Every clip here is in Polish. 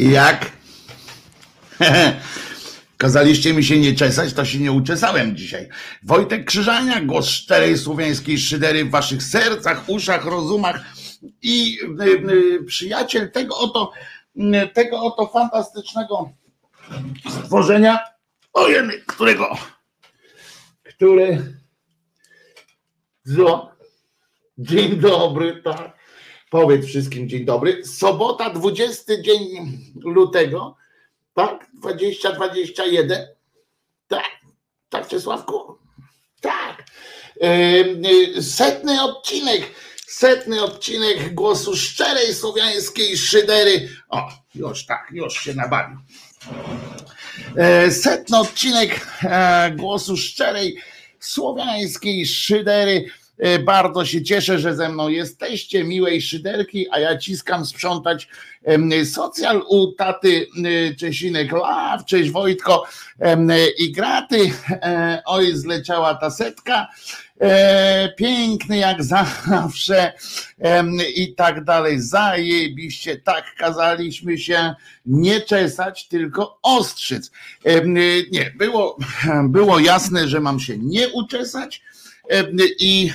Jak kazaliście mi się nie czesać, to się nie uczesałem dzisiaj. Wojtek Krzyżania, głos szczerej słowiańskiej szydery w waszych sercach, uszach, rozumach i y, y, przyjaciel tego oto, y, tego oto fantastycznego stworzenia, ojej, którego, który? Dzień dobry, tak. Powiedz wszystkim dzień dobry. Sobota, 20 dzień lutego, tak? 2021. Tak, tak, Czesławku? Tak. Setny odcinek, setny odcinek głosu szczerej słowiańskiej szydery. O, już tak, już się nabawił. E, setny odcinek e, głosu szczerej słowiańskiej szydery bardzo się cieszę, że ze mną jesteście, miłej szyderki, a ja ciskam sprzątać socjal u taty e, Czesinek Law, cześć Wojtko i graty. E, oj, zleciała ta setka. Piękny jak zawsze i tak dalej. Zajebiście, tak kazaliśmy się nie czesać, tylko ostrzyc. Nie, było, było jasne, że mam się nie uczesać i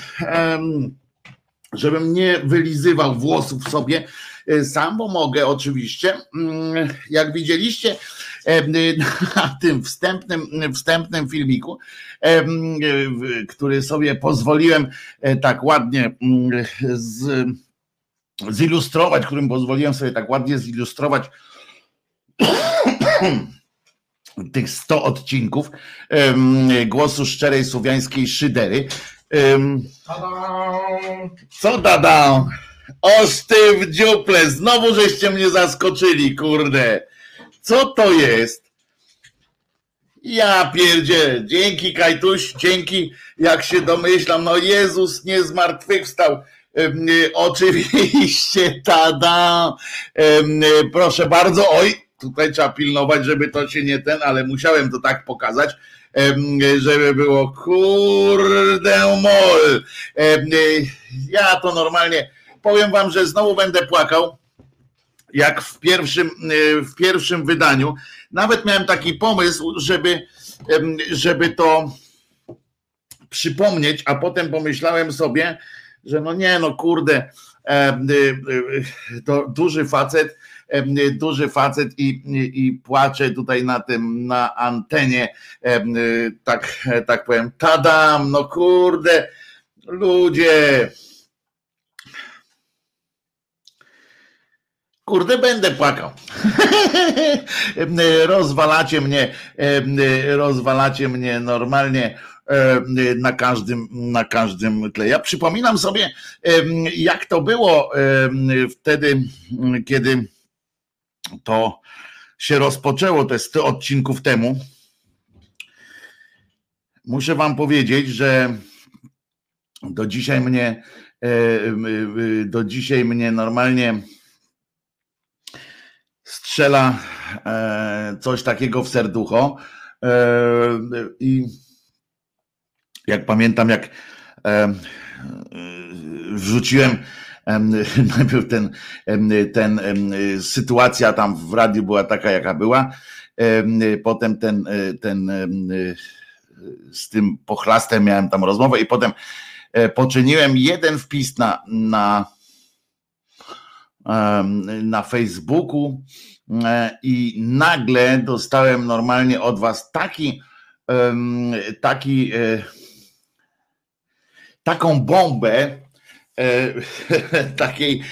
żebym nie wylizywał włosów sobie e, sam, bo mogę oczywiście. Mm, jak widzieliście na tym wstępnym, wstępnym filmiku, który sobie pozwoliłem e, tak ładnie mm, z, zilustrować, którym pozwoliłem sobie tak ładnie zilustrować tych 100 odcinków głosu szczerej słowiańskiej szydery. Co dada? Oż ty w dziuple, znowu żeście mnie zaskoczyli, kurde. Co to jest? Ja pierdzie, dzięki Kajtuś, dzięki, jak się domyślam, no Jezus nie zmartwychwstał. Oczywiście, tada. Proszę bardzo, oj, tutaj trzeba pilnować, żeby to się nie ten, ale musiałem to tak pokazać, żeby było kurde mol. Ja to normalnie powiem wam, że znowu będę płakał. Jak w pierwszym, w pierwszym wydaniu. Nawet miałem taki pomysł, żeby, żeby to przypomnieć, a potem pomyślałem sobie, że no nie, no kurde, to duży facet duży facet i, i, płacze tutaj na tym, na antenie, tak, tak powiem, tadam, no kurde, ludzie. Kurde, będę płakał. rozwalacie mnie, rozwalacie mnie normalnie na każdym, na każdym tle. Ja przypominam sobie, jak to było wtedy, kiedy to się rozpoczęło te 100 odcinków temu. Muszę Wam powiedzieć, że do dzisiaj mnie, e, do dzisiaj mnie normalnie strzela e, coś takiego w serducho. E, I jak pamiętam, jak wrzuciłem najpierw ten, ten sytuacja tam w radiu była taka, jaka była, potem ten, ten z tym pochlastem miałem tam rozmowę i potem e, poczyniłem jeden wpis na, na, na Facebooku e, i nagle dostałem normalnie od was taki taki e, taką bombę E, takiej,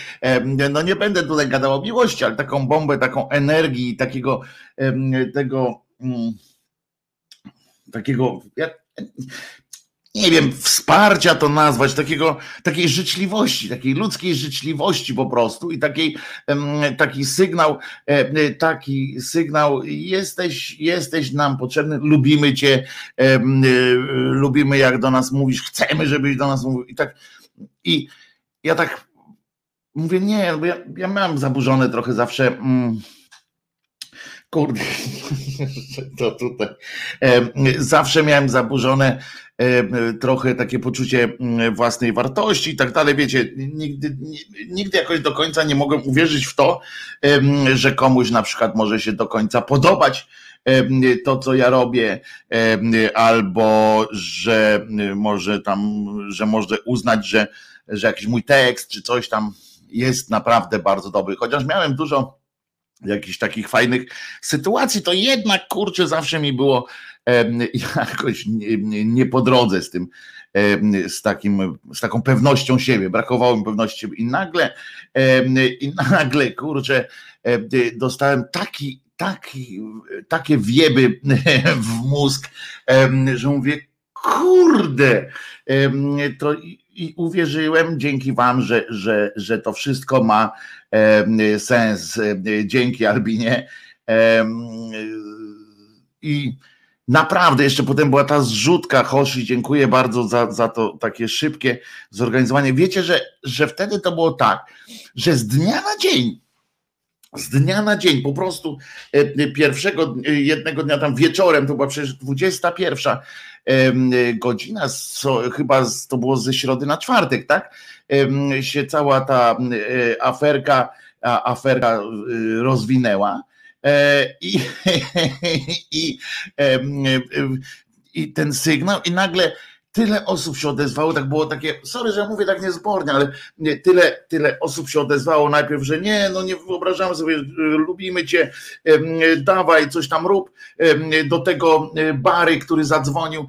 no nie będę tutaj gadał o miłości, ale taką bombę, taką energii, takiego tego mm, takiego ja, nie wiem, wsparcia to nazwać, takiego, takiej życzliwości, takiej ludzkiej życzliwości po prostu i takiej, taki sygnał, taki sygnał, jesteś, jesteś nam potrzebny, lubimy cię, lubimy jak do nas mówisz, chcemy, żebyś do nas mówił i tak i ja tak mówię, nie, bo ja, ja mam zaburzone trochę zawsze. Mm, kurde, to tutaj. Zawsze miałem zaburzone trochę takie poczucie mm, własnej wartości i tak dalej. Wiecie, nigdy, nigdy jakoś do końca nie mogłem uwierzyć w to, że komuś na przykład może się do końca podobać to, co ja robię, albo że może tam, że może uznać, że, że jakiś mój tekst czy coś tam jest naprawdę bardzo dobry. Chociaż miałem dużo jakichś takich fajnych sytuacji, to jednak kurczę zawsze mi było jakoś nie, nie po drodze z tym, z, takim, z taką pewnością siebie, brakowało mi pewności siebie i nagle, i nagle kurczę dostałem taki, taki, takie wieby w mózg, że mówię, kurde, to i uwierzyłem dzięki wam, że, że, że to wszystko ma sens. Dzięki Albinie. I naprawdę jeszcze potem była ta zrzutka Hoshi. Dziękuję bardzo za, za to takie szybkie zorganizowanie. Wiecie, że, że wtedy to było tak, że z dnia na dzień z dnia na dzień, po prostu pierwszego jednego dnia tam wieczorem, to była przecież 21 godzina, chyba to było ze środy na czwartek, tak? Się cała ta e, aferka, aferka e, rozwinęła. E, I, i, i ten sygnał, i nagle tyle osób się odezwało, tak było takie, sorry, że ja mówię tak niezbornie, ale tyle, tyle osób się odezwało najpierw, że nie, no nie wyobrażamy sobie, lubimy cię, dawaj, coś tam rób, do tego e, Bary, który zadzwonił,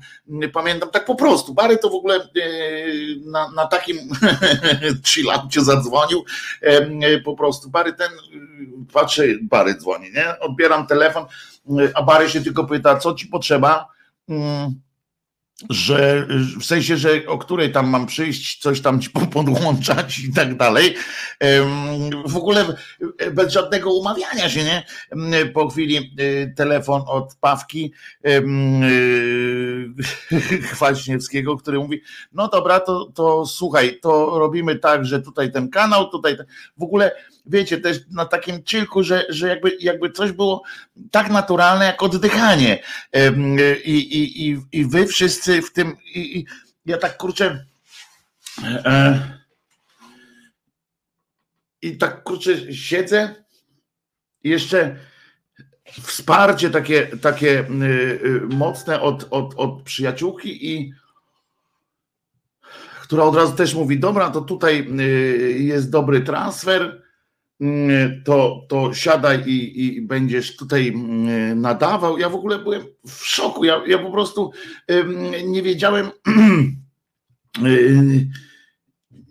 pamiętam tak po prostu, Bary to w ogóle na, na takim chillaucie zadzwonił, po prostu, Bary ten, patrzę, Bary dzwoni, nie, odbieram telefon, a Bary się tylko pyta, co ci potrzeba, mm, że w sensie, że o której tam mam przyjść, coś tam ci podłączać i tak dalej. W ogóle bez żadnego umawiania się, nie? Po chwili y, telefon od Pawki y, Kwaśniewskiego, który mówi, no dobra, to, to słuchaj, to robimy tak, że tutaj ten kanał, tutaj w ogóle wiecie, też na takim cilku, że, że jakby, jakby coś było tak naturalne jak oddychanie. I, i, i, i wy wszyscy w tym, i, i ja tak kurczę. E, I tak kurczę siedzę i jeszcze wsparcie takie, takie y, y, mocne od, od, od przyjaciółki i która od razu też mówi, dobra, to tutaj y, jest dobry transfer, to, to siadaj i, i będziesz tutaj mm, nadawał. Ja w ogóle byłem w szoku. Ja, ja po prostu nie wiedziałem.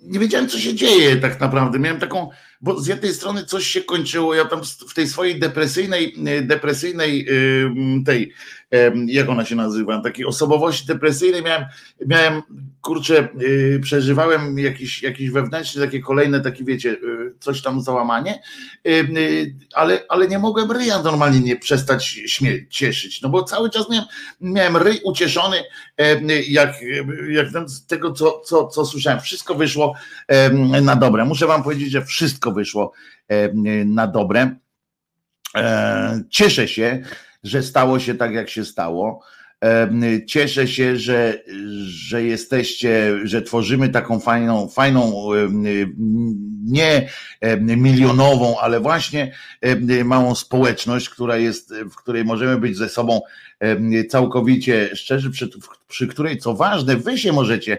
Nie wiedziałem, co się dzieje tak naprawdę. Miałem taką, bo z jednej strony coś się kończyło, ja tam w tej swojej depresyjnej, depresyjnej tej jak ona się nazywa, takiej osobowości depresyjnej miałem, miałem kurczę, y, przeżywałem jakiś, jakiś wewnętrzny, takie kolejne, takie wiecie, y, coś tam załamanie, y, ale, ale nie mogłem ryja normalnie nie przestać śmie- cieszyć, no bo cały czas miałem, miałem ryj ucieszony, jak, jak z tego, co, co, co słyszałem, wszystko wyszło na dobre. Muszę wam powiedzieć, że wszystko wyszło na dobre. E, cieszę się, że stało się tak, jak się stało. Cieszę się, że, że jesteście, że tworzymy taką fajną, fajną, nie milionową, ale właśnie małą społeczność, która jest, w której możemy być ze sobą całkowicie szczerzy, przy, przy której, co ważne, wy się możecie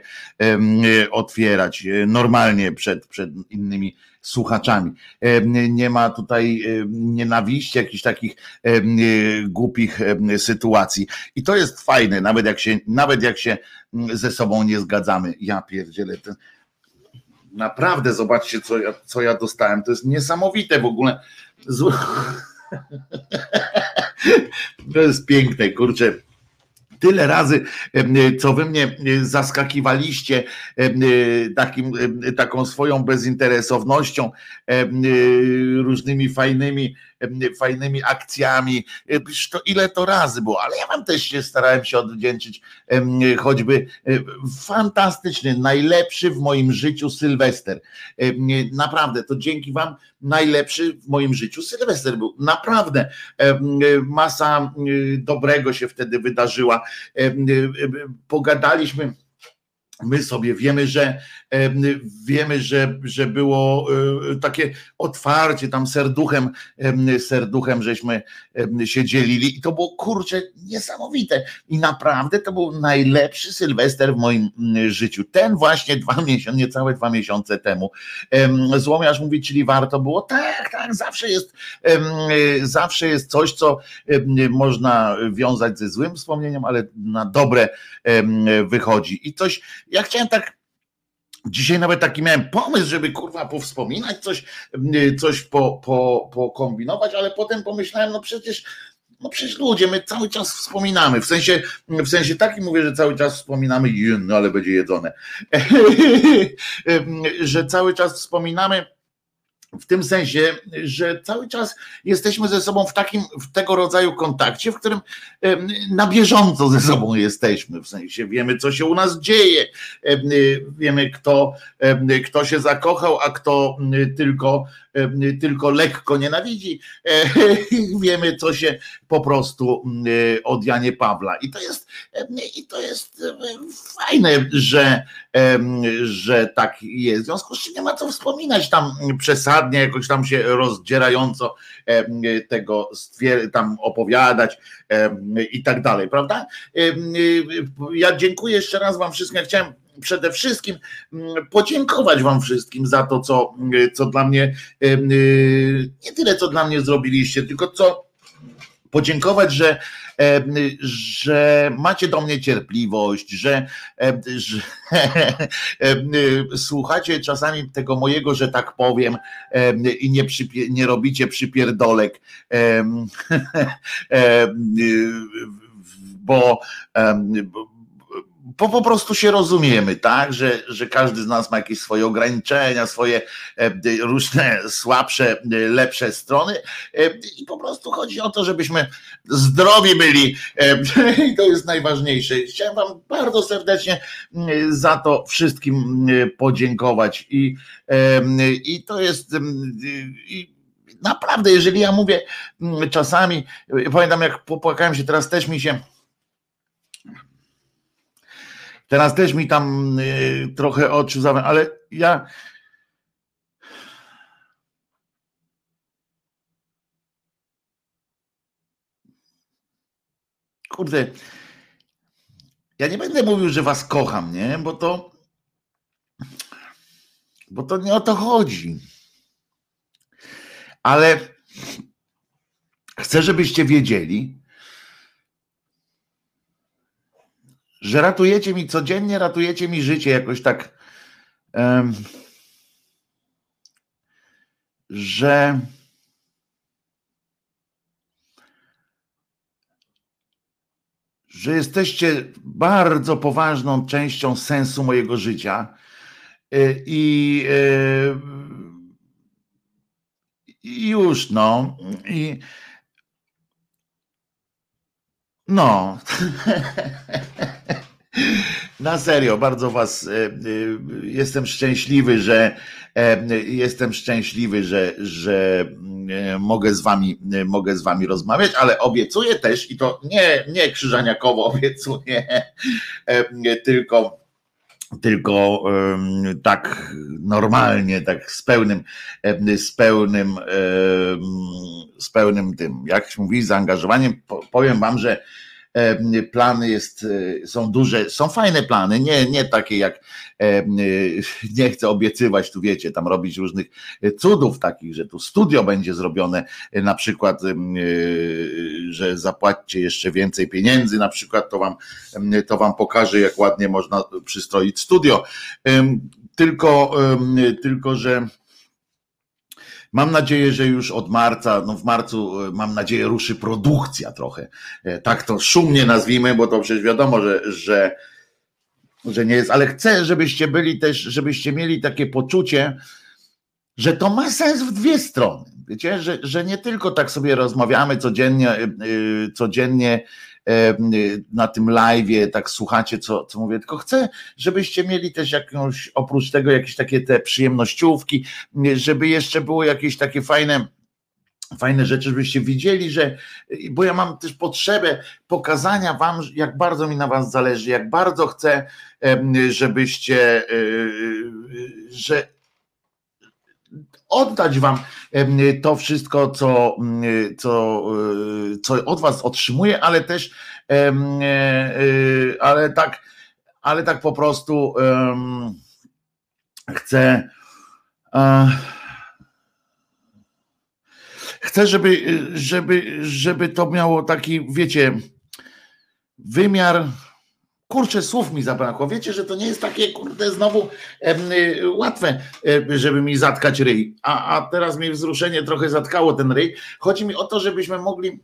otwierać e, normalnie przed, przed innymi słuchaczami. Nie ma tutaj nienawiści, jakichś takich głupich sytuacji. I to jest fajne, nawet jak się, nawet jak się ze sobą nie zgadzamy. Ja pierdzielę. Ten... Naprawdę zobaczcie, co ja, co ja dostałem. To jest niesamowite w ogóle. To jest piękne, kurczę. Tyle razy, co wy mnie zaskakiwaliście takim, taką swoją bezinteresownością, różnymi fajnymi fajnymi akcjami. To ile to razy było, ale ja wam też się starałem się odwdzięczyć choćby fantastyczny, najlepszy w moim życiu Sylwester. Naprawdę, to dzięki wam najlepszy w moim życiu Sylwester był. Naprawdę masa dobrego się wtedy wydarzyła. Pogadaliśmy my sobie wiemy, że wiemy, że, że było e, takie otwarcie tam serduchem, serduchem żeśmy się dzielili i to było kurczę niesamowite i naprawdę to był najlepszy Sylwester w moim życiu. Ten właśnie dwa miesiące, niecałe dwa miesiące temu. Złomiarz mówi, czyli warto było? Tak, tak, zawsze jest zawsze jest coś, co można wiązać ze złym wspomnieniem, ale na dobre wychodzi i coś ja chciałem tak Dzisiaj nawet taki miałem pomysł, żeby kurwa powspominać coś, y, coś po, po, pokombinować, ale potem pomyślałem, no przecież, no przecież ludzie, my cały czas wspominamy. W sensie, w sensie takim mówię, że cały czas wspominamy, no ale będzie jedzone. że cały czas wspominamy w tym sensie, że cały czas jesteśmy ze sobą w takim, w tego rodzaju kontakcie, w którym na bieżąco ze sobą jesteśmy, w sensie wiemy, co się u nas dzieje, wiemy, kto, kto się zakochał, a kto tylko tylko lekko nienawidzi, wiemy, co się po prostu od Janie Pawla. I to jest, i to jest fajne, że, że tak jest. W związku z czym nie ma co wspominać tam przesadnie, jakoś tam się rozdzierająco tego tam opowiadać i tak dalej, prawda? Ja dziękuję jeszcze raz Wam wszystkim. Ja chciałem przede wszystkim podziękować Wam wszystkim za to, co, co dla mnie, nie tyle co dla mnie zrobiliście, tylko co podziękować, że, że macie do mnie cierpliwość, że, że słuchacie czasami tego mojego, że tak powiem, i nie, przypie, nie robicie przypierdolek, bo, po, po prostu się rozumiemy, tak, że, że każdy z nas ma jakieś swoje ograniczenia, swoje e, różne słabsze, e, lepsze strony. E, i po prostu chodzi o to, żebyśmy zdrowi byli. I to jest najważniejsze. Chciałem Wam bardzo serdecznie za to wszystkim podziękować. I, i to jest i naprawdę, jeżeli ja mówię czasami, pamiętam jak popłakałem się, teraz też mi się Teraz też mi tam y, trochę oczy zawę, ale ja. Kurde, ja nie będę mówił, że was kocham, nie? Bo to. Bo to nie o to chodzi. Ale chcę, żebyście wiedzieli, że ratujecie mi codziennie, ratujecie mi życie jakoś tak, um, że że jesteście bardzo poważną częścią sensu mojego życia y, i, y, i już no i no. Na serio, bardzo was e, e, jestem szczęśliwy, że e, jestem szczęśliwy, że, że mogę z wami mogę z wami rozmawiać, ale obiecuję też i to nie, nie krzyżaniakowo obiecuję, tylko tylko tak normalnie, tak z pełnym, z pełnym, z pełnym tym, jak się mówi, zaangażowaniem. Powiem wam, że plany jest, e, są duże, są fajne plany, nie, nie takie jak e, nie chcę obiecywać, tu wiecie, tam robić różnych cudów takich, że tu studio będzie zrobione, e, na przykład, że zapłaćcie jeszcze więcej pieniędzy, na przykład to wam, to wam pokażę, jak ładnie można przystroić studio. Tylko, tylko że Mam nadzieję, że już od marca, no w marcu, e, mam nadzieję, ruszy produkcja trochę. E, tak to szumnie nazwijmy, bo to przecież wiadomo, że, że, że nie jest, ale chcę, żebyście byli też, żebyście mieli takie poczucie, że to ma sens w dwie strony. Wiecie, że, że nie tylko tak sobie rozmawiamy codziennie, codziennie na tym live, tak słuchacie, co, co mówię, tylko chcę, żebyście mieli też jakąś, oprócz tego jakieś takie te przyjemnościówki, żeby jeszcze było jakieś takie fajne fajne rzeczy, żebyście widzieli, że, bo ja mam też potrzebę pokazania wam, jak bardzo mi na was zależy, jak bardzo chcę, żebyście, że oddać wam to wszystko, co, co, e, co od was otrzymuję, ale też e, ale tak, ale tak po prostu chcę Chcę, żeby, żeby, żeby to miało taki, wiecie, wymiar. Kurczę, słów mi zabrakło. Wiecie, że to nie jest takie, kurde, znowu e, łatwe, e, żeby mi zatkać ryj. A, a teraz mi wzruszenie trochę zatkało ten ryj. Chodzi mi o to, żebyśmy mogli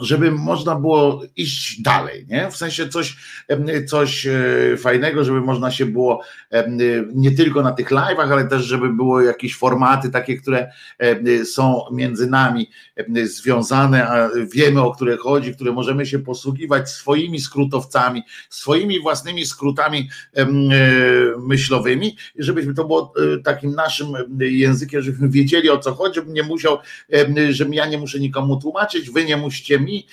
żeby można było iść dalej, nie? W sensie coś, coś e, fajnego, żeby można się było nie tylko na tych live'ach, ale też żeby było jakieś formaty takie, które są między nami związane, a wiemy o które chodzi, które możemy się posługiwać swoimi skrótowcami, swoimi własnymi skrótami e, myślowymi, żebyśmy to było e, takim naszym językiem, żebyśmy wiedzieli o co chodzi, żebym nie musiał, żebym ja nie muszę nikomu tłumaczyć, wy nie musicie mi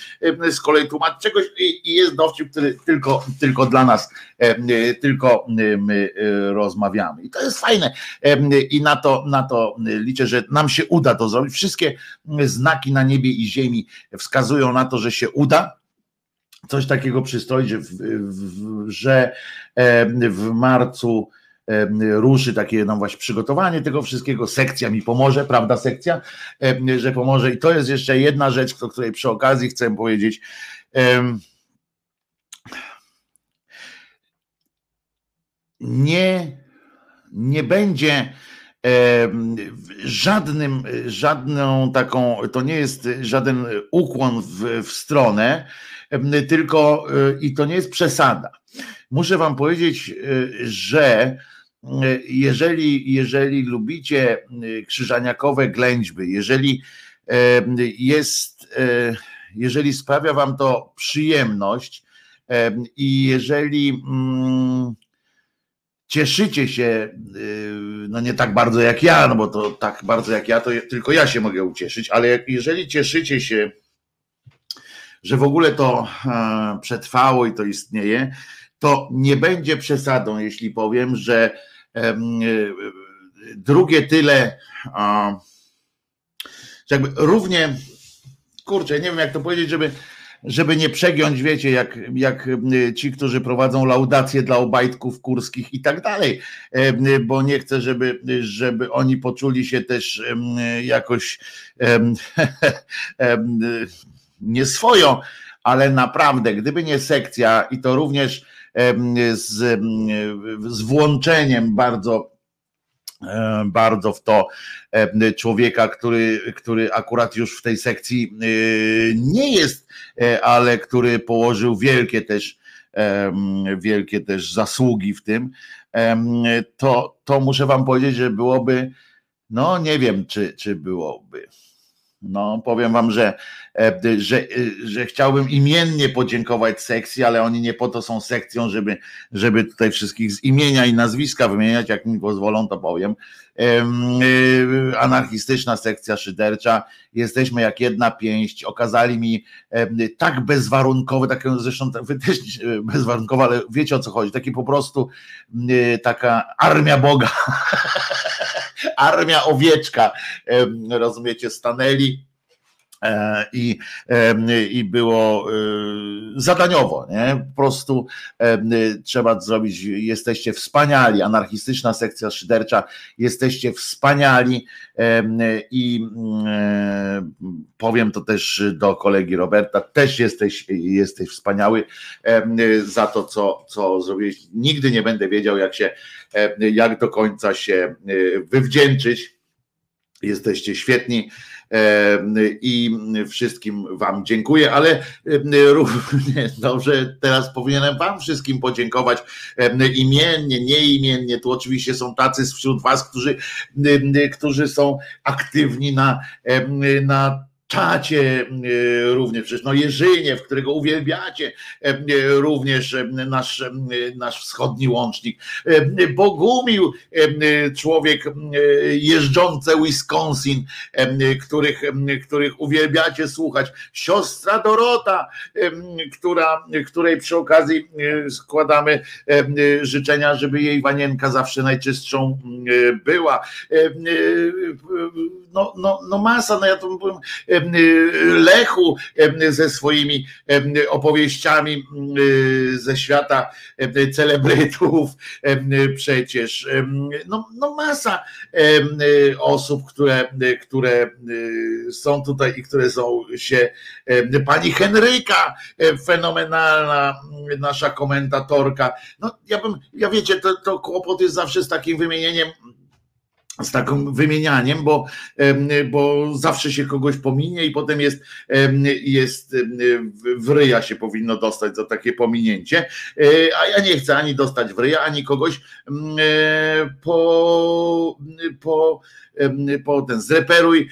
z kolei tłumaczyć czegoś i jest dowcip, który tylko, tylko dla nas, tylko my rozmawiamy. I to jest fajne i na to, na to liczę, że nam się uda to zrobić. Wszystkie znaki na niebie i ziemi wskazują na to, że się uda coś takiego przystroić, że w, w, że w marcu ruszy takie no właśnie przygotowanie tego wszystkiego, sekcja mi pomoże, prawda sekcja, że pomoże i to jest jeszcze jedna rzecz, o której przy okazji chcę powiedzieć. Nie, nie będzie żadnym, żadną taką, to nie jest żaden ukłon w, w stronę, tylko i to nie jest przesada. Muszę wam powiedzieć, że jeżeli, jeżeli lubicie y, krzyżaniakowe ględźby, jeżeli jest, e, jeżeli sprawia wam to przyjemność i jeżeli mm, cieszycie się, y, no nie tak bardzo jak ja, no bo to tak bardzo jak ja, to tylko ja się mogę ucieszyć, ale jeżeli cieszycie się, że w ogóle to e, przetrwało i to istnieje, to nie będzie przesadą, jeśli powiem, że drugie tyle, jakby równie, kurczę, nie wiem jak to powiedzieć, żeby, żeby nie przegiąć, wiecie, jak, jak ci, którzy prowadzą laudacje dla obajtków kurskich i tak dalej, bo nie chcę, żeby, żeby oni poczuli się też jakoś nie swoją, ale naprawdę, gdyby nie sekcja i to również z, z włączeniem bardzo bardzo w to człowieka, który, który akurat już w tej sekcji nie jest, e, ale który położył wielkie też wielkie też zasługi w tym, to, to muszę wam powiedzieć, że byłoby, no nie wiem, czy, czy byłoby. No, powiem wam, że, e, że, e, że chciałbym imiennie podziękować sekcji, ale oni nie po to są sekcją, żeby, żeby tutaj wszystkich z imienia i nazwiska wymieniać, jak mi pozwolą, to powiem. E, anarchistyczna sekcja szydercza, jesteśmy jak jedna pięść, okazali mi tak bezwarunkowe, takie zresztą wy też bezwarunkowe, ale wiecie o co chodzi, taki po prostu taka armia Boga, armia owieczka, rozumiecie, stanęli. E, i, i było e, zadaniowo, nie? Po prostu trzeba zrobić, jesteście wspaniali, anarchistyczna sekcja szydercza, jesteście wspaniali i e, powiem to też do kolegi Roberta, też jesteś, jesteś wspaniały za to, co, co zrobiłeś. Nigdy nie będę wiedział, jak się, jak do końca się wywdzięczyć. Jesteście świetni i wszystkim Wam dziękuję, ale również dobrze, teraz powinienem Wam wszystkim podziękować imiennie, nieimiennie. Tu oczywiście są tacy wśród Was, którzy, którzy są aktywni na, na czacie e, również, przecież no Jerzyniew, którego uwielbiacie, e, e, również nasz, nasz wschodni łącznik, Bogumił, człowiek jeżdżący Wisconsin, których, których uwielbiacie słuchać, siostra Dorota, która, której przy okazji składamy życzenia, żeby jej wanienka zawsze najczystszą była. No, no, no masa, no ja to byłem Lechu ze swoimi opowieściami ze świata celebrytów przecież. No, no masa osób, które, które są tutaj i które są się. Pani Henryka, fenomenalna nasza komentatorka. No ja bym, ja wiecie, to, to kłopot jest zawsze z takim wymienieniem z takim wymienianiem, bo, bo zawsze się kogoś pominie i potem jest, jest w ryja się powinno dostać za takie pominięcie, e, a ja nie chcę ani dostać w ryja, ani kogoś e, po, po po ten zreperuj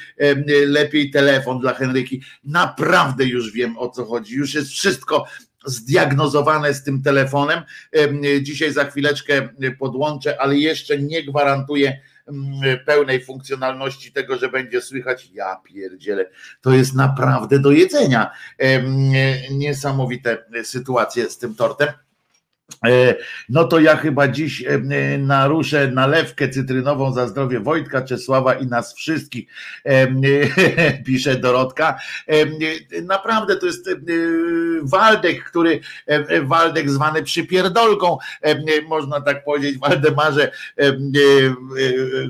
lepiej telefon dla Henryki. Naprawdę już wiem o co chodzi. Już jest wszystko zdiagnozowane z tym telefonem. Dzisiaj za chwileczkę podłączę, ale jeszcze nie gwarantuję pełnej funkcjonalności tego, że będzie słychać, ja pierdzielę, to jest naprawdę do jedzenia. Niesamowite sytuacje z tym tortem. E, no to ja chyba dziś e, naruszę nalewkę cytrynową za zdrowie Wojtka, Czesława i nas wszystkich, e, pisze Dorotka. Naprawdę to jest Waldek, który Waldek zwany przypierdolką, można tak powiedzieć, Waldemarze,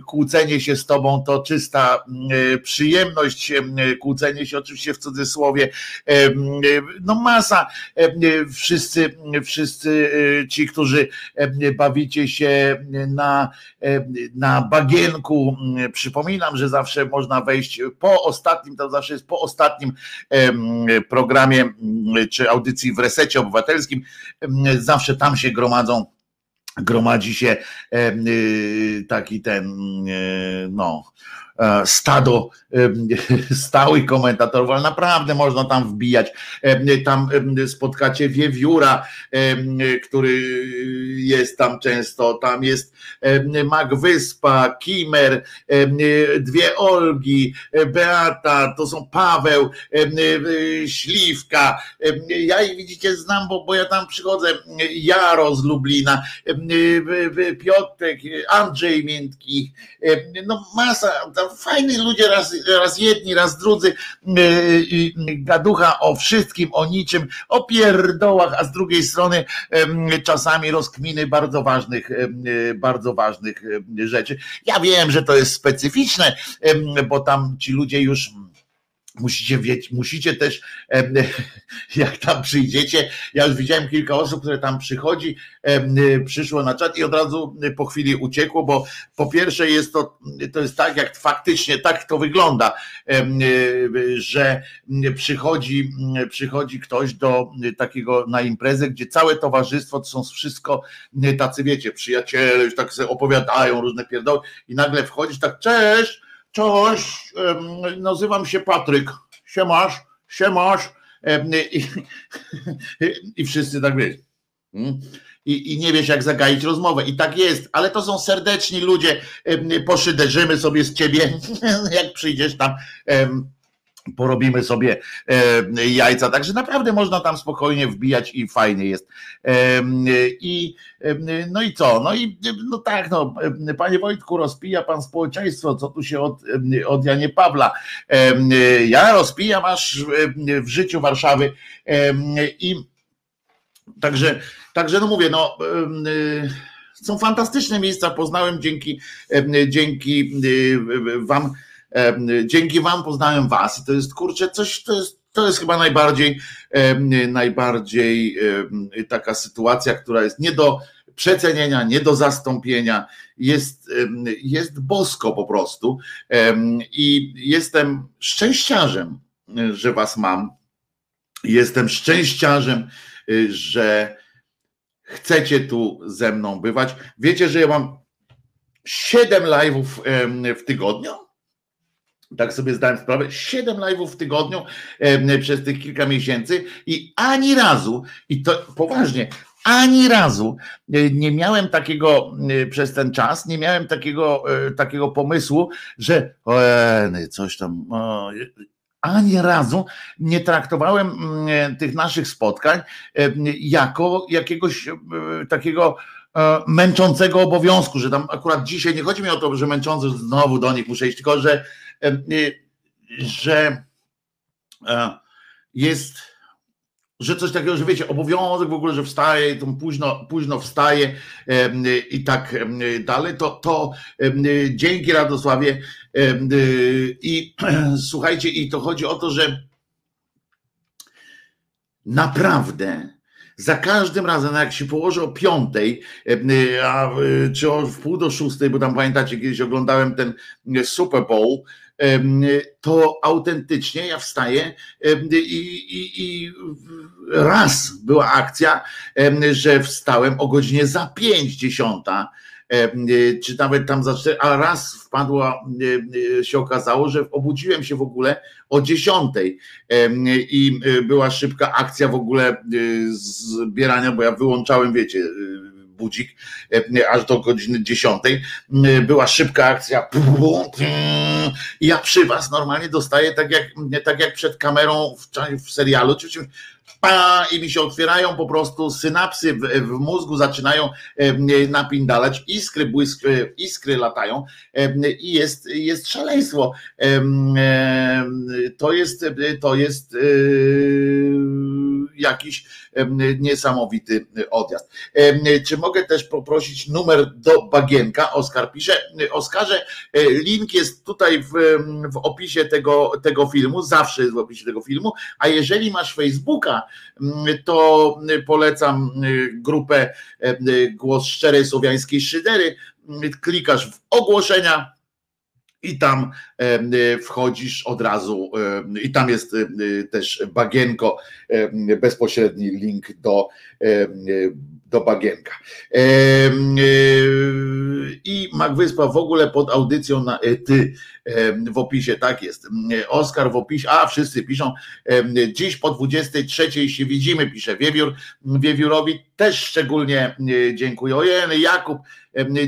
kłócenie się z tobą to czysta przyjemność, kłócenie się oczywiście w cudzysłowie, no masa, wszyscy, wszyscy ci, którzy e, bawicie się na, e, na bagienku. Przypominam, że zawsze można wejść po ostatnim, to zawsze jest po ostatnim programie czy audycji w resecie obywatelskim. Zawsze tam się gromadzą gromadzi się taki ten, no, E, stado stałych komentatorów, ale naprawdę można tam wbijać. Tam spotkacie Wiewióra, który jest tam często, tam jest Magwyspa, Kimer, dwie Olgi, Beata, to są Paweł, Śliwka. Ja ich widzicie znam, bo, bo ja tam przychodzę, Jaro z Lublina, Piotrek, Andrzej Miętki, no masa, tam fajni ludzie, raz, raz jedni, raz drudzy, yy, gaducha o wszystkim, o niczym, o pierdołach, a z drugiej strony czasami rozkminy bardzo ważnych, bardzo ważnych rzeczy. Ja wiem, że to jest specyficzne, bo tam ci ludzie już Musicie wiedzieć, musicie też, jak tam przyjdziecie, ja już widziałem kilka osób, które tam przychodzi, przyszło na czat i od razu po chwili uciekło, bo po pierwsze jest to, to jest tak, jak faktycznie tak to wygląda, że przychodzi, przychodzi ktoś do takiego na imprezę, gdzie całe towarzystwo to są wszystko tacy, wiecie, przyjaciele, już tak sobie opowiadają różne pierdoły i nagle wchodzisz tak, cześć, Cześć, nazywam się Patryk. Siemasz, siemasz. I, i wszyscy tak wiesz. Hmm? I, I nie wiesz, jak zagaić rozmowę. I tak jest, ale to są serdeczni ludzie. Poszyderzymy sobie z ciebie, jak przyjdziesz tam porobimy sobie e, jajca. Także naprawdę można tam spokojnie wbijać i fajnie jest. E, I no i co? No i no tak, no, panie Wojtku, rozpija pan społeczeństwo, co tu się od, od Janie Pawla. Ja rozpijam aż w życiu Warszawy i także, także no mówię, no są fantastyczne miejsca, poznałem dzięki, dzięki wam Dzięki Wam poznałem Was i to jest kurczę coś, to jest, to jest chyba najbardziej, najbardziej taka sytuacja, która jest nie do przecenienia, nie do zastąpienia. Jest, jest bosko po prostu. I jestem szczęściarzem, że Was mam. Jestem szczęściarzem, że chcecie tu ze mną bywać. Wiecie, że ja mam 7 live'ów w tygodniu? Tak sobie zdałem sprawę, 7 live'ów w tygodniu przez tych kilka miesięcy i ani razu, i to poważnie, ani razu e, nie miałem takiego e, przez ten czas, nie miałem takiego, e, takiego pomysłu, że coś tam, ani razu nie traktowałem mm, tych naszych spotkań jako jakiegoś takiego męczącego obowiązku, że tam akurat dzisiaj nie chodzi mi o to, że męczący znowu do nich muszę iść, tylko że, że jest że coś takiego, że wiecie, obowiązek w ogóle, że wstaje, to późno, późno wstaje i tak dalej, to, to dzięki Radosławie i słuchajcie, i to chodzi o to, że naprawdę za każdym razem, jak się położę o piątej, a, czy o wpół do szóstej, bo tam pamiętacie, kiedyś oglądałem ten Super Bowl, to autentycznie ja wstaję i, i, i raz była akcja, że wstałem o godzinie za pięć dziesiąta, czy nawet tam za cztery, a raz wpadła, się okazało, że obudziłem się w ogóle o dziesiątej i była szybka akcja w ogóle zbierania, bo ja wyłączałem, wiecie, budzik e, aż do godziny 10. E, była szybka akcja. Ja przy was normalnie dostaję tak jak, tak jak przed kamerą w, w serialu, czy czymś i mi się otwierają po prostu synapsy w, w mózgu, zaczynają e, napindalać, iskry, błysk, iskry latają i jest, jest szaleństwo. To jest, to jest jakiś niesamowity odjazd. Czy mogę też poprosić numer do Bagienka? Oskar pisze. Oskarze, e, link jest tutaj w, w opisie tego, tego filmu, zawsze jest w opisie tego filmu, a jeżeli masz Facebooka, to polecam grupę Głos Szczerej Słowiańskiej Szydery, klikasz w ogłoszenia, i tam e, wchodzisz od razu i tam jest e, też bagienko, bezpośredni link do, do bagienka. I Magwyspa w ogóle pod audycją na ty w opisie, tak jest. Oskar w opisie, a wszyscy piszą, dziś po 23 się widzimy, pisze Wiewiór. Wiewiórowi też szczególnie dziękuję. Ojej, Jakub,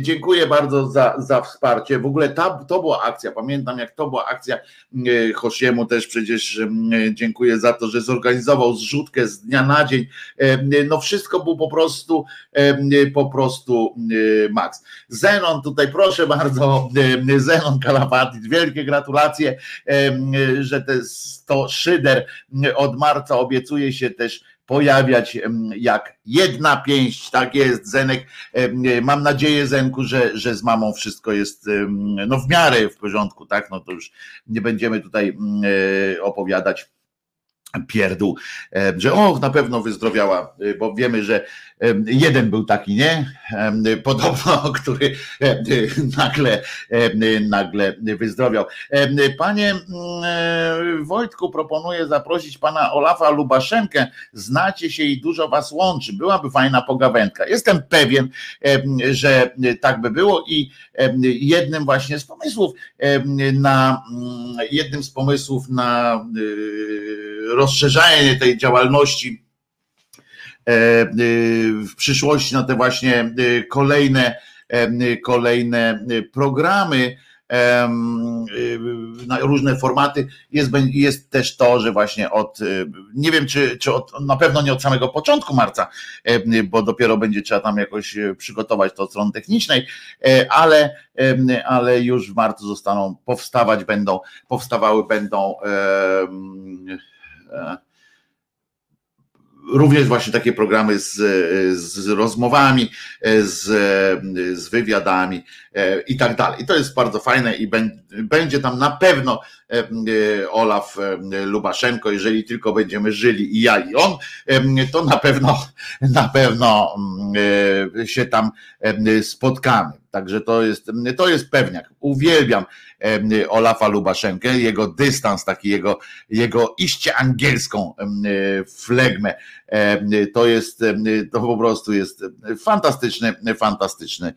dziękuję bardzo za, za wsparcie. W ogóle ta, to była akcja, pamiętam jak to była akcja Hosiemu też przecież dziękuję za to, że zorganizował zrzutkę z dnia na dzień. No wszystko było po prostu po prostu Max. Zenon tutaj, proszę bardzo, Zenon Kalapatis, wielkie gratulacje, że te 100 szyder od marca obiecuje się też pojawiać jak jedna pięść, tak jest, Zenek. Mam nadzieję, Zenku, że, że z mamą wszystko jest no w miarę w porządku, tak? No to już nie będziemy tutaj e, opowiadać pierdół, że och, na pewno wyzdrowiała, e, bo wiemy, że Jeden był taki, nie? Podobno, który nagle, nagle wyzdrowiał. Panie mm, Wojtku, proponuję zaprosić pana Olafa Lubaszenkę. Znacie się i dużo was łączy. Byłaby fajna pogawędka. Jestem pewien, że tak by było i jednym właśnie z pomysłów na jednym z pomysłów na y, rozszerzanie tej działalności E, e, w przyszłości na te właśnie e, kolejne, kolejne programy, na różne formaty. Jest, jest też to, że właśnie od, nie wiem czy, czy od, na pewno nie od samego początku marca, bo dopiero będzie trzeba tam jakoś przygotować to od strony technicznej, ale, ale już w marcu zostaną, powstawać będą, powstawały będą również właśnie takie programy z, z rozmowami, z, z wywiadami i tak dalej. I to jest bardzo fajne i będzie tam na pewno Olaf Lubaszenko, jeżeli tylko będziemy żyli i ja i on, to na pewno na pewno się tam spotkamy. Także to jest, to jest pewniak. Uwielbiam Olafa Lubaszenkę, jego dystans, taki jego, jego iście angielską flegmę. To jest, to po prostu jest fantastyczny, fantastyczny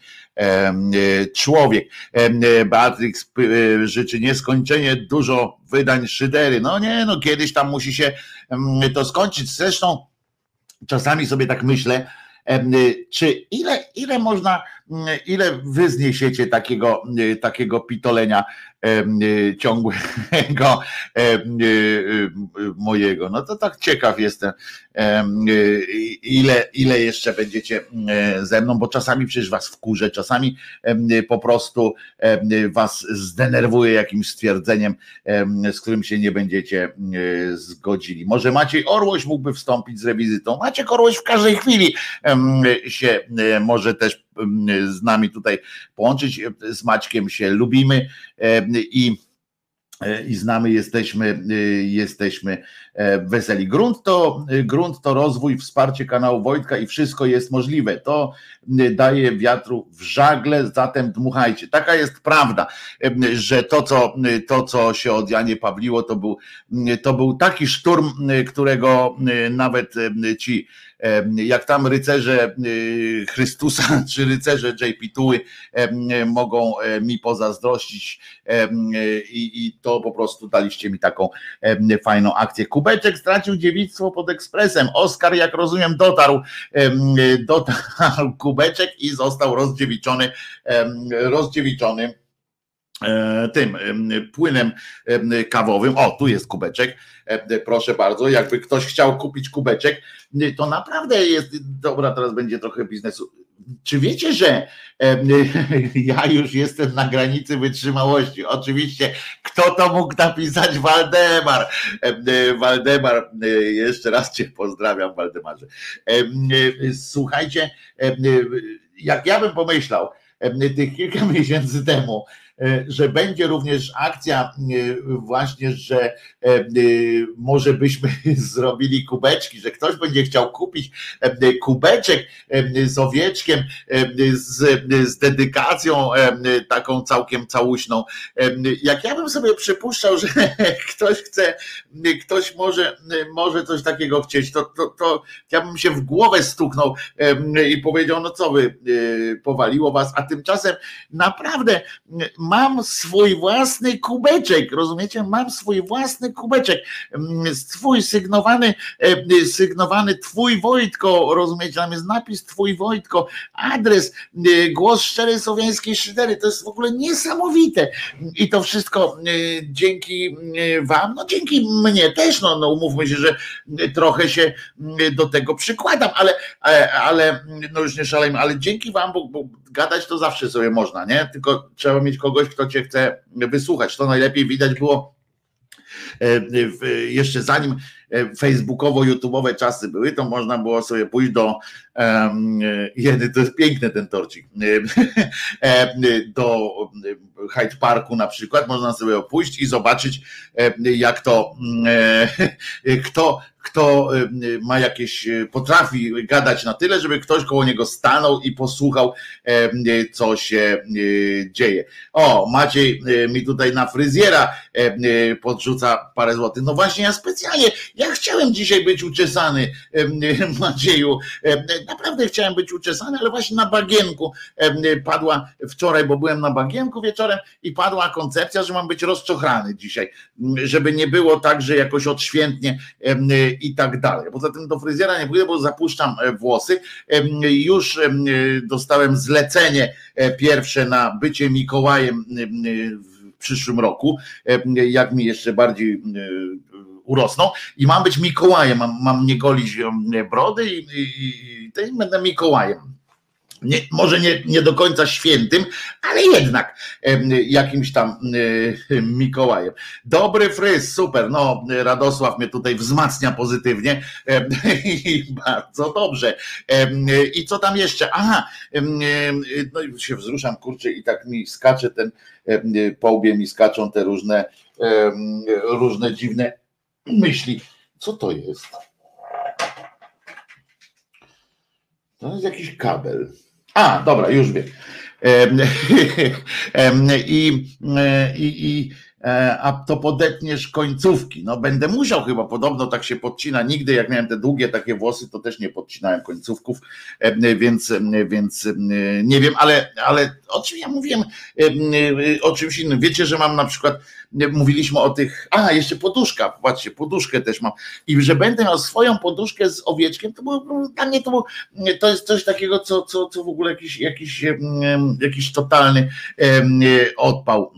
człowiek. Beatrix życzy nieskończenie dużo wydań szydery. No nie, no kiedyś tam musi się to skończyć. Zresztą czasami sobie tak myślę, czy ile, ile można ile wy zniesiecie takiego, takiego pitolenia ciągłego mojego. No to tak ciekaw jestem, ile, ile jeszcze będziecie ze mną, bo czasami przecież was wkurzę, czasami po prostu was zdenerwuję jakimś stwierdzeniem, z którym się nie będziecie zgodzili. Może Maciej Orłoś mógłby wstąpić z rewizytą. Maciek Orłoś w każdej chwili się może też z nami tutaj połączyć. Z Maćkiem się lubimy i i znamy, jesteśmy, jesteśmy weseli. Grunt to, grunt to rozwój, wsparcie kanału Wojtka i wszystko jest możliwe. To daje wiatru w żagle, zatem dmuchajcie. Taka jest prawda, że to, co, to, co się od Janie Pawliło, to był, to był taki szturm, którego nawet ci jak tam rycerze y, Chrystusa czy rycerze JP Tuły mogą mi pozazdrościć i, i to po prostu daliście mi taką fajną akcję. Kubeczek stracił dziewictwo pod ekspresem. Oskar, jak rozumiem, dotarł, dotarł Kubeczek i został rozdziewiczony, rozdziewiczony E, tym płynem kawowym. O, tu jest kubeczek. Proszę bardzo, jakby ktoś chciał kupić kubeczek, to naprawdę jest. Dobra, teraz będzie trochę biznesu. Czy wiecie, że ja już jestem na granicy wytrzymałości? Oczywiście, kto to mógł napisać? Waldemar. Waldemar, jeszcze raz Cię pozdrawiam, Waldemarze. Słuchajcie, jak ja bym pomyślał, tych kilka miesięcy temu, E, że będzie również akcja e, właśnie, że e, może byśmy zrobili kubeczki, że ktoś będzie chciał kupić kubeczek z owieczkiem, z, z dedykacją taką całkiem całuśną. Jak ja bym sobie przypuszczał, że ktoś chce, ktoś może, może coś takiego chcieć, to, to, to ja bym się w głowę stuknął i powiedział, no co wy, powaliło was, a tymczasem naprawdę mam swój własny kubeczek, rozumiecie? Mam swój własny kubeczek, mm, twój sygnowany, e, sygnowany twój Wojtko, rozumiecie? Tam jest napis twój Wojtko, adres, e, głos szczerej słowiańskiej szydery, to jest w ogóle niesamowite i to wszystko e, dzięki wam, no dzięki mnie też, no, no umówmy się, że trochę się do tego przykładam, ale, ale no już nie szalejmy, ale dzięki wam, bo, bo gadać to zawsze sobie można, nie? Tylko trzeba mieć kogoś, kto cię chce wysłuchać. To najlepiej widać było e, jeszcze zanim e, facebookowo-youtubowe czasy były, to można było sobie pójść do jeden, to jest piękny ten torcik e, do Hyde Parku na przykład, można sobie pójść i zobaczyć jak to kto kto y, ma jakieś, y, potrafi gadać na tyle, żeby ktoś koło niego stanął i posłuchał, y, co się dzieje. O, Maciej mi tutaj na fryzjera podrzuca parę złotych. No właśnie, ja specjalnie, ja chciałem dzisiaj być uczesany, Macieju. Naprawdę chciałem być uczesany, ale właśnie na bagienku padła wczoraj, bo byłem na bagienku wieczorem i padła koncepcja, że mam być rozczochrany dzisiaj, żeby nie było tak, że jakoś odświętnie i tak dalej. Poza tym do fryzjera nie pójdę, bo zapuszczam e, włosy. Już dostałem zlecenie e, pierwsze na bycie Mikołajem w przyszłym roku, jak mi jeszcze bardziej urosną i mam być Mikołajem, mam, mam nie golić brody i, i, i, i będę Mikołajem nie, może nie, nie do końca świętym, ale jednak jakimś tam Mikołajem. Dobry fryz, super. No, Radosław mnie tutaj wzmacnia pozytywnie i bardzo dobrze. I co tam jeszcze? Aha, no się wzruszam, kurczę, i tak mi skacze ten, po łbie mi skaczą te różne, różne dziwne myśli. Co to jest? To jest jakiś kabel. A, dobra, już wiem. I, i, i e, a to podetniesz końcówki. No będę musiał chyba, podobno tak się podcina. Nigdy jak miałem te długie takie włosy, to też nie podcinałem końcówków, więc, więc nie wiem, ale, ale o czym ja mówiłem, o czymś innym. Wiecie, że mam na przykład mówiliśmy o tych, a jeszcze poduszka, patrzcie, poduszkę też mam i że będę miał swoją poduszkę z owieczkiem, to było, dla mnie to, było, to jest coś takiego, co, co, co w ogóle jakiś, jakiś, jakiś totalny odpał,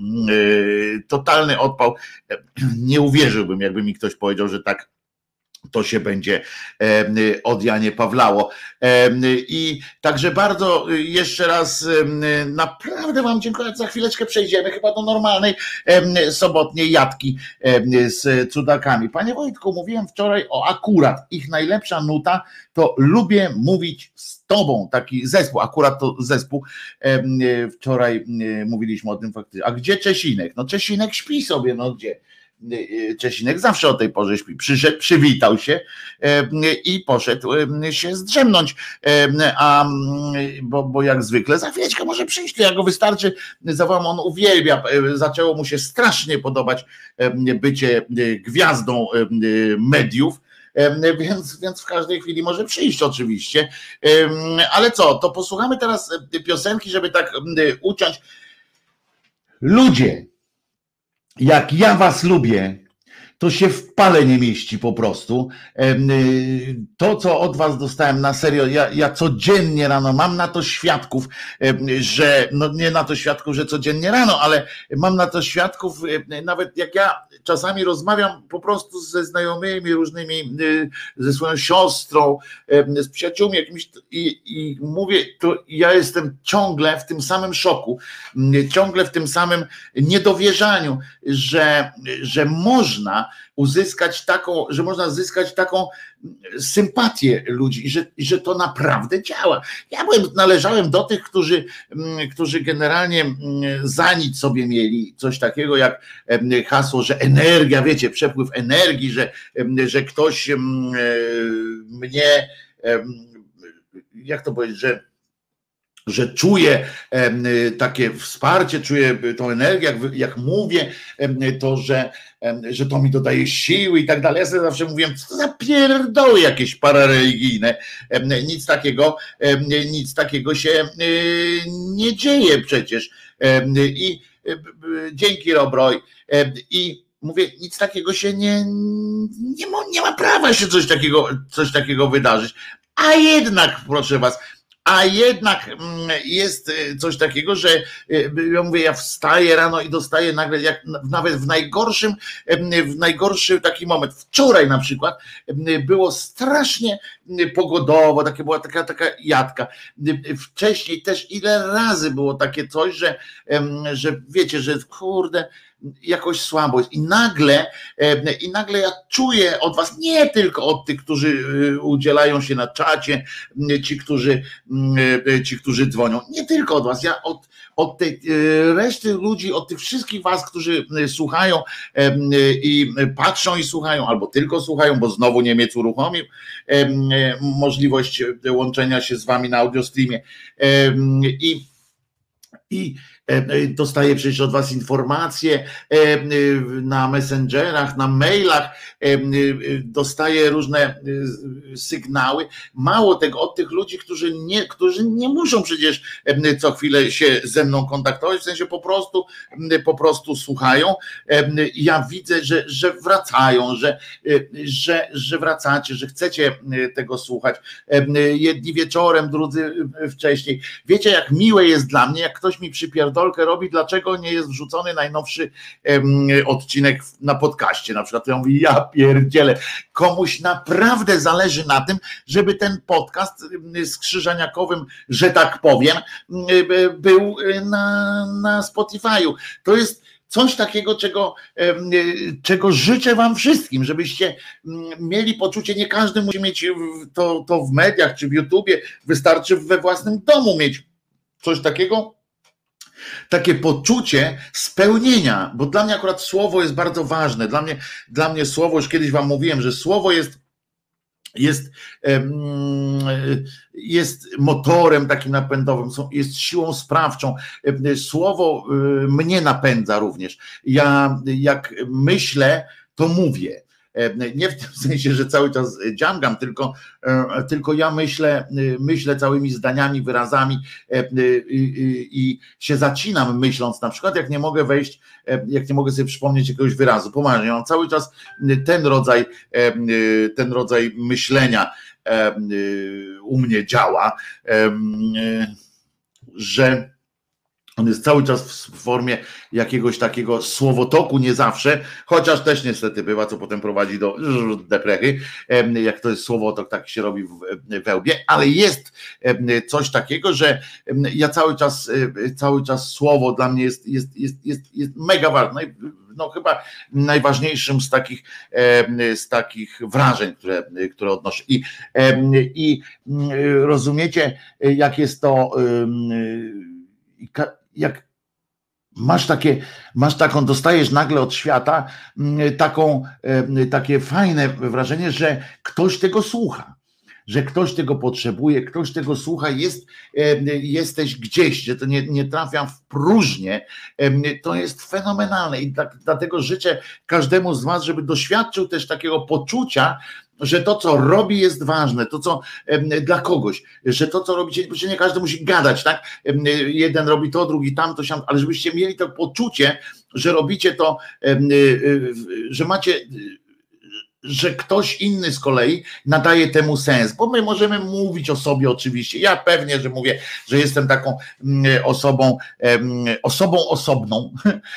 totalny odpał, nie uwierzyłbym, jakby mi ktoś powiedział, że tak to się będzie od Janie Pawlało. I także bardzo jeszcze raz naprawdę Wam dziękuję. Za chwileczkę przejdziemy chyba do normalnej sobotniej jadki z cudakami. Panie Wojtku, mówiłem wczoraj o akurat. Ich najlepsza nuta to lubię mówić z Tobą. Taki zespół, akurat to zespół. Wczoraj mówiliśmy o tym faktycznie. A gdzie Czesinek? No Czesinek śpi sobie, no gdzie? Y, y, Czesinek zawsze o tej porze śpi. Przyszedł, przywitał się e, i poszedł e, się zdrzemnąć, e, a, bo, bo jak zwykle za chwileczkę może przyjść, ja go wystarczy, zawołam, on uwielbia, zaczęło mu się strasznie podobać bycie gwiazdą mediów, więc, więc w każdej chwili może przyjść oczywiście. Ale co, to posłuchamy teraz piosenki, żeby tak uciąć. Ludzie, jak ja was lubię, to się w pale nie mieści po prostu. Y, to, co od was dostałem na serio, ja, ja codziennie rano mam na to świadków, że, no nie na to świadków, że codziennie rano, ale mam na to świadków, nawet jak ja czasami rozmawiam po prostu ze znajomymi różnymi, y, ze swoją siostrą, z przyjaciółmi jakimiś i, i mówię, to ja jestem ciągle w tym samym szoku, ciągle w tym samym niedowierzaniu, że, że można uzyskać taką, że można zyskać taką sympatię ludzi i że, i że to naprawdę działa. Ja byłem, należałem do tych, którzy, mm, którzy generalnie mm, za nic sobie mieli coś takiego jak hasło, że energia, wiecie, przepływ energii, że, że ktoś e, mnie, jak to powiedzieć, że że czuję takie wsparcie, czuję tą energię, jak, jak mówię, to, że, że to mi dodaje siły i tak dalej. Ja sobie zawsze mówiłem, co za pierdoły jakieś parareligijne. Nic takiego, nic takiego się nie dzieje przecież. I dzięki Robroj. I mówię, nic takiego się nie, nie, ma, nie ma prawa się coś takiego, coś takiego wydarzyć. A jednak, proszę was, a jednak mm, jest y, coś takiego, że y, ja mówię, ja wstaję rano i dostaję nagle, jak nawet w najgorszym, w najgorszy taki moment. Wczoraj na przykład było strasznie pogodowo, takie była taka, taka jadka. Wcześniej też ile razy było takie coś, że, że wiecie, że kurde, jakoś słabo jest. I nagle, i nagle ja czuję od was, nie tylko od tych, którzy y, udzielają się na czacie, ci, którzy, ci, którzy dzwonią, nie tylko od was, ja od, od tej reszty ludzi, od tych wszystkich was, którzy słuchają i patrzą i słuchają, albo tylko słuchają, bo znowu Niemiec uruchomił możliwość łączenia się z wami na audiostreamie i i E, e, dostaję przecież od Was informacje e, na messengerach, na mailach, dostaję różne sygnały. Mało tego, od tych ludzi, którzy nie, którzy nie muszą przecież co chwilę się ze mną kontaktować, w sensie po prostu, po prostu słuchają. Ja widzę, że, że wracają, że, że, że wracacie, że chcecie tego słuchać. Jedni wieczorem, drudzy wcześniej. Wiecie, jak miłe jest dla mnie, jak ktoś mi przypierdoli pierdolkę robi, dlaczego nie jest wrzucony najnowszy odcinek na podcaście. Na przykład ja mówię, ja pierdzielę. Komuś naprawdę zależy na tym, żeby ten podcast z Krzyżaniakowym, że tak powiem, był na, na Spotify'u. To jest coś takiego, czego, czego życzę Wam wszystkim, żebyście mieli poczucie, nie każdy musi mieć to, to w mediach czy w YouTubie, wystarczy we własnym domu mieć coś takiego, takie poczucie spełnienia, bo dla mnie akurat słowo jest bardzo ważne. Dla mnie, dla mnie słowo, już kiedyś Wam mówiłem, że słowo jest jest, jest motorem takim napędowym, jest siłą sprawczą. Słowo y, mnie napędza również. Ja jak myślę, to mówię. Nie w tym sensie, że cały czas dziangam, tylko, e, tylko ja myślę, myślę całymi zdaniami, wyrazami e, i się zacinam myśląc, na przykład jak nie mogę wejść, e, jak nie mogę sobie przypomnieć jakiegoś wyrazu. Poważnie, mam cały czas ten rodzaj, ten rodzaj myślenia u mnie działa, że on jest cały czas w formie jakiegoś takiego słowotoku, nie zawsze, chociaż też niestety bywa, co potem prowadzi do deprechy, jak to jest słowotok, tak się robi wełbie, ale jest coś takiego, że ja cały czas, cały czas słowo dla mnie jest, jest, jest, jest, jest mega ważne. No chyba najważniejszym z takich, z takich wrażeń, które, które odnoszę. I, I rozumiecie, jak jest to jak masz takie, masz taką, dostajesz nagle od świata mm, taką, takie fajne wrażenie, że ktoś tego słucha. Że ktoś tego potrzebuje, ktoś tego słucha, jest, jesteś gdzieś, że to nie, nie trafia w próżnię, to jest fenomenalne i tak, dlatego życzę każdemu z Was, żeby doświadczył też takiego poczucia, że to, co robi, jest ważne, to, co dla kogoś, że to, co robicie, bo nie każdy musi gadać, tak? Jeden robi to, drugi tamto, ale żebyście mieli to poczucie, że robicie to, y, y, że macie że ktoś inny z kolei nadaje temu sens, bo my możemy mówić o sobie oczywiście. Ja pewnie, że mówię, że jestem taką mm, osobą, osobą osobną,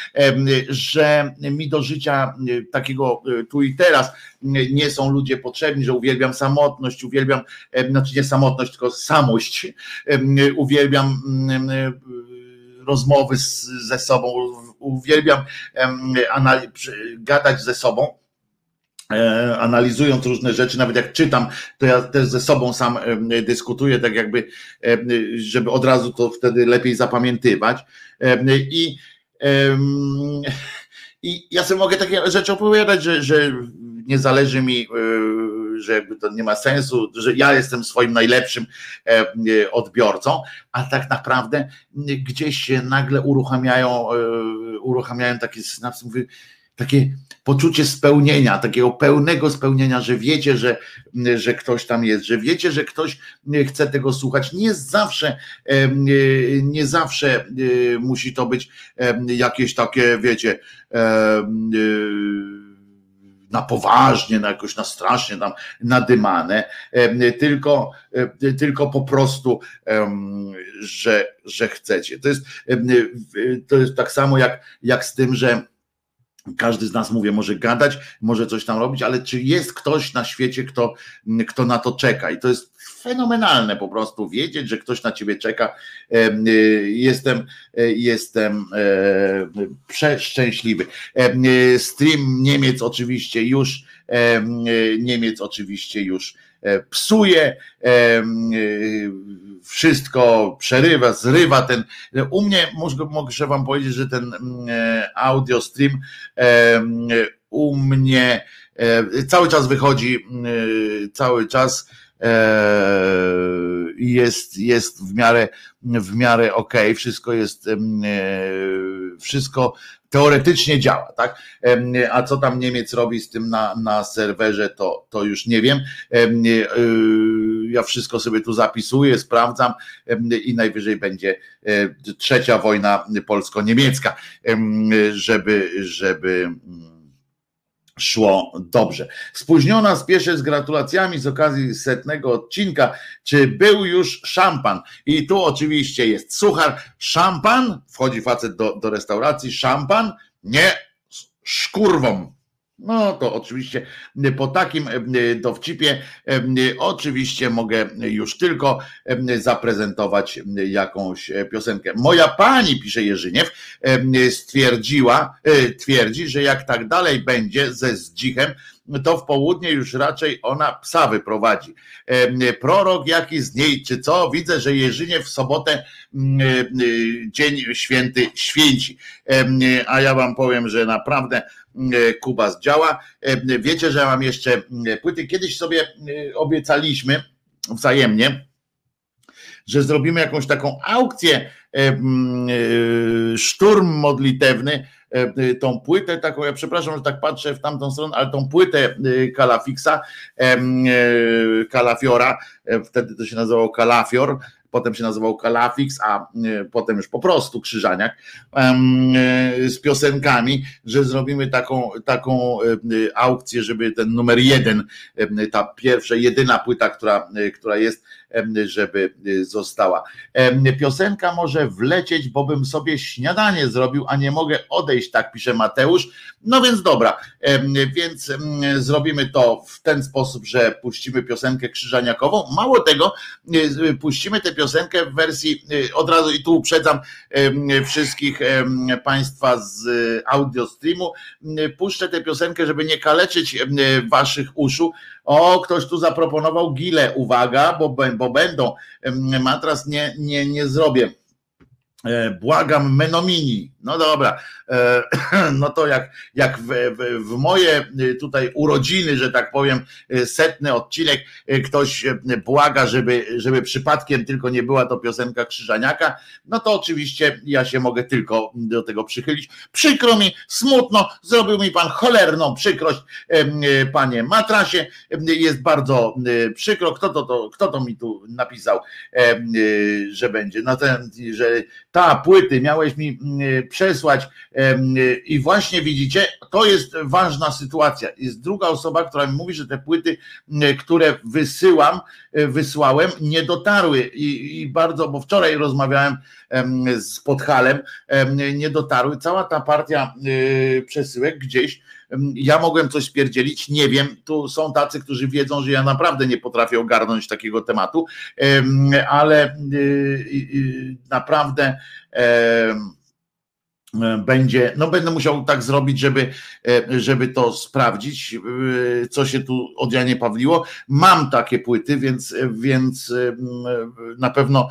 że mi do życia y, takiego y, tu i teraz y, nie są ludzie potrzebni, że uwielbiam samotność, uwielbiam, znaczy nie samotność, tylko samość, uwielbiam mm, rozmowy z, ze sobą, uwielbiam gadać ze sobą analizując różne rzeczy, nawet jak czytam, to ja też ze sobą sam e, dyskutuję, tak jakby, e, żeby od razu to wtedy lepiej zapamiętywać. I, i ja sobie mogę takie rzeczy opowiadać, że, że nie zależy mi, że jakby to nie ma sensu, że ja jestem swoim najlepszym odbiorcą, a tak naprawdę gdzieś się nagle uruchamiają, uruchamiają takie mówię, takie poczucie spełnienia, takiego pełnego spełnienia, że wiecie, że, że ktoś tam jest, że wiecie, że ktoś chce tego słuchać. Nie zawsze, nie zawsze musi to być jakieś takie, wiecie, na poważnie, na jakoś na strasznie tam nadymane, tylko, tylko po prostu, że, że chcecie. To jest, to jest tak samo jak, jak z tym, że każdy z nas, mówię, może gadać, może coś tam robić, ale czy jest ktoś na świecie, kto, kto na to czeka? I to jest fenomenalne po prostu wiedzieć, że ktoś na ciebie czeka. Y, jestem, y, jestem e, przeszczęśliwy. Y, stream Niemiec oczywiście już, Niemiec oczywiście już E, psuje, e, e, wszystko przerywa, zrywa ten. U mnie muszę wam powiedzieć, że ten audio stream u mnie cały czas wychodzi, cały czas jest, jest w miarę, w miarę ok, wszystko jest, wszystko teoretycznie działa, tak? A co tam Niemiec robi z tym na, na serwerze, to, to już nie wiem. E, ja wszystko sobie tu zapisuję, sprawdzam i najwyżej będzie e, trzecia wojna polsko-niemiecka, żeby, żeby szło dobrze. Spóźniona spieszę z gratulacjami z okazji setnego odcinka. Czy był już szampan? I tu oczywiście jest suchar. Szampan? Wchodzi facet do, do restauracji. Szampan? Nie, szkurwą. No to oczywiście po takim dowcipie oczywiście mogę już tylko zaprezentować jakąś piosenkę. Moja pani, pisze Jerzyniew, stwierdziła, twierdzi, że jak tak dalej będzie ze zdzichem, to w południe już raczej ona psa wyprowadzi. Prorok jaki z niej, czy co? Widzę, że Jerzyniew w sobotę dzień święty święci. A ja wam powiem, że naprawdę Kuba działa. E, wiecie, że mam jeszcze e, płyty. Kiedyś sobie obiecaliśmy wzajemnie, że zrobimy jakąś taką aukcję, szturm modlitewny, tą płytę taką, ja przepraszam, że tak patrzę w tamtą stronę, ale tą płytę Kalafixa, Kalafiora, wtedy to się nazywało Kalafior, potem się nazywał Kalafix, a e, potem już po prostu Krzyżaniak, e, z piosenkami, że zrobimy taką, taką e, aukcję, żeby ten numer jeden, ta pierwsza, jedyna płyta, która, która jest, żeby została. Piosenka może wlecieć, bo bym sobie śniadanie zrobił, a nie mogę odejść, tak pisze Mateusz. No więc dobra, więc zrobimy to w ten sposób, że puścimy piosenkę krzyżaniakową. Mało tego, puścimy tę piosenkę w wersji, y, od razu i tu uprzedzam wszystkich Państwa z audio streamu, puszczę tę piosenkę, żeby nie kaleczyć Waszych uszu. O, ktoś tu zaproponował gile, uwaga, bo, bo będą. Matras nie, nie, nie zrobię błagam Menomini. No dobra, e, no to jak, jak w, w, w, moje e, tutaj urodziny, że tak powiem, setny odcinek, ktoś błaga, żeby, żeby przypadkiem tylko nie była to piosenka Krzyżaniaka, no to oczywiście ja się mogę tylko do tego przychylić. Przykro mi, smutno, zrobił mi pan cholerną przykrość, panie Matrasie, jest bardzo przykro. Kto to, to, kto to mi tu napisał, że będzie? No ten, że ta płyty miałeś mi mm, przesłać i właśnie widzicie, to jest ważna sytuacja. Jest druga osoba, która mi mówi, że te płyty, mm, które wysyłam, e, wysłałem, nie dotarły i, i bardzo, bo wczoraj rozmawiałem z Podhalem, nie dotarły. Cała ta partia przesyłek gdzieś ja mogłem coś spierdzielić, nie wiem. Tu są tacy, którzy wiedzą, że ja naprawdę nie potrafię ogarnąć takiego tematu, ale y, y, y, naprawdę będzie, no będę musiał tak zrobić, żeby, e, żeby to sprawdzić, e, co się tu od Janie Pawliło. Mam takie płyty, więc, więc na pewno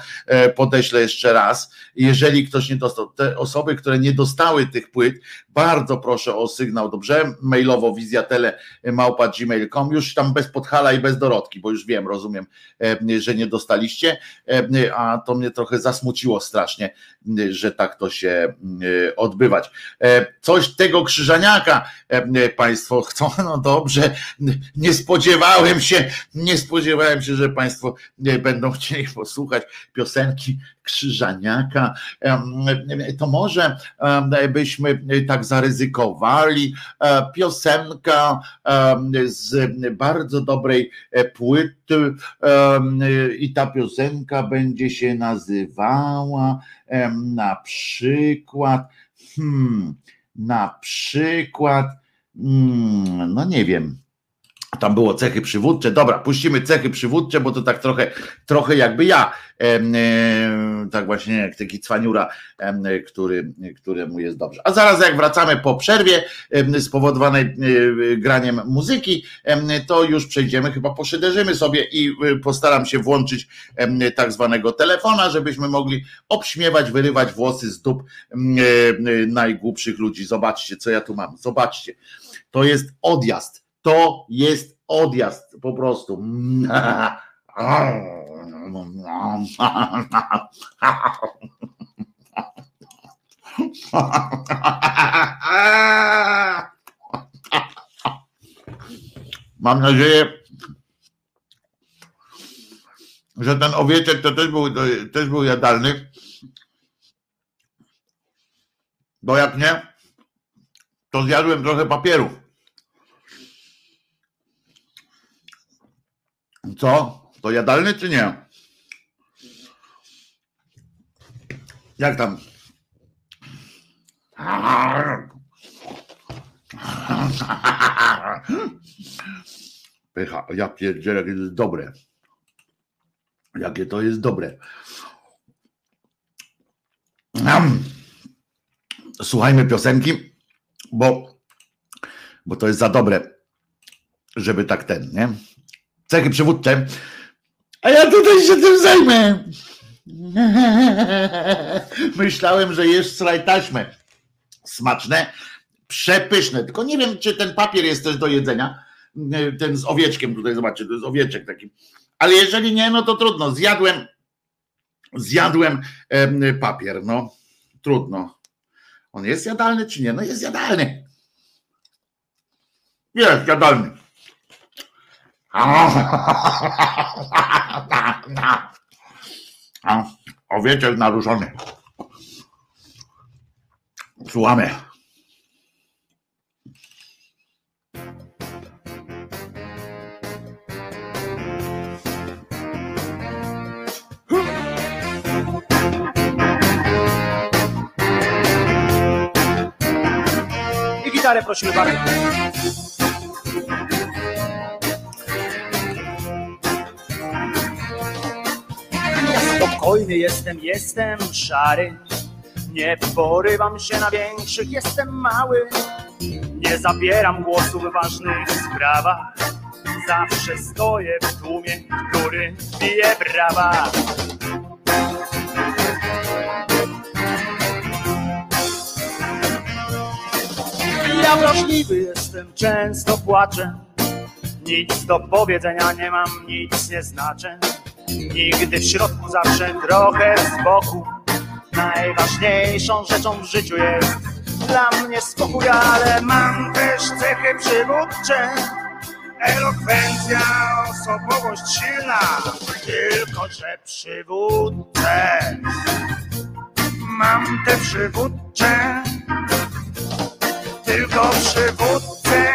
podeślę jeszcze raz. Jeżeli ktoś nie dostał, te osoby, które nie dostały tych płyt, bardzo proszę o sygnał, dobrze? Mailowo wizjatele małpa gmail.com, już tam bez podhala i bez dorodki, bo już wiem, rozumiem, że nie dostaliście, a to mnie trochę zasmuciło strasznie, że tak to się odbywać. E, coś tego krzyżaniaka e, Państwo chcą, no dobrze, nie spodziewałem się, nie spodziewałem się, że Państwo będą chcieli posłuchać piosenki Krzyżaniaka, to może byśmy tak zaryzykowali. E, piosenka z bardzo dobrej płyty i ta piosenka będzie się nazywała na przykład hmm, na przykład, hmm, no nie wiem, tam było cechy przywódcze. Dobra, puścimy cechy przywódcze, bo to tak trochę, trochę jakby ja, e, tak właśnie jak taki cwaniura, e, który, któremu jest dobrze. A zaraz jak wracamy po przerwie e, spowodowanej graniem muzyki, to już przejdziemy, chyba poszyderzymy sobie i e, postaram się włączyć tak zwanego telefona, żebyśmy mogli obśmiewać, wyrywać włosy z dup e, najgłupszych ludzi. Zobaczcie, co ja tu mam. Zobaczcie. To jest odjazd to jest odjazd po prostu. Mam nadzieję, że ten owieczek to też był, to też był jadalny. Bo jak nie, to zjadłem trochę papierów. Co? To jadalny czy nie? Jak tam? Pycha, ja pierdzielę, jakie to jest dobre. Jakie to jest dobre. Słuchajmy piosenki, bo, bo to jest za dobre, żeby tak ten, nie? Cechy przywódcze. A ja tutaj się tym zajmę. Myślałem, że jesz sraj taśmę. Smaczne, przepyszne. Tylko nie wiem, czy ten papier jest też do jedzenia. Ten z owieczkiem tutaj, zobaczcie, to jest owieczek taki. Ale jeżeli nie, no to trudno. Zjadłem, zjadłem papier, no. Trudno. On jest jadalny czy nie? No jest jadalny. Jest jadalny. Owieczek naruszony. Słuchamy. I gitarę prosimy bardzo. Spokojny jestem, jestem szary. Nie porywam się na większych, jestem mały. Nie zabieram głosu w ważnych sprawach. Zawsze stoję w tłumie, który bije brawa. Ja wrażliwy jestem, często płaczę. Nic do powiedzenia nie mam, nic nie znaczę. Nigdy w środku, zawsze trochę z boku. Najważniejszą rzeczą w życiu jest dla mnie spokój, ale mam też cechy przywódcze. Elokwencja, osobowość silna, tylko że przywódcę. Mam te przywódcze, tylko przywódcę.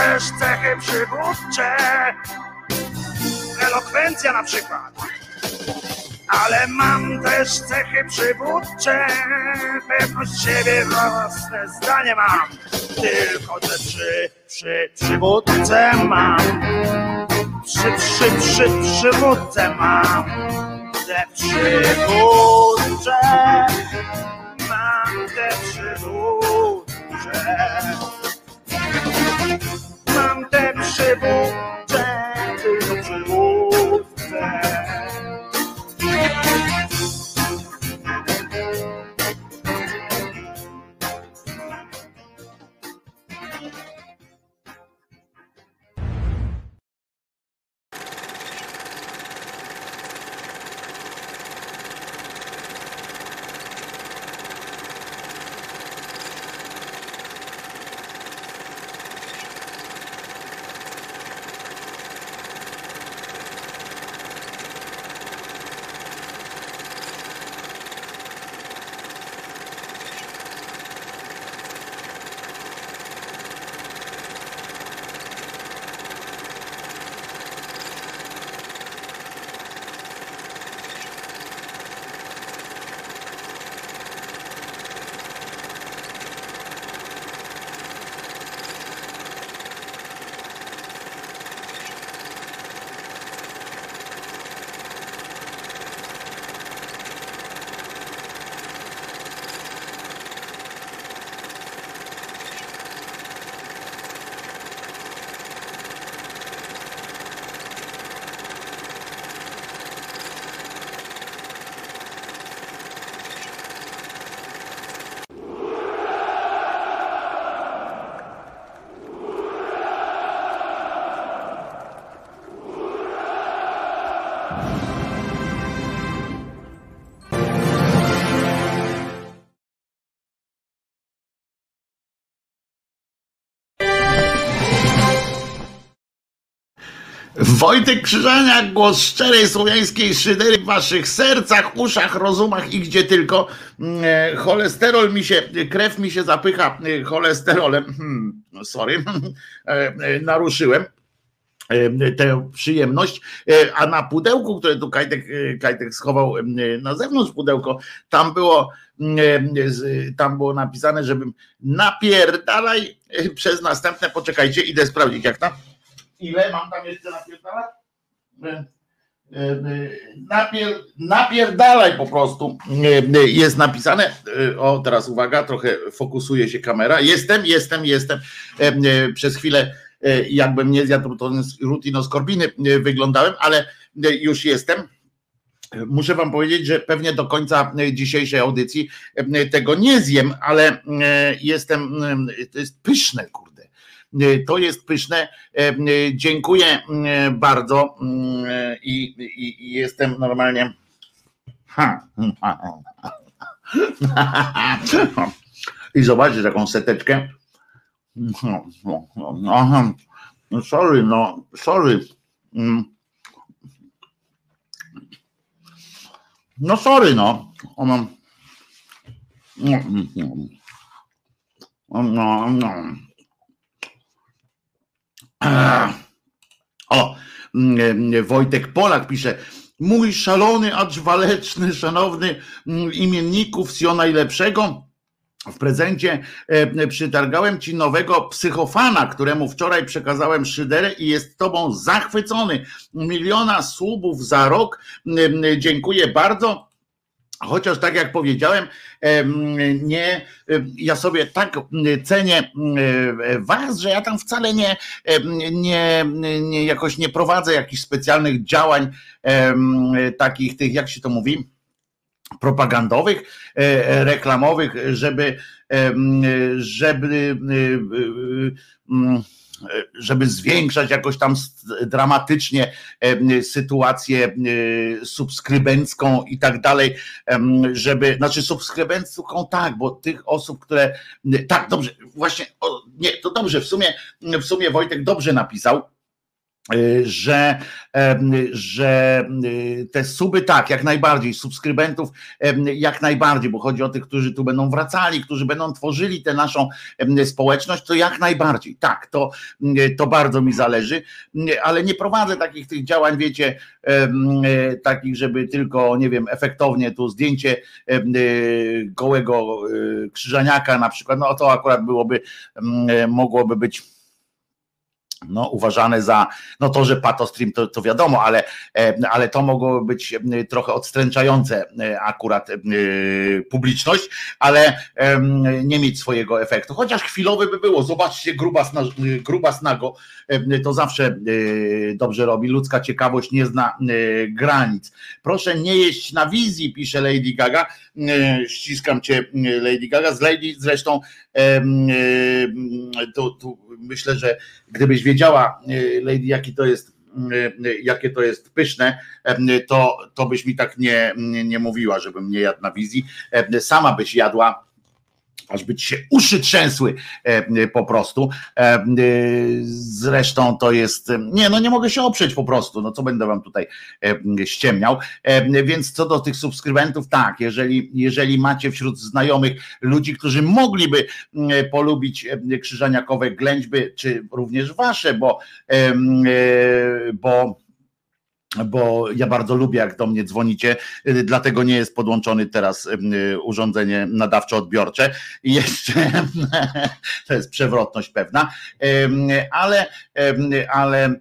też cechy przywódcze, elokwencja na przykład. Ale mam też cechy przywódcze, pewność siebie, własne zdanie mam. Tylko te przy, przy, przywódce mam. Przy, przy, przy, przywódce mam. Te przywódcze, mam te przywódcze. Mam te Wojtek Krzyżaniak, głos szczerej słowiańskiej szydery w waszych sercach, uszach, rozumach i gdzie tylko. Mm, e, cholesterol mi się, krew mi się zapycha e, cholesterolem. Hmm, sorry, e, naruszyłem tę przyjemność, a na pudełku, które tu Kajtek, Kajtek schował na zewnątrz pudełko, tam było, tam było napisane, żebym napierdalaj przez następne, poczekajcie, idę sprawdzić jak tam ile mam tam jeszcze napierdalać? E, e, e, napier, napierdalaj po prostu jest napisane. O, teraz uwaga, trochę fokusuje się kamera. Jestem, jestem, jestem. Przez chwilę jakbym nie zjadł rutinoskorbiny wyglądałem, ale już jestem. Muszę wam powiedzieć, że pewnie do końca dzisiejszej audycji tego nie zjem, ale jestem, to jest pyszne, kurde E, to jest pyszne. E, e, dziękuję bardzo i, i, i jestem normalnie. I zobaczcie taką seteczkę. Aha. Sorry, no, sorry. Mm. No sorry, no. No, no, no. O, mm, Wojtek Polak pisze, mój szalony, acz waleczny, szanowny mm, imienników, wsio najlepszego, w prezencie e, przytargałem ci nowego psychofana, któremu wczoraj przekazałem szyderę i jest tobą zachwycony. Miliona słupów za rok. Dziękuję bardzo. Chociaż tak jak powiedziałem, nie, ja sobie tak cenię was, że ja tam wcale nie, nie, nie jakoś nie prowadzę jakichś specjalnych działań takich tych, jak się to mówi, propagandowych, e, reklamowych, żeby, żeby żeby zwiększać jakoś tam dramatycznie sytuację e, subskrybencką i tak dalej, żeby, znaczy subskrybencką tak, bo tych osób, które, tak, dobrze, właśnie, nie, to dobrze, w sumie, w sumie Wojtek dobrze napisał, że, że y, te suby tak, jak najbardziej, subskrybentów jak najbardziej, bo chodzi o tych, którzy tu będą wracali, którzy będą tworzyli tę naszą społeczność, to jak najbardziej, tak, to, y, to bardzo mi zależy, ale nie prowadzę takich tych działań, wiecie, takich, żeby tylko, nie wiem, efektownie tu zdjęcie gołego krzyżaniaka na przykład, no to akurat byłoby, mogłoby być no, uważane za, no to, że patostream to, to wiadomo, ale, e, ale to mogło być e, trochę odstręczające e, akurat publiczność, ale nie mieć swojego efektu. Chociaż chwilowy by było. Zobaczcie, grubas, na, grubas to zawsze dobrze robi. Ludzka ciekawość nie zna granic. Proszę nie jeść na wizji, pisze Lady Gaga. Ściskam cię, Lady Gaga. Z Lady zresztą tu, tu myślę, że gdybyś wiedziała, e, Lady, jaki to jest e, jakie to jest pyszne, to, to byś mi tak nie, nie mówiła, żebym nie jadł na wizji. Sama byś jadła aż by ci się uszy trzęsły e, po prostu. E, e, zresztą to jest, nie no nie mogę się oprzeć po prostu, no co będę wam tutaj ściemniał. Więc co do tych subskrybentów, tak, jeżeli, jeżeli macie wśród znajomych ludzi, którzy mogliby polubić krzyżaniakowe ględźby, czy również wasze, bo, bo bo ja bardzo lubię, jak do mnie dzwonicie, y, dlatego nie jest podłączony teraz y, urządzenie nadawczo-odbiorcze. Jeszcze to jest przewrotność pewna, ale, ale y,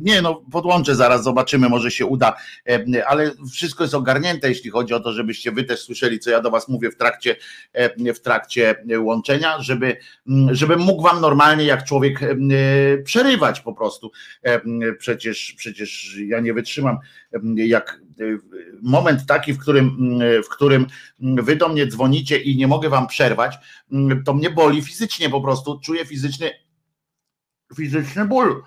nie, no podłączę zaraz, zobaczymy, może się uda, ale wszystko jest ogarnięte, jeśli chodzi o to, żebyście wy też słyszeli, co ja do was mówię w trakcie, w trakcie łączenia, żeby, żebym mógł wam normalnie jak człowiek przerywać po prostu. Przecież, przecież przecież ja nie wytrzymam, jak e, moment taki, w którym, w którym wy do mnie dzwonicie i nie mogę wam przerwać, to mnie boli fizycznie po prostu, czuję fizyczny fizyczny ból.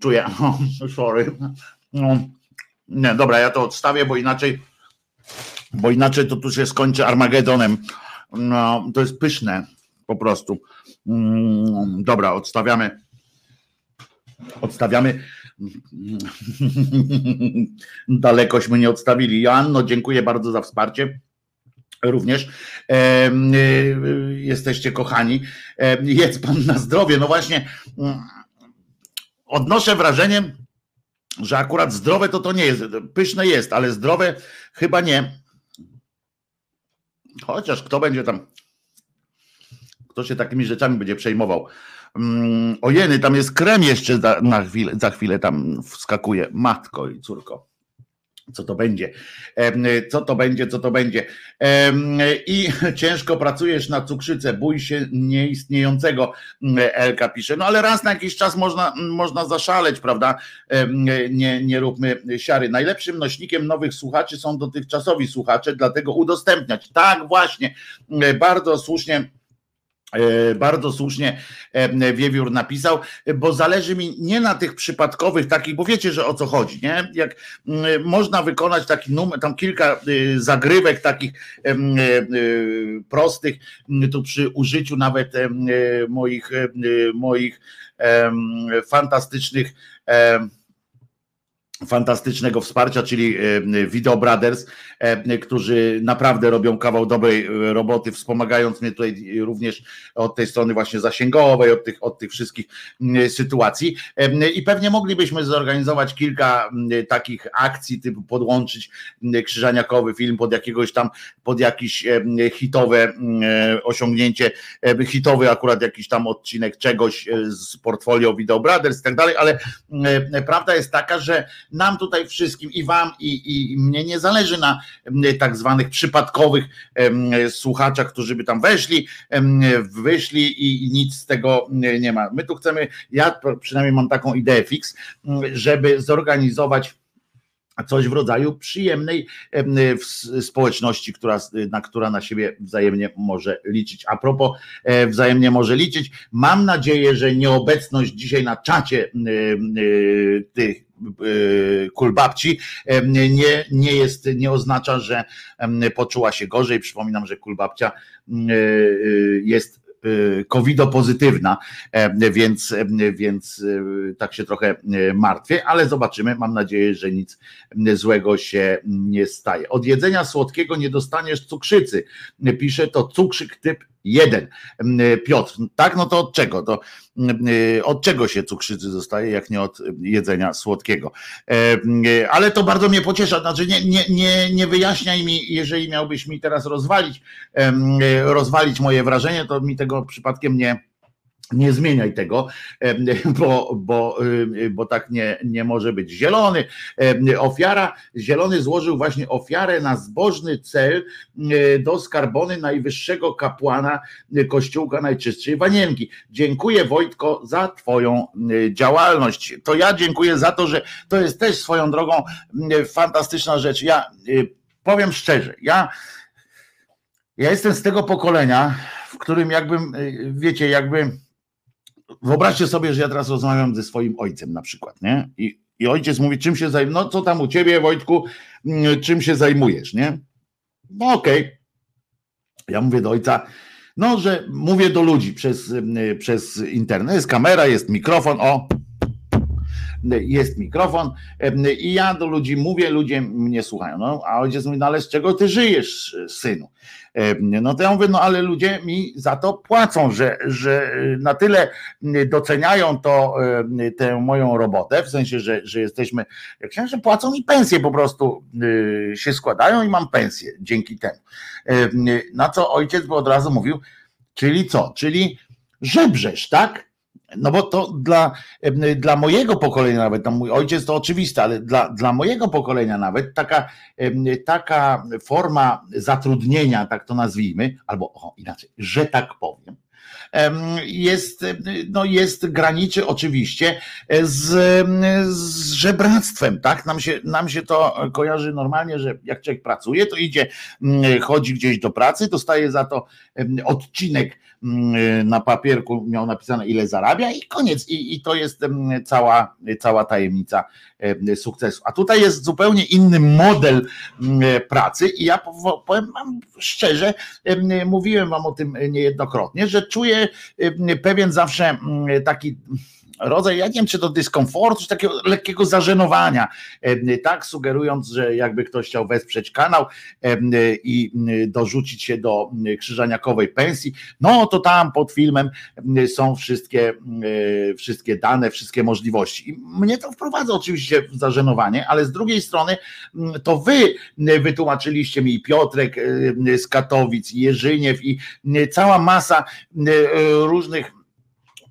Czuję, sorry. Nie, dobra, ja to odstawię, bo inaczej bo inaczej to tu się skończy Armagedonem. No, to jest pyszne po prostu. Dobra, odstawiamy Odstawiamy. Dalekośmy nie odstawili. Joanno, dziękuję bardzo za wsparcie. Również e, jesteście kochani. E, jedz pan na zdrowie. No właśnie, mm, odnoszę wrażenie, że akurat zdrowe to to nie jest. Pyszne jest, ale zdrowe chyba nie. Chociaż kto będzie tam, kto się takimi rzeczami będzie przejmował. Um, ojeny, tam jest krem jeszcze za, na chwilę, za chwilę tam wskakuje. Matko i córko co to będzie, co to będzie, co to będzie. I ciężko pracujesz na cukrzycę, bój się nieistniejącego, Elka pisze. No ale raz na jakiś czas można, można zaszaleć, prawda? Nie, nie róbmy siary. Najlepszym nośnikiem nowych słuchaczy są dotychczasowi słuchacze, dlatego udostępniać. Tak, właśnie, bardzo słusznie E, bardzo słusznie e, Wiewiór napisał, bo zależy mi nie na tych przypadkowych takich, bo wiecie, że o co chodzi, nie? Jak można wykonać taki numer, tam kilka y, zagrywek takich prostych, tu przy użyciu nawet moich, moich fantastycznych fantastycznego wsparcia, czyli e, Video Brothers, e, którzy naprawdę robią kawał dobrej e, roboty, wspomagając mnie tutaj również od tej strony właśnie zasięgowej, od tych, od tych wszystkich sytuacji. I pewnie moglibyśmy zorganizować kilka takich akcji, typu podłączyć krzyżaniakowy film pod jakiegoś tam, pod jakieś hitowe osiągnięcie, hitowy akurat jakiś tam odcinek czegoś z portfolio Video Brothers i tak dalej, ale prawda jest taka, że nam tutaj wszystkim i wam i, i mnie nie zależy na tak zwanych przypadkowych słuchaczach, którzy by tam weszli, wyszli i nic z tego nie ma. My tu chcemy, ja przynajmniej mam taką ideę fix, żeby zorganizować coś w rodzaju przyjemnej społeczności, która, na, która na siebie wzajemnie może liczyć. A propos e, wzajemnie może liczyć, mam nadzieję, że nieobecność dzisiaj na czacie e, tych e, kulbabci nie, nie jest, nie oznacza, że poczuła się gorzej. Przypominam, że kulbabcia jest Y, covido-pozytywna, e, więc, e, więc e, tak się trochę martwię, ale zobaczymy. Mam nadzieję, że nic złego się nie staje. Od jedzenia słodkiego nie dostaniesz cukrzycy. Pisze to cukrzyk typ jeden. Piotr, tak, no to od czego? To od czego się cukrzycy zostaje, jak nie od jedzenia słodkiego. Ale to bardzo mnie pociesza, znaczy nie, nie, nie, nie wyjaśniaj mi, jeżeli miałbyś mi teraz rozwalić, rozwalić moje wrażenie, to mi tego przypadkiem nie nie zmieniaj tego, bo, bo, bo tak nie, nie może być. Zielony, ofiara, zielony złożył właśnie ofiarę na zbożny cel do skarbony najwyższego kapłana Kościółka Najczystszej Wanienki. Dziękuję Wojtko za Twoją działalność. To ja dziękuję za to, że to jest też swoją drogą fantastyczna rzecz. Ja powiem szczerze, ja, ja jestem z tego pokolenia, w którym jakbym, wiecie, jakby wyobraźcie sobie, że ja teraz rozmawiam ze swoim ojcem na przykład, nie? I, i ojciec mówi, czym się zajmujesz? No co tam u ciebie, Wojtku, mm, czym się zajmujesz, nie? No okej. Okay. Ja mówię do ojca, no, że mówię do ludzi przez, mm, przez internet. Jest kamera, jest mikrofon, o, jest mikrofon i ja do ludzi mówię, ludzie mnie słuchają. No, a ojciec mówi, no ale z czego ty żyjesz, synu? No to ja mówię, no ale ludzie mi za to płacą, że, że na tyle doceniają to, tę moją robotę, w sensie, że, że jesteśmy, jak się, że płacą mi pensję po prostu y, się składają i mam pensję dzięki temu. Na co ojciec by od razu mówił, czyli co? Czyli żebrzesz, tak? No bo to dla, dla mojego pokolenia nawet, tam mój ojciec to oczywiste, ale dla, dla mojego pokolenia nawet taka, taka forma zatrudnienia, tak to nazwijmy, albo o, inaczej, że tak powiem, jest, no jest graniczy oczywiście z, z żebractwem, tak? Nam się, nam się to kojarzy normalnie, że jak człowiek pracuje, to idzie, chodzi gdzieś do pracy, dostaje za to odcinek na papierku, miał napisane ile zarabia i koniec. I, i to jest cała, cała tajemnica sukcesu. A tutaj jest zupełnie inny model pracy i ja powiem wam szczerze, mówiłem wam o tym niejednokrotnie, że czuję pewien zawsze taki rodzaj, ja nie wiem, czy to dyskomfortu, czy takiego lekkiego zażenowania, tak, sugerując, że jakby ktoś chciał wesprzeć kanał i dorzucić się do krzyżaniakowej pensji, no to tam pod filmem są wszystkie, wszystkie dane, wszystkie możliwości. I mnie to wprowadza oczywiście w zażenowanie, ale z drugiej strony to wy wytłumaczyliście mi Piotrek z Katowic, Jerzyniew i cała masa różnych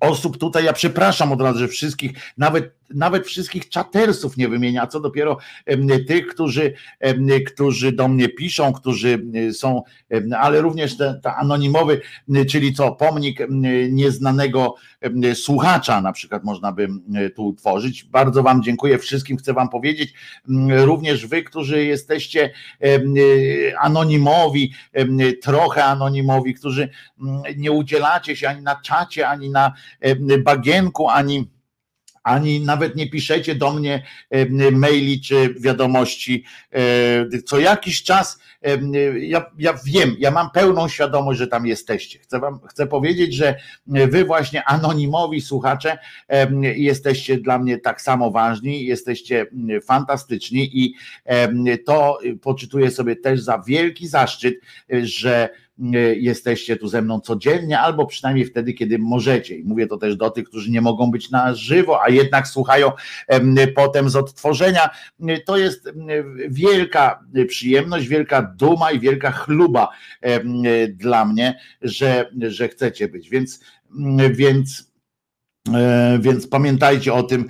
osób tutaj, ja przepraszam od razu, że wszystkich, nawet nawet wszystkich czatersów nie wymienia, co dopiero tych, którzy, którzy do mnie piszą, którzy są, ale również te, te anonimowy, czyli co, pomnik nieznanego słuchacza na przykład można by tu utworzyć. Bardzo Wam dziękuję wszystkim, chcę Wam powiedzieć, również Wy, którzy jesteście anonimowi, trochę anonimowi, którzy nie udzielacie się ani na czacie, ani na bagienku, ani ani nawet nie piszecie do mnie maili czy wiadomości. E, co jakiś czas ja, ja wiem, ja mam pełną świadomość, że tam jesteście. Chcę wam chcę powiedzieć, że wy właśnie anonimowi słuchacze jesteście dla mnie tak samo ważni, jesteście fantastyczni i to poczytuję sobie też za wielki zaszczyt, że E, jesteście tu ze mną codziennie, albo przynajmniej wtedy, kiedy możecie. I mówię to też do tych, którzy nie mogą być na żywo, a jednak słuchają potem z odtworzenia. E, to jest wielka przyjemność, wielka duma i wielka chluba dla mnie, że, że chcecie być. Więc, więc, e, więc pamiętajcie o tym,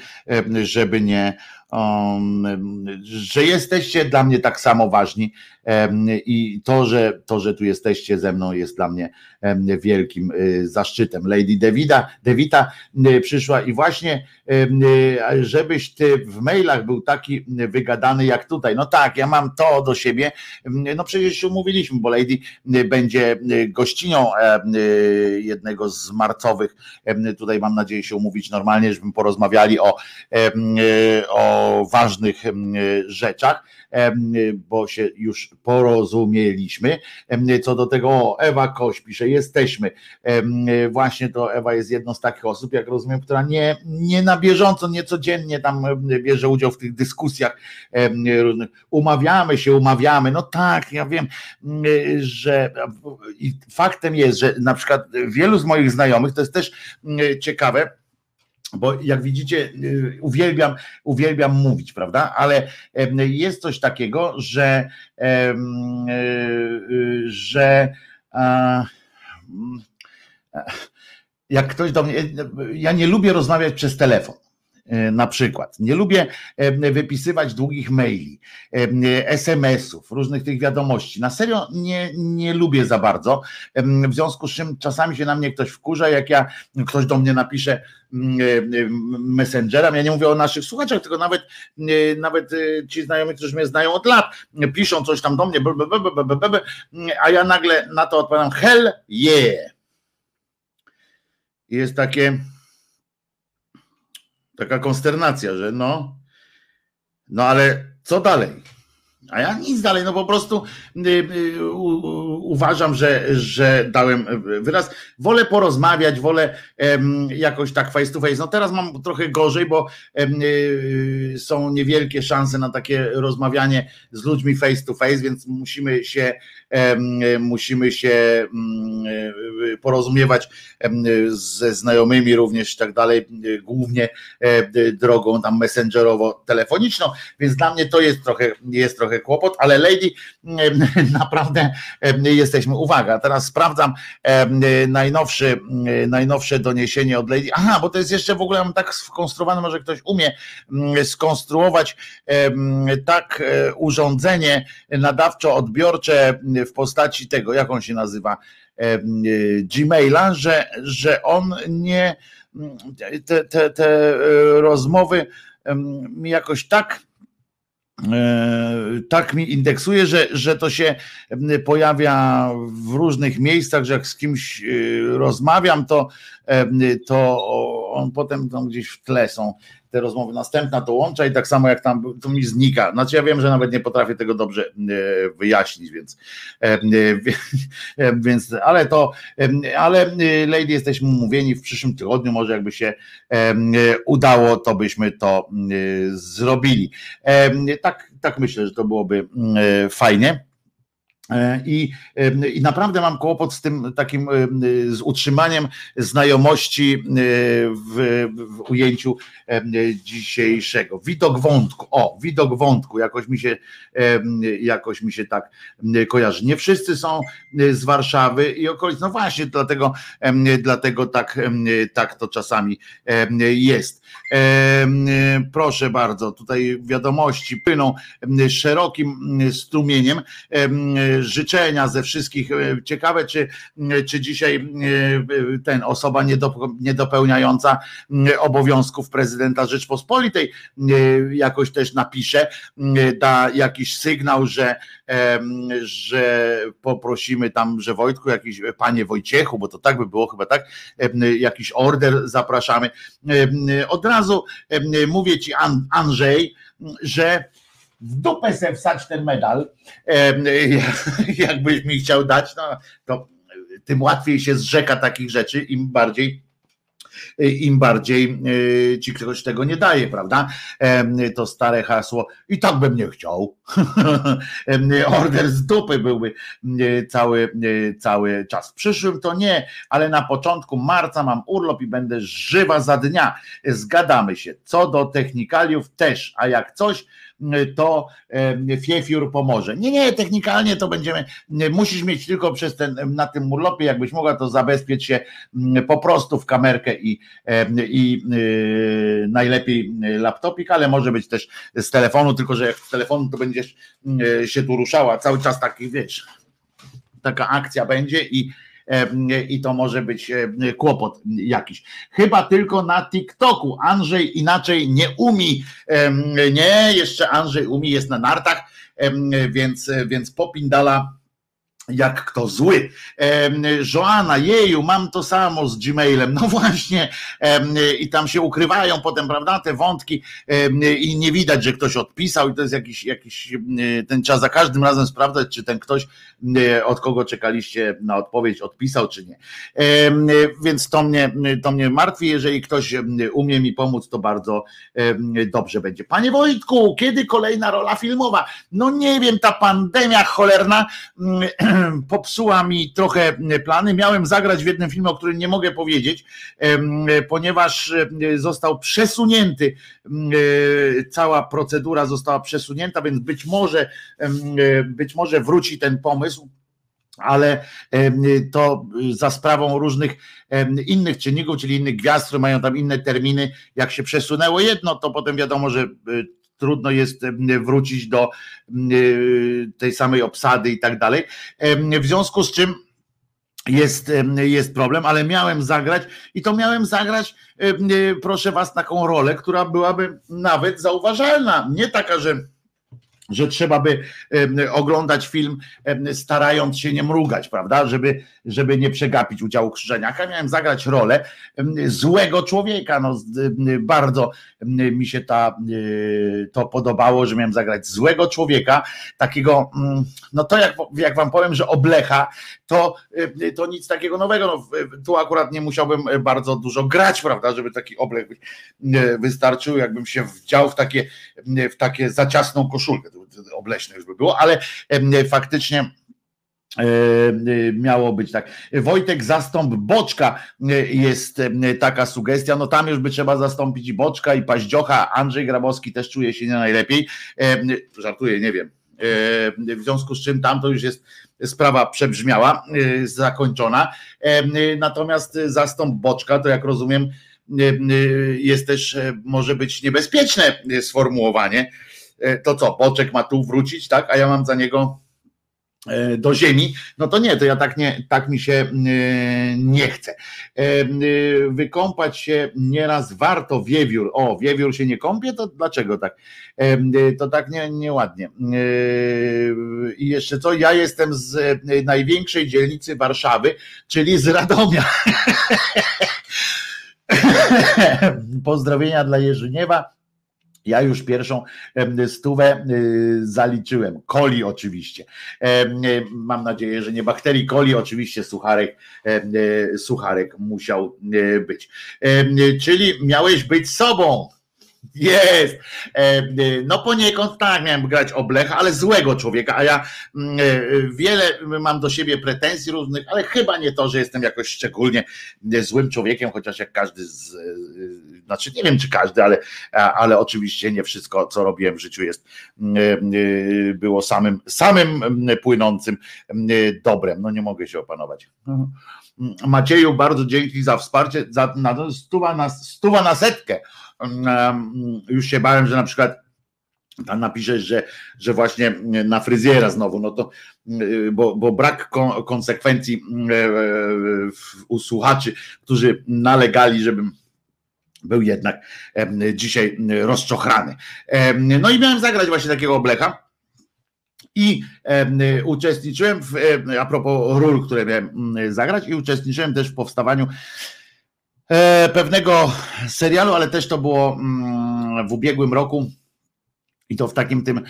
żeby nie Um, że jesteście dla mnie tak samo ważni i to że, to, że tu jesteście ze mną jest dla mnie wielkim y, zaszczytem. Lady Devida, Devita y, przyszła i właśnie y, żebyś ty w mailach był taki wygadany jak tutaj. No tak, ja mam to do siebie, no przecież się umówiliśmy, bo Lady będzie gościnią jednego z marcowych, tutaj mam nadzieję się umówić normalnie, żebyśmy porozmawiali o, o ważnych rzeczach, bo się już porozumieliśmy. Co do tego Ewa Koś pisze, jesteśmy. Właśnie to Ewa jest jedną z takich osób, jak rozumiem, która nie, nie na bieżąco, nie codziennie tam bierze udział w tych dyskusjach. Umawiamy się, umawiamy. No tak, ja wiem, że faktem jest, że na przykład wielu z moich znajomych, to jest też ciekawe, bo jak widzicie, y, uwielbiam, uwielbiam mówić, prawda? Ale jest coś takiego, że, y, że jak ktoś do mnie, ja nie lubię rozmawiać przez telefon. E, na przykład. Nie lubię e, wypisywać długich maili, e, SMS-ów, różnych tych wiadomości. Na serio nie, nie lubię za bardzo. W związku z czym czasami się na mnie ktoś wkurza, jak ja ktoś do mnie napisze messengerem. Ja nie mówię o naszych słuchaczach, tylko nawet, nawet ci znajomi, którzy mnie znają od lat, piszą coś tam do mnie, a ja nagle na to odpowiadam hell yeah. Jest takie taka konsternacja, że no, no ale co dalej? A ja nic dalej, no po prostu y, y, uważam, że, że dałem wyraz. Wolę porozmawiać, wolę jakoś tak face to face. No teraz mam trochę gorzej, bo y, są niewielkie szanse na takie rozmawianie z ludźmi face to face, więc musimy się musimy się mm, porozumiewać ze znajomymi również i tak dalej, głównie drogą tam messengerowo-telefoniczną, więc dla mnie to jest trochę, jest trochę kłopot, ale Lady naprawdę jesteśmy. Uwaga, teraz sprawdzam najnowszy, najnowsze doniesienie od Lady. Aha, bo to jest jeszcze w ogóle mam tak skonstruowane, może ktoś umie skonstruować tak e, urządzenie nadawczo-odbiorcze w postaci tego, jak on się nazywa, Gmaila, że, że on nie te, te, te e, rozmowy mi jakoś tak E, tak mi indeksuje, że, że to się pojawia w różnych miejscach, że jak z kimś e, rozmawiam, to, to on potem tam gdzieś w tle są te rozmowy. Następna to łącza i tak samo jak tam to mi znika. Znaczy ja wiem, że nawet nie potrafię tego dobrze wyjaśnić, więc, więc ale to, ale Lady jesteśmy umówieni w przyszłym tygodniu, może jakby się udało, to byśmy to zrobili. Tak, tak myślę, że to byłoby fajnie. E, I, I naprawdę mam kłopot z tym takim, z utrzymaniem znajomości w, w ujęciu dzisiejszego. Widok wątku, o, widok wątku, jakoś mi się, jakoś mi się tak kojarzy. Nie wszyscy są z Warszawy i okolic, no właśnie, dlatego, dlatego tak, tak to czasami jest. Proszę bardzo, tutaj wiadomości płyną szerokim strumieniem życzenia ze wszystkich. E, ciekawe, czy, czy dzisiaj e, ten osoba niedopełniająca obowiązków prezydenta Rzeczpospolitej e, jakoś też napisze, da jakiś sygnał, że, że poprosimy tam, że Wojtku, jakiś panie Wojciechu, bo to tak by było chyba tak, jakiś order zapraszamy. Od razu mówię ci Andrzej, że w dupę se wsać ten medal, jakbyś mi chciał dać, no, to tym łatwiej się zrzeka takich rzeczy, im bardziej im bardziej e, ci ktoś tego nie daje, prawda? To stare hasło i tak bym nie chciał. Order z dupy byłby cały, cały czas. W przyszłym to nie, ale na początku marca mam urlop i będę żywa za dnia. Zgadamy się. Co do technikaliów też, a jak coś, to Fiefiur pomoże. Nie, nie, technikalnie to będziemy, musisz mieć tylko przez ten, na tym urlopie, jakbyś mogła, to zabezpiecz się po prostu w kamerkę i, i y, najlepiej laptopik, ale może być też z telefonu, tylko że jak z telefonu to będziesz się tu ruszała, cały czas taki, wiesz, taka akcja będzie i i to może być kłopot jakiś. Chyba tylko na TikToku. Andrzej inaczej nie umi. Nie, jeszcze Andrzej umi, jest na nartach, więc, więc popindala jak kto zły. Joanna, jeju, mam to samo z Gmailem. No właśnie, i tam się ukrywają potem, prawda, te wątki i nie widać, że ktoś odpisał i to jest jakiś, jakiś ten czas za każdym razem sprawdzać, czy ten ktoś, od kogo czekaliście na odpowiedź, odpisał, czy nie. Więc to mnie, to mnie martwi, jeżeli ktoś umie mi pomóc, to bardzo dobrze będzie. Panie Wojtku, kiedy kolejna rola filmowa? No nie wiem, ta pandemia cholerna popsuła mi trochę plany. Miałem zagrać w jednym filmie, o którym nie mogę powiedzieć, ponieważ został przesunięty, cała procedura została przesunięta, więc być może, być może wróci ten pomysł ale to za sprawą różnych innych czynników, czyli innych gwiazd, które mają tam inne terminy. Jak się przesunęło jedno, to potem wiadomo, że trudno jest wrócić do tej samej obsady i tak dalej. W związku z czym jest, jest problem, ale miałem zagrać i to miałem zagrać, proszę Was, taką rolę, która byłaby nawet zauważalna. Nie taka, że że trzeba by oglądać film starając się nie mrugać, prawda, żeby, żeby nie przegapić udziału Krzyżeniaka. Miałem zagrać rolę złego człowieka, no bardzo mi się ta, y, to podobało, że miałem zagrać złego człowieka, takiego, mm, no to jak, jak wam powiem, że oblecha, to, y, to nic takiego nowego, no, tu akurat nie musiałbym bardzo dużo grać, prawda, żeby taki oblech y, wystarczył, jakbym się wdział w takie, w takie za ciasną koszulkę, obleśne już by było, ale faktycznie e, e, miało być tak. Wojtek zastąp Boczka e, jest taka sugestia, no tam już by trzeba zastąpić i Boczka i Paździocha, Andrzej Grabowski też czuje się nie najlepiej, żartuję, nie wiem, w związku z czym tam to już jest sprawa przebrzmiała, zakończona, natomiast zastąp Boczka to jak rozumiem jest też, może być niebezpieczne sformułowanie, E, to co, Boczek ma tu wrócić, tak, a ja mam za niego e, do ziemi, no to nie, to ja tak nie, tak mi się e, nie chce. Wykąpać się nieraz warto wiewiór. O, wiewiór się nie kąpie, to dlaczego tak? To tak nie, nieładnie. I jeszcze co, ja jestem z największej dzielnicy Warszawy, czyli z Radomia. Pozdrowienia dla Jerzyniewa. Ja już pierwszą stówę y, zaliczyłem. Coli oczywiście. Y, mam nadzieję, że nie bakterii coli, oczywiście sucharek, y, sucharek musiał być. Czyli miałeś być sobą. Jest. No poniekąd tak, miałem grać oblecha, ale złego człowieka, a ja mm, wiele mam do siebie pretensji różnych, ale chyba nie to, że jestem jakoś szczególnie złym człowiekiem, chociaż jak każdy z znaczy nie wiem czy każdy, ale, ale oczywiście nie wszystko, co robiłem w życiu jest mm, y, było samym, samym mm, płynącym mm, dobrem. No nie mogę się opanować. Macieju, bardzo dzięki za wsparcie, za na, stuwa, na, stuwa na setkę. Już się bałem, że na przykład tam napiszesz, że, że właśnie na fryzjera znowu, no to bo, bo brak konsekwencji u słuchaczy, którzy nalegali, żebym był jednak dzisiaj rozczochrany. No i miałem zagrać właśnie takiego oblecha. I uczestniczyłem w, a propos ról, które miałem mm, zagrać, i uczestniczyłem też w powstawaniu e, pewnego serialu, ale też to było mm, w ubiegłym roku. I to w takim tym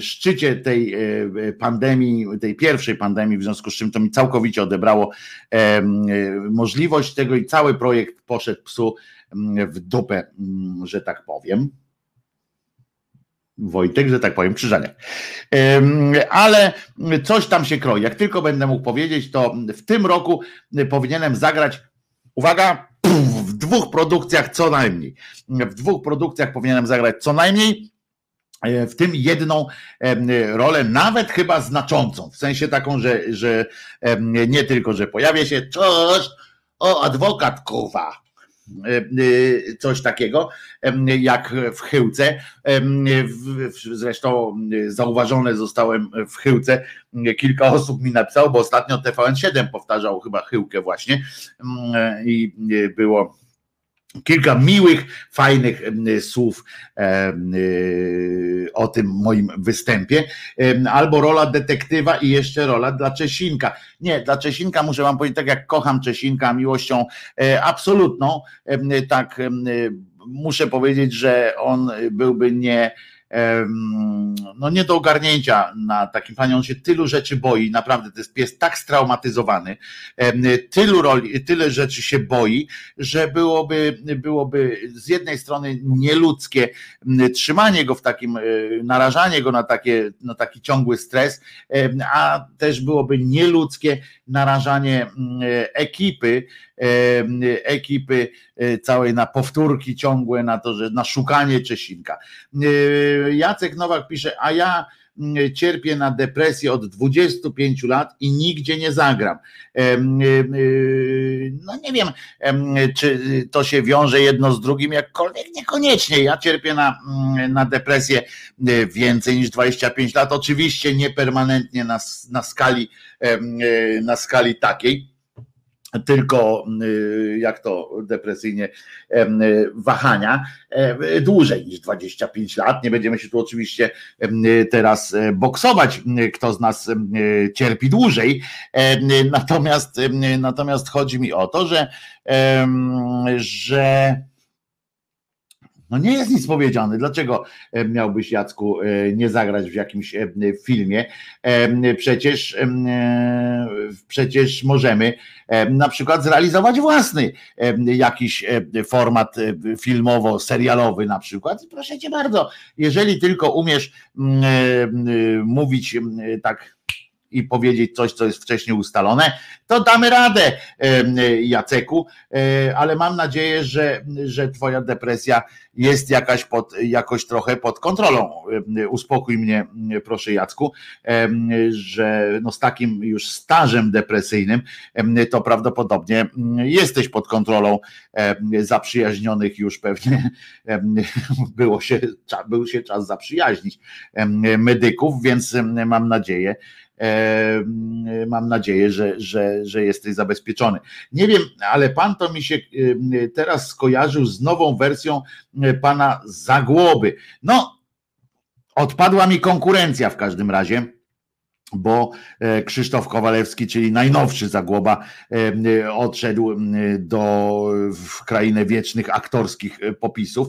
szczycie tej e, pandemii, tej pierwszej pandemii, w związku z czym to mi całkowicie odebrało możliwość tego i cały projekt poszedł psu w dupę, mm, że tak powiem. Wojtek, że tak powiem, krzyżaniak. Ale coś tam się kroi. Jak tylko będę mógł powiedzieć, to w tym roku powinienem zagrać, uwaga, w dwóch produkcjach co najmniej. W dwóch produkcjach powinienem zagrać co najmniej. E, w tym jedną rolę, nawet chyba znaczącą, w sensie taką, że, że nie tylko, że pojawia się, cześć, o adwokat kuwa, coś takiego jak w Chyłce. Zresztą zauważone zostałem w Chyłce. Kilka osób mi napisało, bo ostatnio TVN7 powtarzał chyba Chyłkę właśnie i było kilka miłych, fajnych słów o tym moim występie, albo rola detektywa i jeszcze rola dla Czesinka. Nie, dla Czesinka muszę wam powiedzieć, tak jak kocham Czesinka miłością e, absolutną, tak muszę powiedzieć, że on byłby nie no nie do ogarnięcia na takim panie, on się tylu rzeczy boi, naprawdę to jest pies tak straumatyzowany, tylu roli, tyle rzeczy się boi, że byłoby, byłoby z jednej strony nieludzkie trzymanie go w takim, e, narażanie go na, takie, na taki ciągły stres, a też byłoby nieludzkie narażanie ekipy, ekipy e, całej na powtórki ciągłe, na to, że na szukanie Czesinka. E, Jacek Nowak pisze, a ja mm, cierpię na depresję od 25 lat i nigdzie nie zagram. E, no nie wiem, czy to się wiąże jedno z drugim, jakkolwiek niekoniecznie. Ja cierpię na, mm, na depresję więcej niż 25 lat, oczywiście nie permanentnie na, na skali na skali takiej tylko y, jak to depresyjnie wahania dłużej niż 25 lat. Nie będziemy się tu oczywiście teraz e, boksować, kto z nas cierpi dłużej. Natomiast natomiast chodzi mi o to, że że no nie jest nic powiedziane. Dlaczego e, miałbyś, Jacku, e, nie zagrać w jakimś e, filmie? Przecież, przecież możemy na przykład zrealizować własny jakiś format filmowo-serialowy na przykład. Proszę cię bardzo, jeżeli tylko umiesz mówić tak i powiedzieć coś, co jest wcześniej ustalone, to damy radę, Jaceku, e, ale mam nadzieję, że, że Twoja depresja jest jakaś pod, jakoś trochę pod kontrolą. Uspokój mnie, proszę Jacku, że no z takim już stażem depresyjnym, to prawdopodobnie jesteś pod kontrolą zaprzyjaźnionych już pewnie było się, był się czas zaprzyjaźnić medyków, więc mam nadzieję, mam nadzieję, że, że, że jesteś zabezpieczony. Nie wiem, ale pan to mi się teraz skojarzył z nową wersją pana Zagłoby. No, odpadła mi konkurencja w każdym razie bo e, Krzysztof Kowalewski, czyli najnowszy Zagłoba, e, odszedł do w krainę wiecznych aktorskich e, popisów,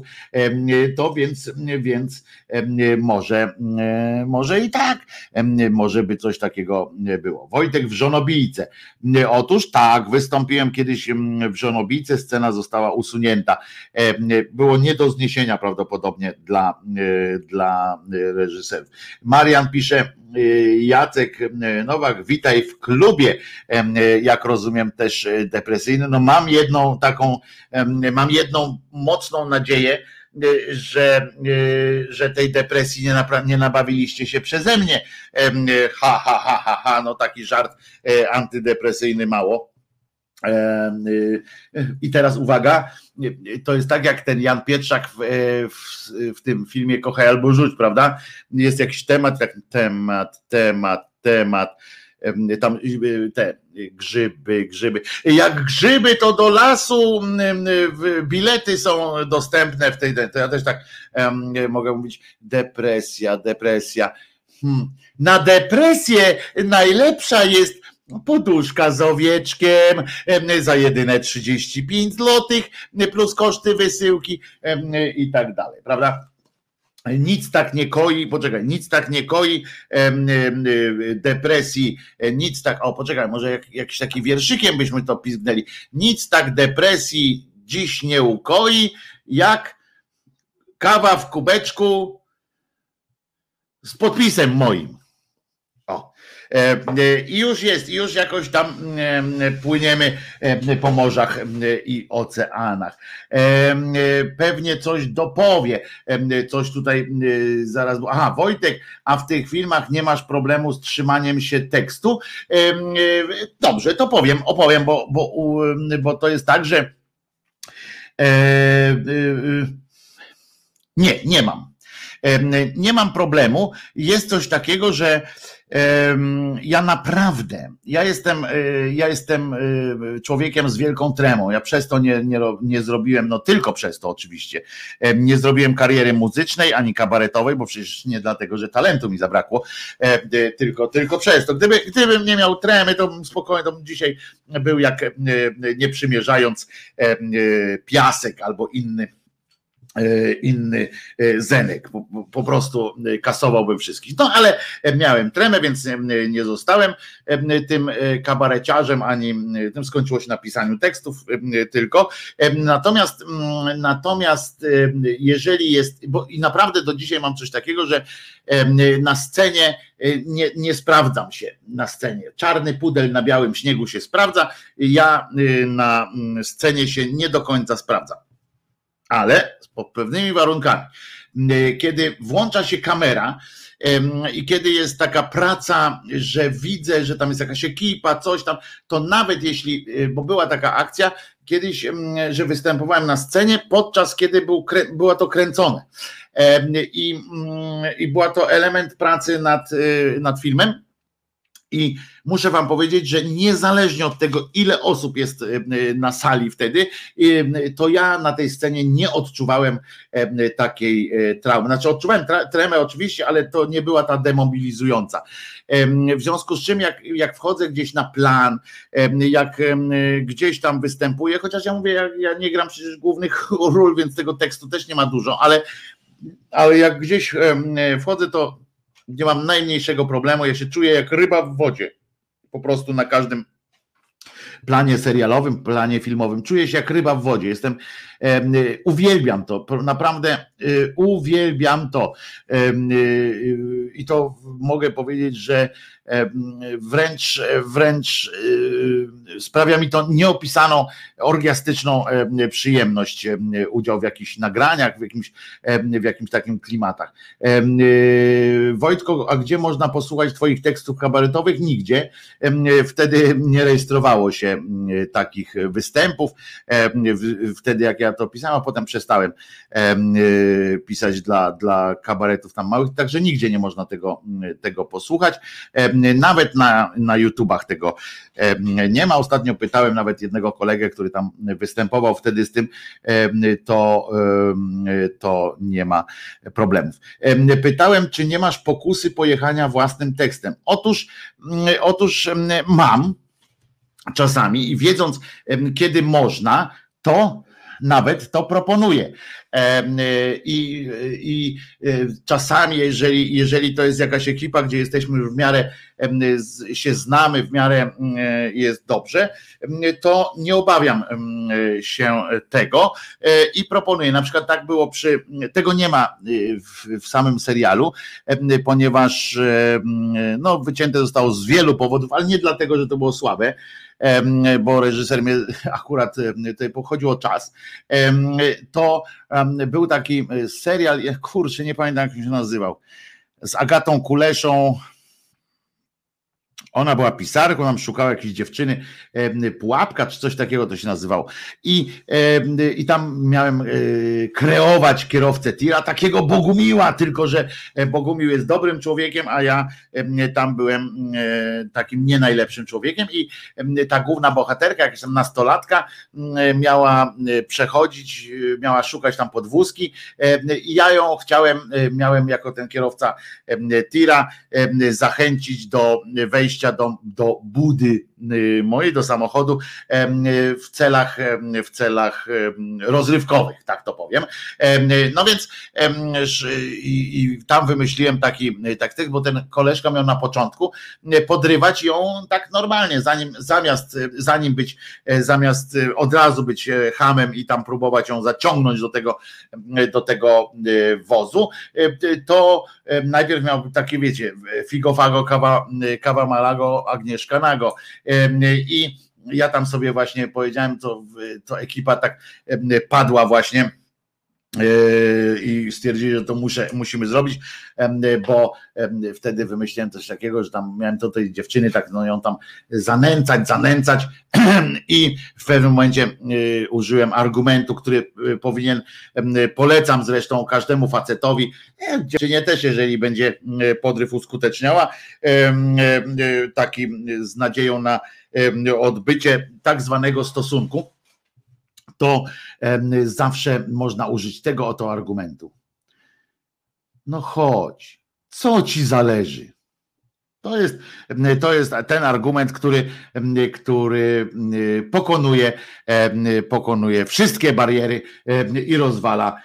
to więc, więc może, może i tak, może by coś takiego było. Wojtek w Żonobijce. Otóż tak, wystąpiłem kiedyś w Żonobijce, scena została usunięta. Było nie do zniesienia prawdopodobnie dla, dla reżyserów. Marian pisze, Jacek Nowak, witaj w klubie, jak rozumiem też depresyjny. No mam jedną taką, mam jedną mocną nadzieję, że, że tej depresji nie, nie nabawiliście się przeze mnie. Ha, ha, ha, ha, ha, no taki żart antydepresyjny mało. I teraz uwaga, to jest tak jak ten Jan Pietrzak w, w, w, tym filmie Kochaj albo rzuć, prawda? Jest jakiś temat, tak temat, temat, temat, tam te grzyby, grzyby. Jak grzyby, to do lasu bilety są dostępne w tej, to ja też tak um, mogę mówić, depresja, depresja. Hmm. Na depresję najlepsza jest poduszka z owieczkiem za jedyne 35 złotych plus koszty wysyłki i tak dalej, prawda? Nic tak nie koi, poczekaj, nic tak nie koi depresji, nic tak, o poczekaj, może jak, jakiś taki wierszykiem byśmy to pizgnęli, nic tak depresji dziś nie ukoi, jak kawa w kubeczku z podpisem moim. E, e, I już jest, już jakoś tam e, płyniemy po morzach i oceanach. Pewnie coś dopowie, coś tutaj zaraz. Aha, Wojtek, a w tych filmach nie masz problemu z trzymaniem się tekstu? Dobrze, to powiem, opowiem, bo, bo, bo to jest tak, że nie, nie mam. Nie mam problemu. Jest coś takiego, że ja naprawdę, ja jestem, e, ja jestem e, człowiekiem z wielką tremą. Ja przez to nie, nie, nie zrobiłem, no tylko przez to oczywiście, nie zrobiłem kariery muzycznej ani kabaretowej, bo przecież nie dlatego, że talentu mi zabrakło, e, tylko, tylko przez to. Gdyby, gdybym nie miał tremy, to spokojnie, to dzisiaj był jak nie przymierzając piasek albo inny inny e, Zenek, po, po, prostu kasowałbym wszystkich. No ale miałem tremę, więc nie zostałem tym kabareciarzem, ani tym skończyło się na pisaniu tekstów tylko. Natomiast natomiast jeżeli jest, bo i naprawdę do dzisiaj mam coś takiego, że na scenie nie, nie sprawdzam się na scenie. Czarny pudel na białym śniegu się sprawdza, ja na scenie się nie do końca sprawdzam ale pod pewnymi warunkami. E, kiedy włącza się kamera i kiedy jest taka praca, że widzę, że tam jest jakaś ekipa, coś tam, to nawet jeśli, e, bo była taka akcja kiedyś, że występowałem na scenie, podczas kiedy był, było to kręcone. I, I była to element pracy nad, e, nad filmem i muszę Wam powiedzieć, że niezależnie od tego, ile osób jest e, e, na sali wtedy, e, to ja na tej scenie nie odczuwałem takiej traumy. Znaczy, odczuwałem tremę oczywiście, ale to nie była ta demobilizująca. W związku z czym, jak, jak wchodzę gdzieś na plan, jak gdzieś tam występuję, chociaż ja mówię, ja, ja nie gram przecież głównych ról, więc tego tekstu też nie ma dużo, ale, ale jak gdzieś wchodzę, to nie mam najmniejszego problemu. Ja się czuję jak ryba w wodzie. Po prostu na każdym planie serialowym, planie filmowym. Czuję się jak ryba w wodzie. Jestem, e, uwielbiam to, naprawdę e, uwielbiam to. E, I to mogę powiedzieć, że wręcz, wręcz sprawia mi to nieopisaną orgiastyczną przyjemność udział w jakichś nagraniach, w jakimś, w jakimś takim klimatach. Wojtko, a gdzie można posłuchać Twoich tekstów kabaretowych? Nigdzie. Wtedy nie rejestrowało się takich występów. Wtedy jak ja to pisałem, a potem przestałem pisać dla, dla kabaretów tam małych, także nigdzie nie można tego, tego posłuchać. Nawet na, na YouTubach tego nie ma. Ostatnio pytałem nawet jednego kolegę, który tam występował wtedy z tym, to, to nie ma problemów. Pytałem, czy nie masz pokusy pojechania własnym tekstem. Otóż, otóż mam czasami i wiedząc, kiedy można, to nawet to proponuję. Y, I, i y, czasami, jeżeli, jeżeli to jest jakaś ekipa, gdzie jesteśmy w miarę się znamy, w miarę jest dobrze, to nie obawiam się tego i proponuję. Na przykład tak było przy, tego nie ma y, w, w samym serialu, ponieważ no, wycięte zostało z wielu powodów, ale nie dlatego, że to było słabe bo reżyser mnie akurat tutaj pochodził o czas, to był taki serial, kurczę, nie pamiętam jak się nazywał, z Agatą Kuleszą, ona była pisarką, nam szukała jakiejś dziewczyny, pułapka czy coś takiego to się nazywało. I, i tam miałem e, kreować kierowcę tira, takiego Bogumiła, tylko że e, Bogumił jest dobrym człowiekiem, a ja tam byłem e, takim nie najlepszym człowiekiem. I ta główna bohaterka, jakaś tam nastolatka, miała przechodzić, miała szukać tam podwózki. I ja ją chciałem, miałem jako ten kierowca tira zachęcić do wejścia wejścia do, do budy mojej, do samochodu w celach, w celach rozrywkowych, tak to powiem. No więc i, tam wymyśliłem taki taktyk, bo ten koleżka miał na początku podrywać ją tak normalnie, zanim zamiast, zanim być, e, zamiast od razu być e, hamem i tam próbować ją zaciągnąć do tego, do tego e, wozu, to najpierw miał takie, wiecie, figofago kawa, kawa Malago, Agnieszka Nago i ja tam sobie właśnie powiedziałem, to, to ekipa tak padła właśnie i stwierdzili, że to muszę, musimy zrobić, bo wtedy wymyśliłem coś takiego, że tam miałem to tej dziewczyny, tak no ją tam zanęcać, zanęcać. I w pewnym momencie y, użyłem argumentu, który y, powinien, polecam zresztą każdemu facetowi, dziewczynie też, jeżeli będzie y, podryw uskuteczniała, taki z nadzieją na odbycie tak zwanego stosunku, to zawsze można użyć tego oto argumentu. No chodź, co ci zależy? To jest, to jest ten argument, który, który pokonuje, pokonuje wszystkie bariery i rozwala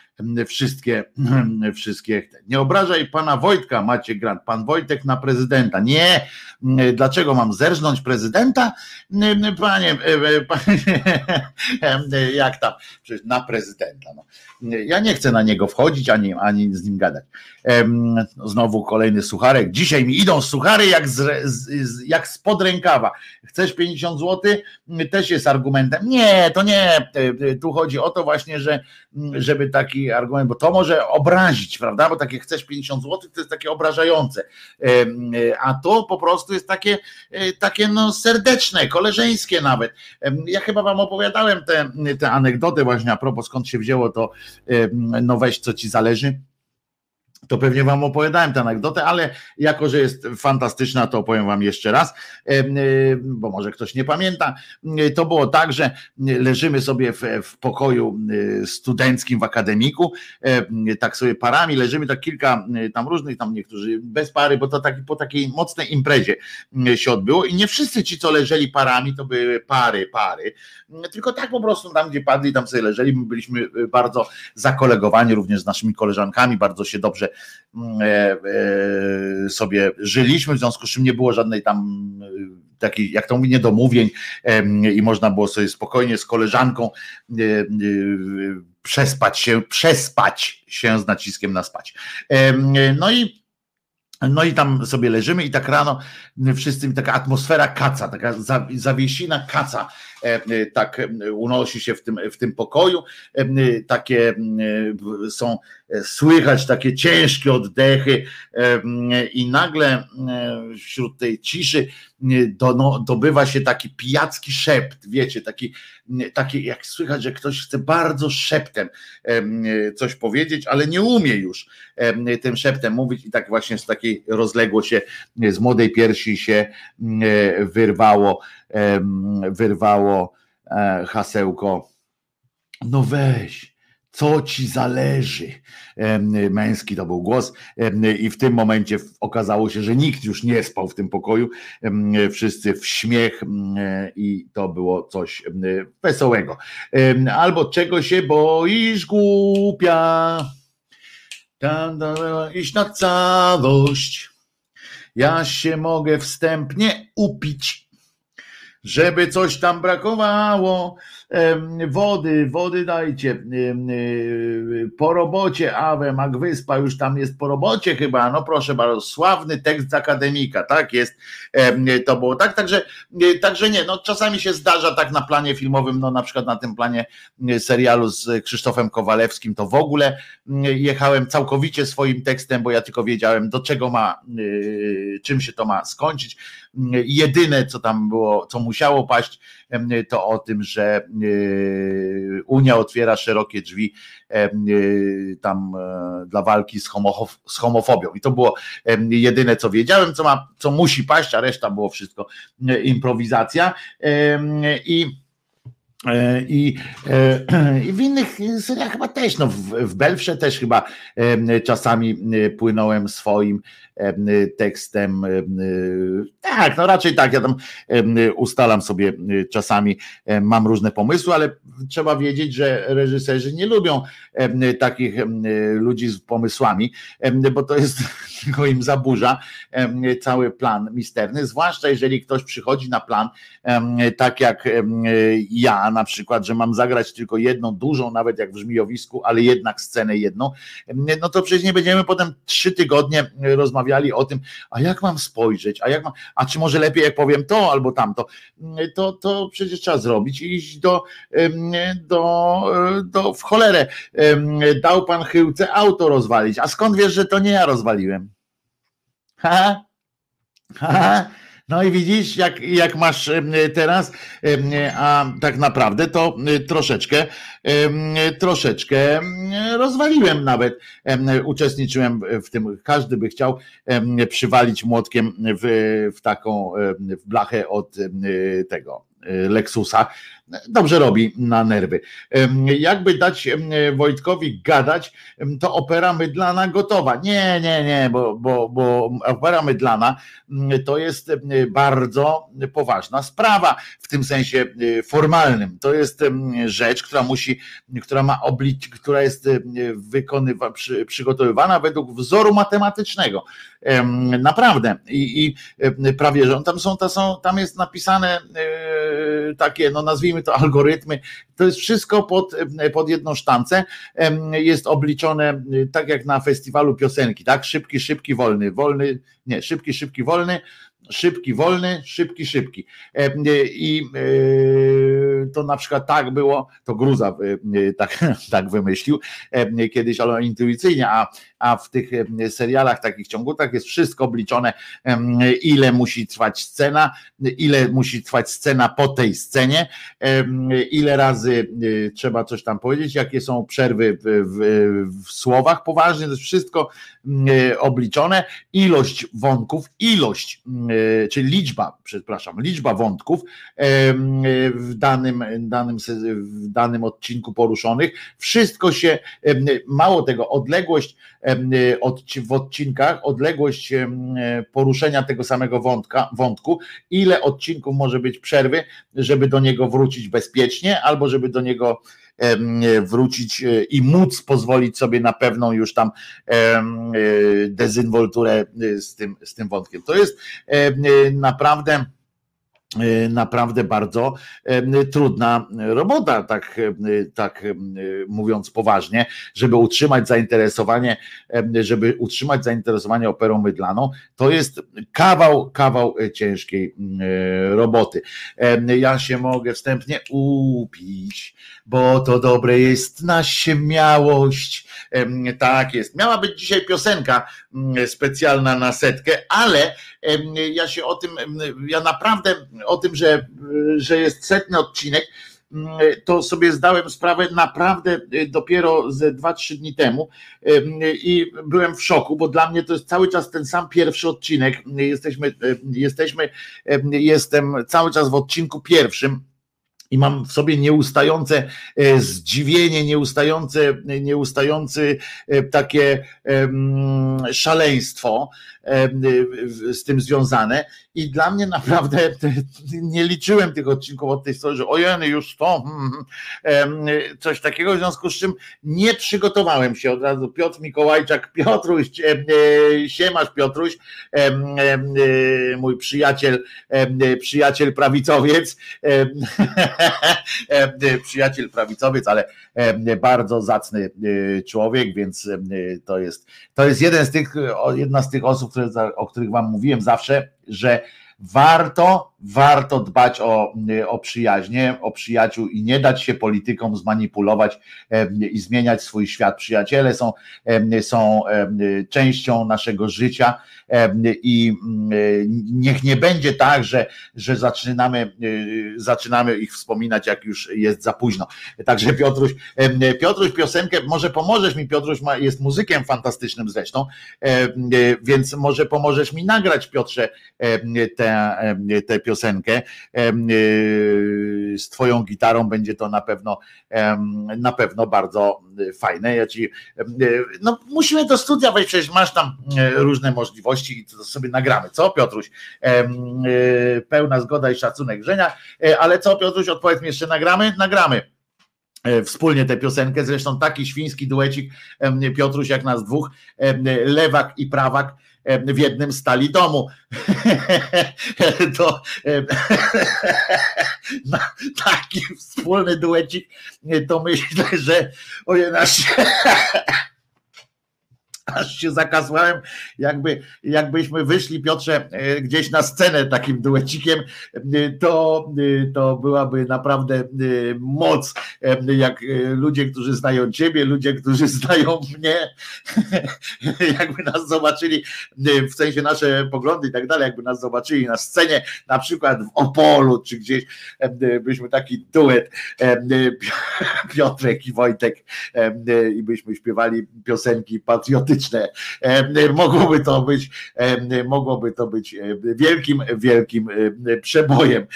wszystkie, wszystkie. Nie obrażaj pana Wojtka, macie grant. Pan Wojtek na prezydenta. Nie. Dlaczego mam zerżnąć prezydenta? Panie, panie jak tam? Przecież na prezydenta. No. Ja nie chcę na niego wchodzić, ani, ani z nim gadać. Znowu kolejny sucharek. Dzisiaj mi idą suchary jak, z, z, jak spod rękawa. Chcesz 50 zł? Też jest argumentem. Nie, to nie. Tu chodzi o to właśnie, że żeby taki argument, bo to może obrazić, prawda? Bo takie chcesz 50 zł, to jest takie obrażające. A to po prostu jest takie, e, takie no serdeczne, koleżeńskie nawet. Ja chyba wam opowiadałem tę anegdotę właśnie a propos skąd się wzięło to no weź co ci zależy to pewnie wam opowiadałem tę anegdotę, ale jako, że jest fantastyczna, to opowiem wam jeszcze raz, y, bo może ktoś nie pamięta. Y, to było tak, że leżymy sobie w, w pokoju y, studenckim w akademiku, tak sobie parami, leżymy tak kilka tam różnych, tam niektórzy bez pary, bo to taki, po takiej mocnej imprezie się odbyło i nie wszyscy ci, co leżeli parami, to były pary, pary, tylko tak po prostu tam, gdzie padli, tam sobie leżeli, my byliśmy bardzo zakolegowani również z naszymi koleżankami, bardzo się dobrze e, e, sobie żyliśmy, w związku z czym nie było żadnej tam e, takiej, jak to mówi, niedomówień i można było sobie spokojnie z koleżanką przespać się, przespać się z naciskiem na spać. No i no i tam sobie leżymy i tak rano wszyscy, taka atmosfera kaca, taka zawiesina kaca, tak unosi się w tym, w tym pokoju. Takie są słychać takie ciężkie oddechy i nagle wśród tej ciszy do, no, dobywa się taki pijacki szept, wiecie, taki, taki jak słychać, że ktoś chce bardzo szeptem coś powiedzieć, ale nie umie już tym szeptem mówić i tak właśnie z takiej rozległo się, z młodej piersi się wyrwało, wyrwało e, hasełko, no weź, co ci zależy. Męski to był głos, i w tym momencie okazało się, że nikt już nie spał w tym pokoju. Wszyscy w śmiech, i to było coś wesołego. Albo czego się boisz, głupia? Iść na całość. Ja się mogę wstępnie upić, żeby coś tam brakowało Wody, wody dajcie. Po robocie Awe Magwyspa już tam jest po robocie chyba. No proszę bardzo, sławny tekst z akademika, tak jest. To było tak, także, także nie, no czasami się zdarza tak na planie filmowym, no na przykład na tym planie serialu z Krzysztofem Kowalewskim, to w ogóle jechałem całkowicie swoim tekstem, bo ja tylko wiedziałem, do czego ma, czym się to ma skończyć. Jedyne, co tam było, co musiało paść, to o tym, że e, Unia otwiera szerokie drzwi e, tam e, dla walki z, z homofobią. I to było jedyne, co wiedziałem, co, ma, co musi paść, a reszta było wszystko improwizacja. I i, I w innych seriach chyba też, no w, w Belfrze też chyba czasami płynąłem swoim tekstem. Tak, no raczej tak, ja tam ustalam sobie czasami, mam różne pomysły, ale trzeba wiedzieć, że reżyserzy nie lubią takich ludzi z pomysłami, bo to jest tylko im zaburza cały plan misterny, zwłaszcza jeżeli ktoś przychodzi na plan tak jak ja na przykład, że mam zagrać tylko jedną dużą, nawet jak w Żmijowisku, ale jednak scenę jedną, no to przecież nie będziemy potem trzy tygodnie rozmawiać rozmawiali o tym, a jak mam spojrzeć, a jak mam, a czy może lepiej jak powiem to albo tamto, to, to przecież trzeba zrobić i iść do, do, do w cholerę. Dał pan chyłce auto rozwalić, a skąd wiesz, że to nie ja rozwaliłem? Ha? Ha? No i widzisz, jak, jak masz teraz, a tak naprawdę to troszeczkę, troszeczkę rozwaliłem nawet. Uczestniczyłem w tym, każdy by chciał przywalić młotkiem w, w taką w blachę od tego Lexusa dobrze robi na nerwy. Jakby dać Wojtkowi gadać, to opera mydlana gotowa. Nie, nie, nie, bo, bo, bo opera mydlana to jest bardzo poważna sprawa w tym sensie e, formalnym. To jest rzecz, która musi, która ma oblić, która jest wykonywa, przygotowywana według wzoru matematycznego. Naprawdę. I, i prawie, że tam są, tam są, tam jest napisane e, takie, no nazwijmy nazwijmy to algorytmy, to jest wszystko pod, pod jedną sztancę, jest obliczone tak jak na festiwalu piosenki, tak? Szybki, szybki, wolny, wolny, nie, szybki, szybki, wolny, szybki, wolny, szybki, szybki. I to na przykład tak było, to Gruza tak, tak wymyślił kiedyś, ale intuicyjnie, a, a w tych serialach, takich ciągutach jest wszystko obliczone, ile musi trwać scena, ile musi trwać scena po tej scenie, ile razy trzeba coś tam powiedzieć, jakie są przerwy w, w, w słowach poważnie, to jest wszystko obliczone, ilość wątków, ilość, czyli liczba, przepraszam, liczba wątków w danym, danym, w danym odcinku poruszonych, wszystko się, mało tego, odległość w odcinkach, odległość poruszenia tego samego wątka, wątku, ile odcinków może być przerwy, żeby do niego wrócić bezpiecznie, albo żeby do niego wrócić e, i móc pozwolić sobie na pewną już tam e, dezynwolturę e, z tym, z tym wątkiem. To jest naprawdę E, naprawdę bardzo e, trudna robota, tak, e, tak mówiąc poważnie, żeby utrzymać zainteresowanie, żeby utrzymać zainteresowanie operą mydlaną, to jest kawał, kawał ciężkiej roboty. Ja się mogę wstępnie upić, bo to dobre jest na śmiałość, Tak jest. Miała być dzisiaj piosenka specjalna na setkę, ale ja się o tym, ja naprawdę o tym, że, że jest setny odcinek, to sobie zdałem sprawę naprawdę dopiero ze 2-3 dni temu i byłem w szoku, bo dla mnie to jest cały czas ten sam pierwszy odcinek. Jesteśmy, jesteśmy, jestem cały czas w odcinku pierwszym i mam w sobie nieustające e, zdziwienie, nieustające, nieustające takie szaleństwo z tym związane i dla mnie naprawdę nie liczyłem tych odcinków od tej strony, że ojeny już to hmm, hmm, coś takiego, w związku z czym nie przygotowałem się od razu. Piotr Mikołajczak, Piotruś, e, siemasz Piotruś, mój przyjaciel, przyjaciel prawicowiec, przyjaciel prawicowiec, ale bardzo zacny e, człowiek, więc to jest, to jest jeden z tych, jedna z tych osób, które, o których wam mówiłem zawsze, że warto, warto dbać o, o przyjaźnie, o przyjaciół i nie dać się politykom zmanipulować i zmieniać swój świat. Przyjaciele są, są częścią naszego życia i mm, niech nie będzie tak, że, że zaczynamy, zaczynamy ich wspominać, jak już jest za późno. Także Piotruś, Piotruś piosenkę, może pomożesz mi, Piotruś ma, jest muzykiem fantastycznym zresztą, więc może pomożesz mi nagrać, Piotrze, tę, tę piosenkę z twoją gitarą będzie to na pewno na pewno bardzo fajne. Ja ci no musimy do studia wejść, przecież masz tam różne możliwości i to sobie nagramy. Co Piotruś? Pełna zgoda i szacunek Grzenia, e, ale co Piotruś, odpowiedz mi jeszcze nagramy? Nagramy e, wspólnie tę piosenkę, zresztą taki świński duecik Piotruś jak nas dwóch, lewak i prawak w jednym stali domu. To taki wspólny duecik, to myślę, że ojej nasz aż się zakasłałem, jakby, jakbyśmy wyszli, Piotrze, e, gdzieś na scenę takim duecikiem, e, to, e, to byłaby naprawdę moc, jak ludzie, którzy znają ciebie, ludzie, którzy znają mnie, jakby nas zobaczyli, w sensie nasze poglądy i tak dalej, jakby nas zobaczyli na scenie, na przykład w Opolu, czy gdzieś, byśmy taki duet, Piotrek i Wojtek, i byśmy śpiewali piosenki patriotyczne, polityczne. Mogłoby to być, mogłoby to być wielkim, wielkim przebojem.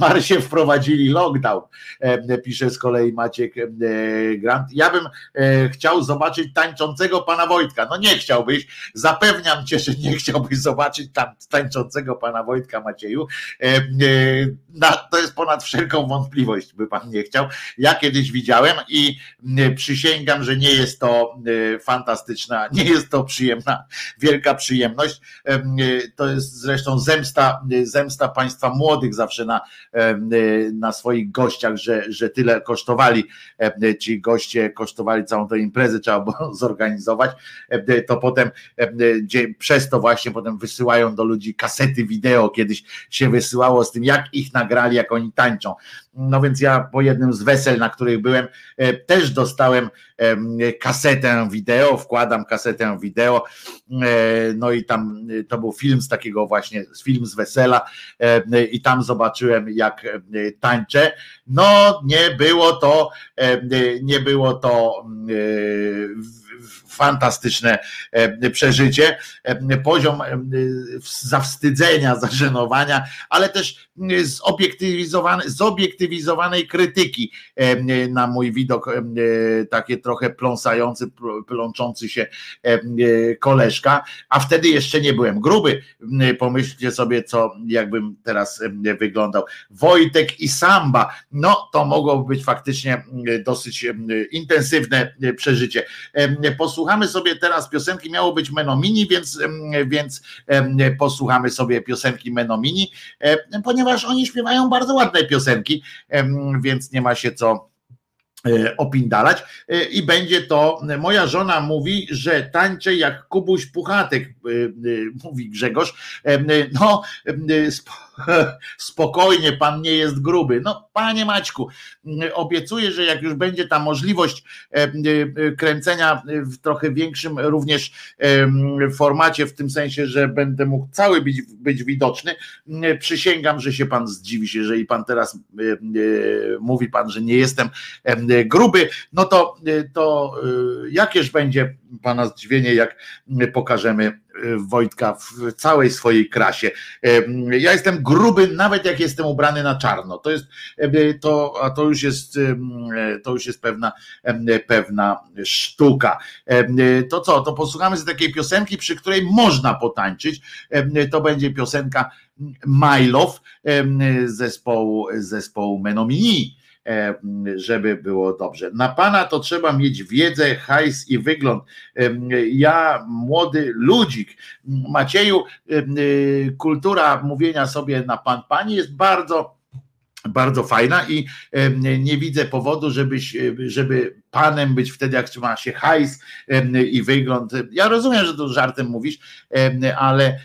Marsie wprowadzili lockdown, pisze z kolei Maciek Grant. Ja bym chciał zobaczyć tańczącego pana Wojtka. No nie chciałbyś, zapewniam cię, że nie chciałbyś zobaczyć tam tańczącego pana Wojtka Macieju. To jest ponad wszelką wątpliwość, by pan nie chciał. Ja kiedyś widziałem i przysięgam, że nie jest to fantastyczna nie jest to przyjemna, wielka przyjemność. To jest zresztą zemsta, zemsta państwa młodych zawsze na, na swoich gościach, że, że tyle kosztowali. Ci goście kosztowali całą tę imprezę, trzeba było zorganizować. To potem przez to właśnie potem wysyłają do ludzi kasety wideo. Kiedyś się wysyłało z tym, jak ich nagrali, jak oni tańczą. No więc ja po jednym z wesel, na których byłem, e, też dostałem kasetę wideo, wkładam kasetę wideo, e, no i tam e, to był film z takiego właśnie, film z wesela i tam zobaczyłem jak tańczę. No nie było to, nie było to fantastyczne e, przeżycie, e, poziom e, zawstydzenia, zażenowania, ale też zobiektywizowane, zobiektywizowanej krytyki na mój widok, takie trochę pląsający, plączący się koleżka, a wtedy jeszcze nie byłem gruby. Pomyślcie sobie, co jakbym teraz wyglądał. Wojtek i Samba, no to mogłoby być faktycznie dosyć intensywne przeżycie. Posłuchajcie posłuchamy sobie teraz piosenki, miało być Menomini, więc, więc posłuchamy sobie piosenki Menomini, ponieważ oni śpiewają bardzo ładne piosenki, więc nie ma się co e, opindalać. E, i będzie to, moja żona mówi, że tańczę jak Kubuś Puchatek, e, mówi Grzegorz, no spokojnie, pan nie jest gruby. No, panie Maćku, obiecuję, że jak już będzie ta możliwość kręcenia w trochę większym również formacie, w tym sensie, że będę mógł cały być, być widoczny, przysięgam, że się pan zdziwi, jeżeli pan teraz mówi pan, że nie jestem gruby, no to, to jakież będzie pana zdziwienie, jak pokażemy Wojtka w całej swojej krasie. Ja jestem gruby, nawet jak jestem ubrany na czarno. To jest to, a to już jest to już jest pewna, pewna sztuka. To co, to posłuchamy z takiej piosenki, przy której można potańczyć. To będzie piosenka My Love zespołu, zespołu Menomini E, żeby było dobrze. Na pana to trzeba mieć wiedzę, hajs i wygląd. E, ja, młody ludzik, Macieju, e, kultura mówienia sobie na pan, pani jest bardzo bardzo fajna i nie widzę powodu, żebyś, żeby panem być wtedy, jak trzyma się hajs i wygląd. Ja rozumiem, że to żartem mówisz, ale,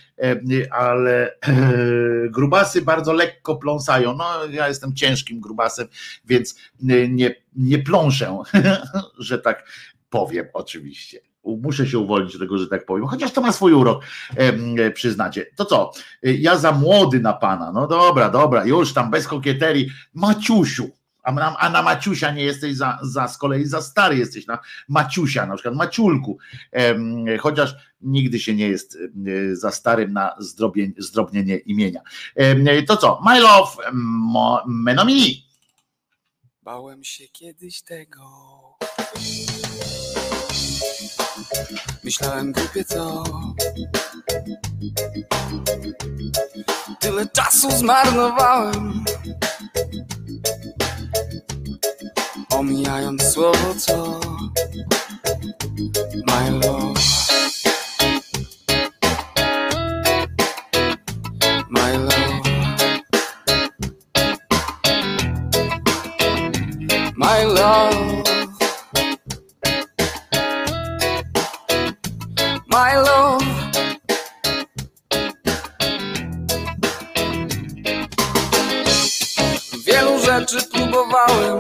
ale grubasy bardzo lekko pląsają. No, ja jestem ciężkim grubasem, więc nie, nie pląszę, że tak powiem, oczywiście muszę się uwolnić do tego, że tak powiem, chociaż to ma swój urok, e, przyznacie. To co, ja za młody na pana, no dobra, dobra, już tam bez kokieterii, Maciusiu, a na, Maciusia nie jesteś za, za z kolei za stary jesteś na Maciusia, na przykład Maciulku, e, chociaż nigdy się nie jest e, za starym na zdrobnienie imienia. E, to co, My Love Menomini. Bałem się kiedyś tego Myślałem głupie co? Tyle czasu zmarnowałem Omijając słowo co? My love My love My love my love. Wielu rzeczy próbowałem,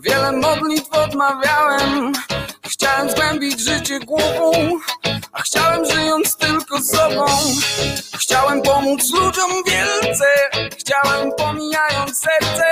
wiele modlitw odmawiałem. Chciałem zgłębić życie głową, a chciałem żyjąc tylko sobą. Chciałem pomóc ludziom wielce, chciałem pomijając serce,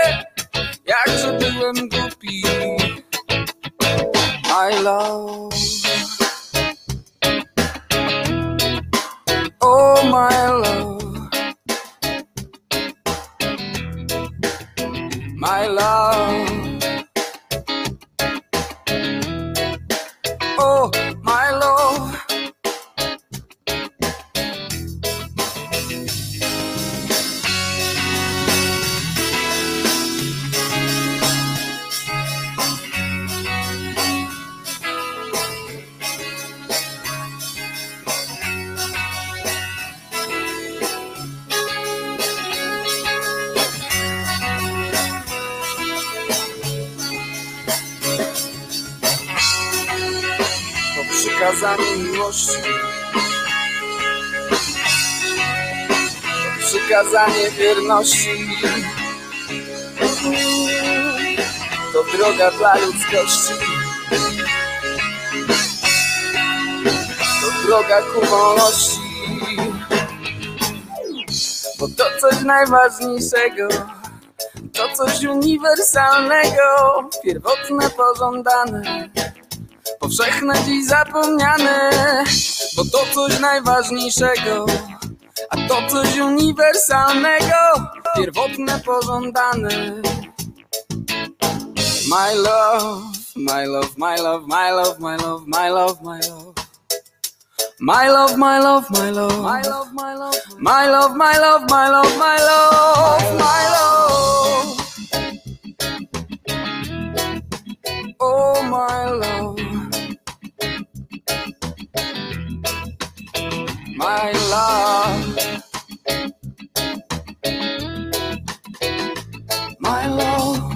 dla ludzkości. To droga ku wolności. Bo to coś najważniejszego. To coś uniwersalnego, pierwotne, pożądane powszechne dziś zapomniane, bo to coś najważniejszego, a to coś uniwersalnego, pierwotne, pożądane. My love, my love, my love, my love, my love, my love, my love. My love, my love, my love, my love, my love, my love, my love, my love, my love, my love. Oh, my love. my love. My love.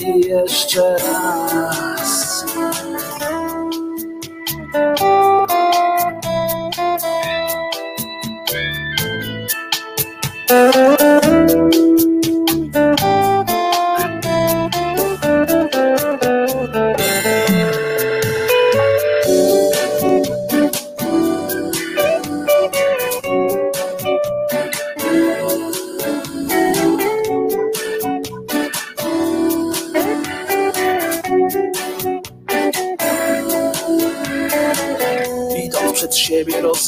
I jeszcze raz. Idąc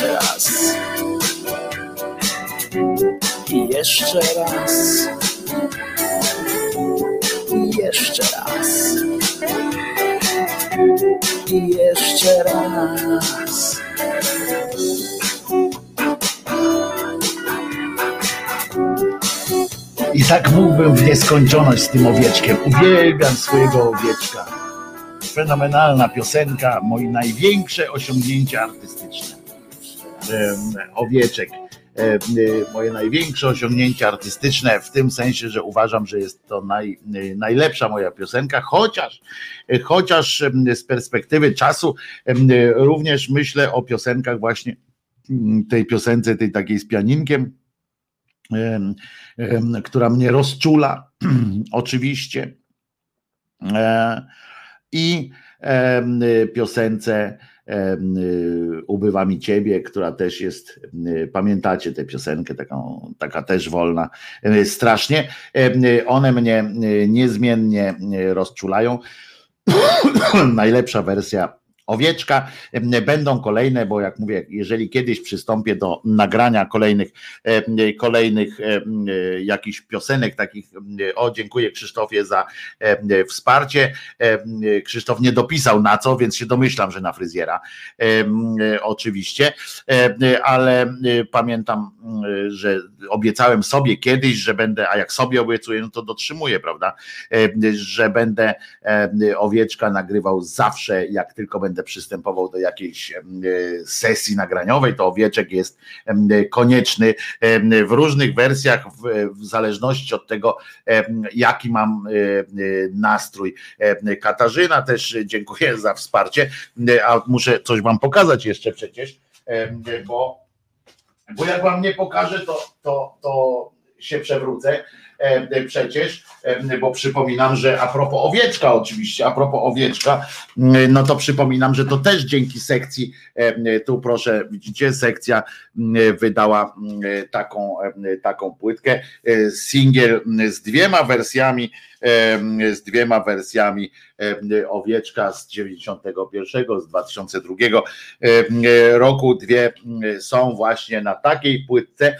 Jeszcze raz. I jeszcze raz. I jeszcze raz. I jeszcze raz. I tak mógłbym w nieskończoność z tym owieczkiem. Uwielbiam swojego owieczka. Fenomenalna piosenka, moje największe osiągnięcie artystyczne. Owieczek. Y, Moje największe osiągnięcie artystyczne, w tym sensie, że uważam, że jest to naj, y, najlepsza moja piosenka, chociaż, y, chociaż z perspektywy czasu również myślę o piosenkach właśnie mm, tej piosence, tej takiej z pianinkiem, em, em, która mnie rozczula, oczywiście. E, I piosence Ubywa mi ciebie, która też jest, y, pamiętacie tę piosenkę, taką, taka też wolna, y, strasznie. Y, One mnie y, niezmiennie y, rozczulają. Najlepsza wersja owieczka. Będą kolejne, bo jak mówię, jeżeli kiedyś przystąpię do nagrania kolejnych, kolejnych jakichś piosenek takich, o dziękuję Krzysztofie za wsparcie. Krzysztof nie dopisał na co, więc się domyślam, że na fryzjera. Oczywiście, ale pamiętam, że obiecałem sobie kiedyś, że będę, a jak sobie obiecuję, no to dotrzymuję, prawda, że będę owieczka nagrywał zawsze, jak tylko będę przystępował do jakiejś em, sesji nagraniowej, to owieczek jest em, konieczny w różnych wersjach, w, zależności od tego, jaki mam e, e, nastrój. Katarzyna też dziękuję za wsparcie, a muszę coś wam pokazać jeszcze przecież, bo, bo jak wam nie pokażę, to, to, to się przewrócę e, przecież, e, bo przypominam, że a propos owieczka oczywiście, a propos owieczka, m, no to przypominam, że to też dzięki sekcji, e, tu proszę, widzicie, sekcja wydała taką, e, taką płytkę, e, singiel z dwiema wersjami, e, z dwiema wersjami e, owieczka z 91, z 2002 e, roku, dwie są właśnie na takiej płytce, e,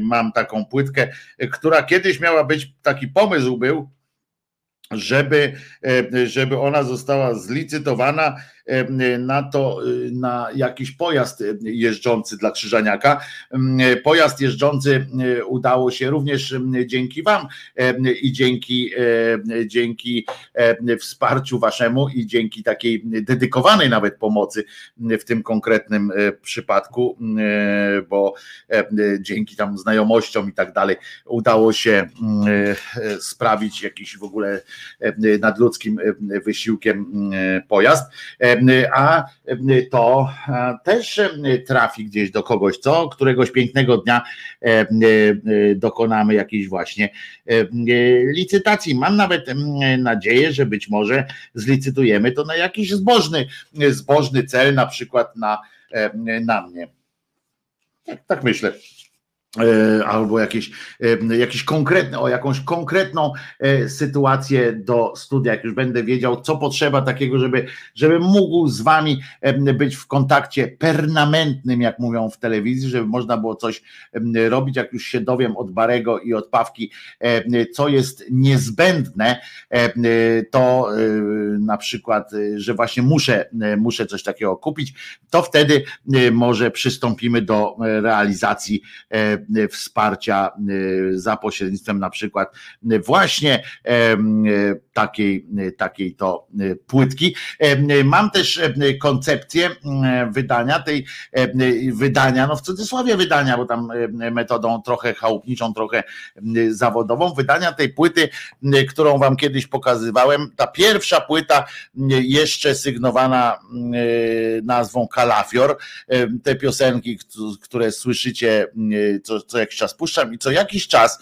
mam taką płytkę, która kiedyś miała być, taki pomysł był, żeby, e, żeby ona została zlicytowana na to, na jakiś pojazd jeżdżący dla Krzyżaniaka. Pojazd jeżdżący udało się również dzięki Wam i dzięki, dzięki wsparciu Waszemu i dzięki takiej dedykowanej nawet pomocy w tym konkretnym przypadku, bo dzięki tam znajomościom i tak dalej udało się sprawić jakiś w ogóle nadludzkim wysiłkiem pojazd, a to też trafi gdzieś do kogoś, co któregoś pięknego dnia dokonamy jakiejś właśnie licytacji. Mam nawet nadzieję, że być może zlicytujemy to na jakiś zbożny, zbożny cel, na przykład na, na mnie. Tak, tak myślę. E, albo jakieś, e, jakieś konkretne, o jakąś konkretną e, sytuację do studia, jak już będę wiedział, co potrzeba takiego, żeby, żeby mógł z wami być w kontakcie permanentnym, jak mówią w telewizji, żeby można było coś robić, jak już się dowiem od Barego i od Pawki, co jest niezbędne, to na przykład, że właśnie muszę, muszę coś takiego kupić, to wtedy może przystąpimy do realizacji wsparcia e, za pośrednictwem na przykład właśnie e, takiej, takiej to płytki. Mam też koncepcję wydania tej wydania, no w cudzysłowie wydania, bo tam metodą trochę chałupniczą, trochę zawodową, wydania tej płyty, którą wam kiedyś pokazywałem. Ta pierwsza płyta jeszcze sygnowana nazwą Kalafior. Te piosenki, które słyszycie co, co jakiś czas puszczam i co jakiś czas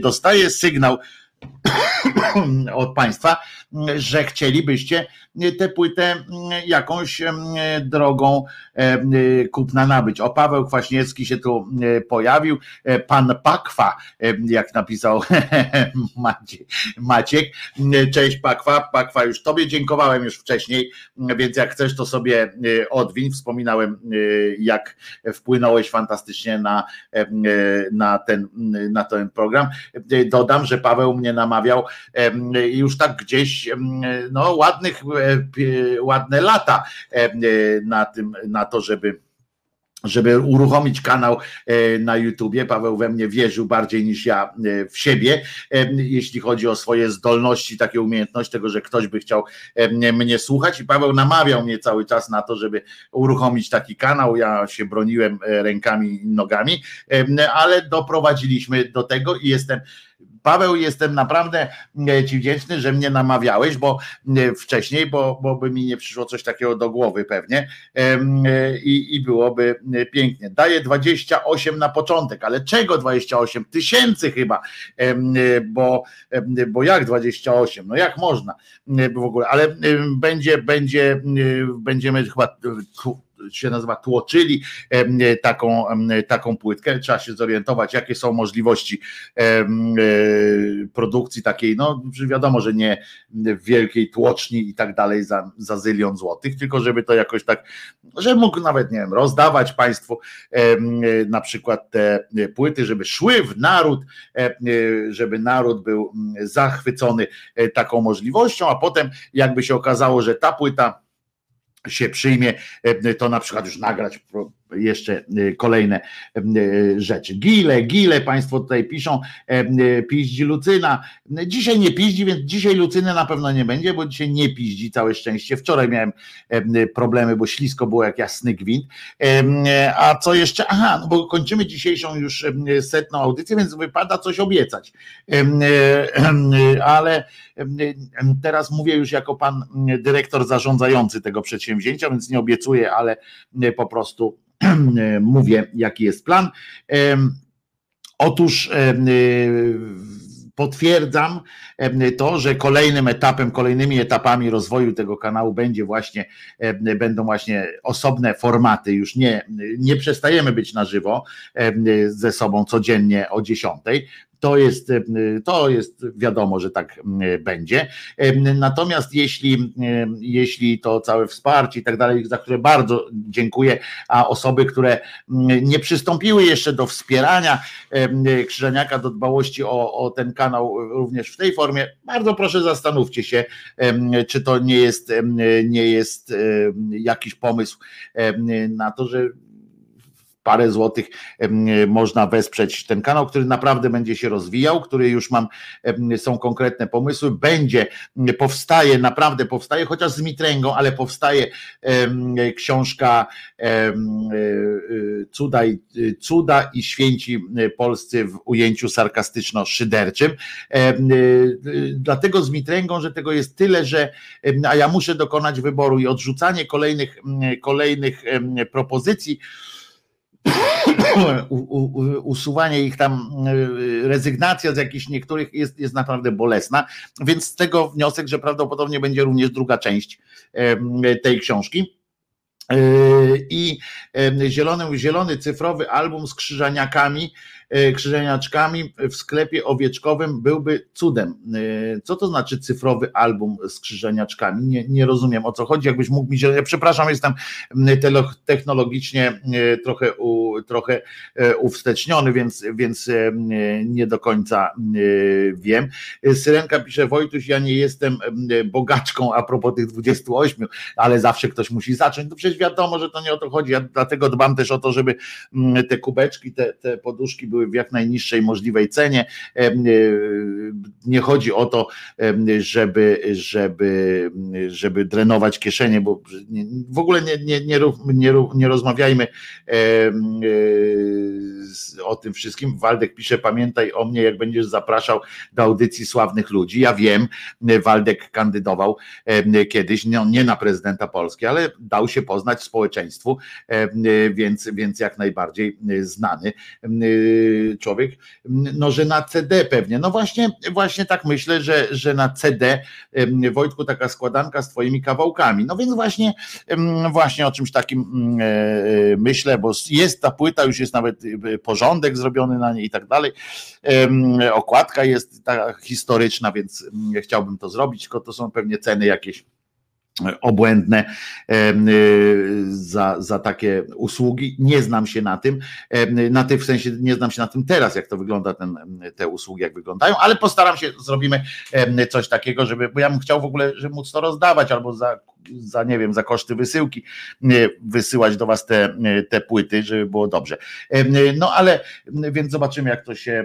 dostaję sygnał od Państwa, że chcielibyście tę płytę jakąś drogą kupna nabyć. O Paweł Kwaśniewski się tu pojawił, pan Pakwa, jak napisał Maciek. Cześć Pakwa, Pakwa już Tobie dziękowałem już wcześniej, więc jak chcesz to sobie odwiń. Wspominałem jak wpłynąłeś fantastycznie na, na, ten, na ten program. Dodam, że Paweł mnie namawiał już tak gdzieś no ładnych ładne lata na tym, na to, żeby żeby uruchomić kanał na YouTubie. Paweł we mnie wierzył bardziej niż ja w siebie, jeśli chodzi o swoje zdolności, takie umiejętności tego, że ktoś by chciał mnie słuchać i Paweł namawiał mnie cały czas na to, żeby uruchomić taki kanał. Ja się broniłem rękami i nogami, ale doprowadziliśmy do tego i jestem Paweł, jestem naprawdę e, Ci wdzięczny, że mnie namawiałeś, bo e, wcześniej, bo, bo by mi nie przyszło coś takiego do głowy pewnie e, i, i byłoby pięknie. Daję 28 na początek, ale czego 28? Tysięcy chyba, bo, bo jak 28? No jak można w ogóle, ale będzie, będzie, będziemy chyba się nazywa tłoczyli taką, taką płytkę. Trzeba się zorientować, jakie są możliwości e, produkcji takiej, no wiadomo, że nie w wielkiej tłoczni i tak dalej za, za zylion złotych, tylko żeby to jakoś tak, że mógł nawet, nie wiem, rozdawać państwu na przykład te płyty, żeby szły w naród, żeby naród był zachwycony e, taką możliwością, a potem jakby się okazało, że ta płyta się przyjmie, e, to na przykład już nagrać jeszcze e, kolejne e, rzeczy. Gile, gile, Państwo tutaj piszą, piździ Lucyna. Dzisiaj nie piździ, więc dzisiaj Lucyny na pewno nie będzie, bo dzisiaj nie piździ, całe szczęście. Wczoraj miałem problemy, bo ślisko było jak jasny gwint. A co jeszcze? Aha, no bo kończymy dzisiejszą już setną audycję, więc wypada coś obiecać. Ale teraz mówię już jako pan dyrektor zarządzający tego przedsięwzięcia, więc nie obiecuję, ale po prostu mówię, jaki jest plan. Otóż potwierdzam to, że kolejnym etapem, kolejnymi etapami rozwoju tego kanału będzie właśnie, będą właśnie osobne formaty, już nie, nie przestajemy być na żywo ze sobą codziennie o 10, to jest, to jest wiadomo, że tak będzie. Natomiast jeśli, jeśli to całe wsparcie i tak dalej, za które bardzo dziękuję, a osoby, które nie przystąpiły jeszcze do wspierania Krzyżaniaka, do dbałości o, o ten kanał również w tej formie, bardzo proszę zastanówcie się, czy to nie jest, nie jest jakiś pomysł na to, że parę złotych można wesprzeć ten kanał, który naprawdę będzie się rozwijał, który już mam, są konkretne pomysły, będzie, powstaje, naprawdę powstaje, chociaż z mitręgą, ale powstaje książka e, Cuda i, Cuda i Święci Polscy w ujęciu sarkastyczno-szyderczym. E, dlatego z mitręgą, że tego jest tyle, że a ja muszę dokonać wyboru i odrzucanie kolejnych, kolejnych propozycji, usuwanie ich tam, y, rezygnacja z jakichś niektórych jest, jest naprawdę bolesna, więc z tego wniosek, że prawdopodobnie będzie również druga część tej książki. Y, I zielony, zielony cyfrowy album z krzyżaniakami krzyżeniaczkami w sklepie owieczkowym byłby cudem. E, co to znaczy cyfrowy album z krzyżeniaczkami? Nie, nie rozumiem o co chodzi. Jakbyś mógł mi się. Ja przepraszam, jestem technologicznie e, trochę, u, trochę uwsteczniony, więc, więc nie do końca wiem. Syrenka pisze: Wojtuś, ja nie jestem bogaczką a propos tych 28, ale zawsze ktoś musi zacząć. No przecież wiadomo, że to nie o to chodzi. Ja dlatego dbam też o to, żeby te kubeczki, te, te poduszki były w jak najniższej możliwej cenie. E, nie chodzi o to, żeby, żeby, żeby drenować kieszenie, bo w ogóle nie, nie, nie, nie, nie rozmawiajmy e, o tym wszystkim. Waldek pisze, pamiętaj o mnie, jak będziesz zapraszał do audycji sławnych ludzi. Ja wiem, Waldek kandydował kiedyś, no, nie na prezydenta Polski, ale dał się poznać społeczeństwu, więc, więc jak najbardziej znany człowiek, no że na CD pewnie. No właśnie, właśnie tak myślę, że, że na CD Wojtku taka składanka z twoimi kawałkami. No więc właśnie, właśnie o czymś takim e, e, myślę, bo jest ta płyta, już jest nawet e, porządek zrobiony na niej i tak dalej. Okładka jest ta historyczna, więc chciałbym to zrobić, tylko to są pewnie ceny jakieś obłędne y, za, za takie usługi. Nie znam się na tym, na tym w sensie nie znam się na tym teraz, jak to wygląda, ten, te usługi, jak wyglądają, ale postaram się, zrobimy coś takiego, żeby, bo ja bym chciał w ogóle, żeby móc to rozdawać albo za za nie wiem, za koszty wysyłki wysyłać do was te, te płyty, żeby było dobrze. No ale więc zobaczymy, jak to się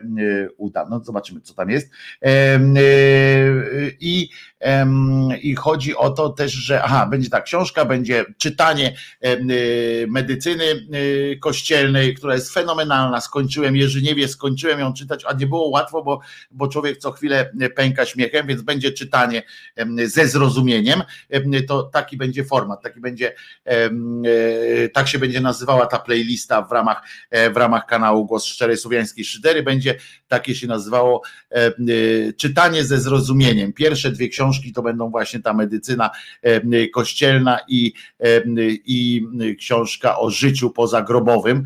uda. No zobaczymy, co tam jest. I, i chodzi o to też, że aha, będzie ta książka, będzie czytanie medycyny kościelnej, która jest fenomenalna. Skończyłem Jerzyniewie, skończyłem ją czytać, a nie było łatwo, bo, bo człowiek co chwilę pęka śmiechem, więc będzie czytanie ze zrozumieniem. To taki będzie format, taki będzie, e, tak się będzie nazywała ta playlista w ramach, e, w ramach kanału Głos Szczerej Słowiańskiej Szydery, będzie takie się nazywało e, czytanie ze zrozumieniem. Pierwsze dwie książki to będą właśnie ta medycyna kościelna i, i książka o życiu pozagrobowym.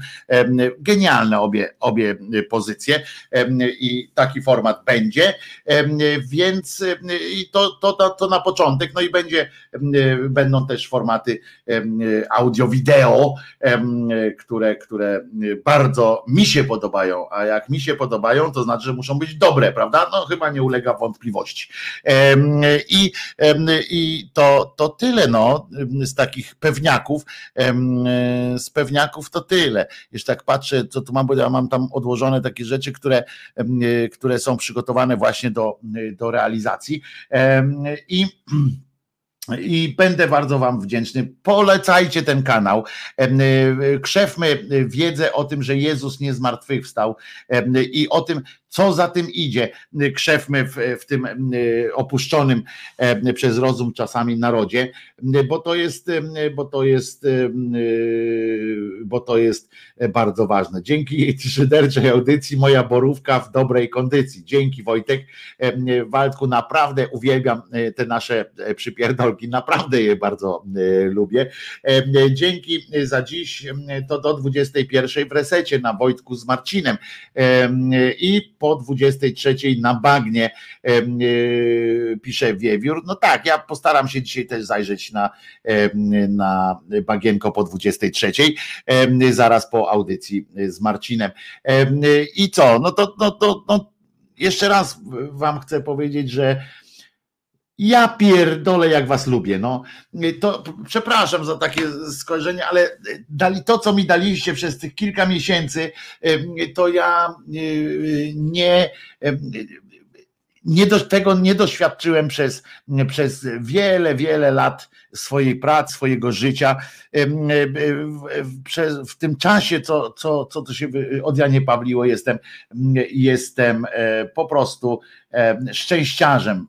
Genialne obie, obie pozycje i taki format będzie, więc i to, to, to, to na początek, no i będzie Będą też formaty audio-wideo, które, które bardzo mi się podobają, a jak mi się podobają, to znaczy, że muszą być dobre, prawda? No chyba nie ulega wątpliwości. I, i to, to tyle no, z takich pewniaków, z pewniaków to tyle. Jeszcze tak patrzę, co tu mam, bo ja mam tam odłożone takie rzeczy, które, które są przygotowane właśnie do, do realizacji. I i będę bardzo Wam wdzięczny. Polecajcie ten kanał. Y, krzewmy wiedzę o tym, że Jezus nie zmartwychwstał i o tym, co za tym idzie. Krzewmy w, w tym opuszczonym przez rozum czasami narodzie, bo to jest, bo to jest, bo to jest bardzo ważne. Dzięki szyderczej audycji moja borówka w dobrej kondycji. Dzięki Wojtek. Waldku, naprawdę uwielbiam te nasze przypierdolki naprawdę je bardzo lubię. Dzięki za dziś, to do 21 w resecie na Wojtku z Marcinem i po 23 na Bagnie pisze Wiewiór. No tak, ja postaram się dzisiaj też zajrzeć na, na Bagienko po 23, zaraz po audycji z Marcinem. I co? No to, no to no, jeszcze raz wam chcę powiedzieć, że ja pierdolę, jak was lubię. No. To, przepraszam za takie skojarzenie, ale dali to, co mi daliście przez tych kilka miesięcy, to ja nie nie do, tego nie doświadczyłem przez, przez wiele, wiele lat swojej pracy, swojego życia. W, w tym czasie, co, co, co to się od Janie Pawliło, jestem, jestem e, po prostu szczęściarzem,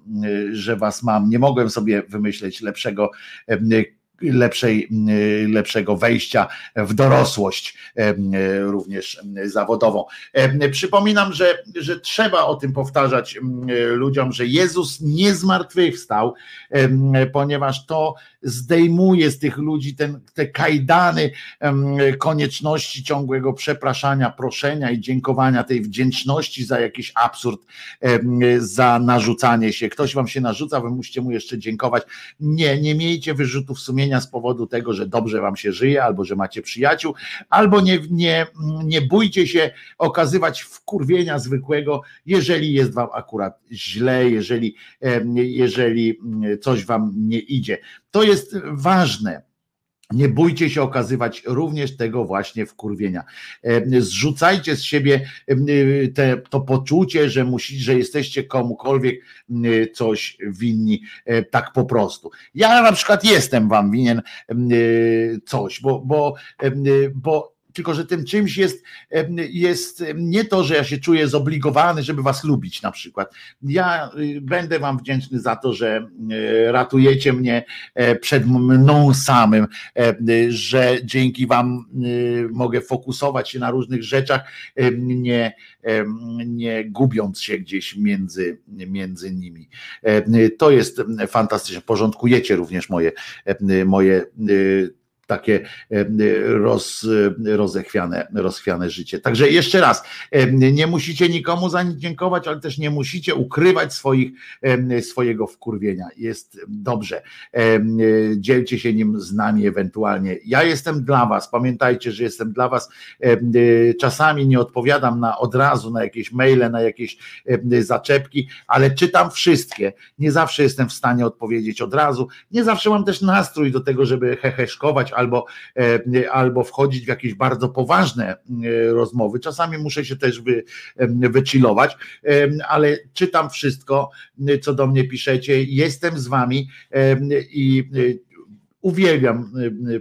że was mam. Nie mogłem sobie wymyśleć lepszego lepszej, lepszego wejścia w dorosłość, również zawodową. Przypominam, że, że trzeba o tym powtarzać ludziom, że Jezus nie zmartwychwstał, ponieważ to zdejmuje z tych ludzi ten, te kajdany konieczności ciągłego przepraszania, proszenia i dziękowania, tej wdzięczności za jakiś absurd, za narzucanie się. Ktoś wam się narzuca, wy musicie mu jeszcze dziękować. Nie, nie miejcie wyrzutów sumienia z powodu tego, że dobrze wam się żyje, albo że macie przyjaciół, albo nie, nie, nie bójcie się okazywać wkurwienia zwykłego, jeżeli jest wam akurat źle, jeżeli, jeżeli coś wam nie idzie. To jest ważne. Nie bójcie się okazywać również tego właśnie wkurwienia. Zrzucajcie z siebie te, to poczucie, że, musi, że jesteście komukolwiek coś winni tak po prostu. Ja na przykład jestem wam winien coś, bo, bo, bo tylko że tym czymś jest, jest nie to, że ja się czuję zobligowany, żeby was lubić na przykład. Ja y, będę wam wdzięczny za to, że y, ratujecie mnie e, przed mną samym, że dzięki wam y, mogę fokusować się na różnych rzeczach, nie, nie gubiąc się gdzieś między, między nimi. To jest fantastyczne. Porządkujecie również moje, moje takie roz, rozechwiane, rozchwiane życie. Także jeszcze raz, nie musicie nikomu za nic dziękować, ale też nie musicie ukrywać swoich, swojego wkurwienia. Jest dobrze. Dzielcie się nim z nami ewentualnie. Ja jestem dla was, pamiętajcie, że jestem dla was. Czasami nie odpowiadam na od razu na jakieś maile, na jakieś zaczepki, ale czytam wszystkie. Nie zawsze jestem w stanie odpowiedzieć od razu. Nie zawsze mam też nastrój do tego, żeby heheszkować, albo, e, albo wchodzić w jakieś bardzo poważne e, rozmowy. Czasami muszę się też wy, wychillować, ale czytam wszystko, co do mnie piszecie. Jestem z wami i uwielbiam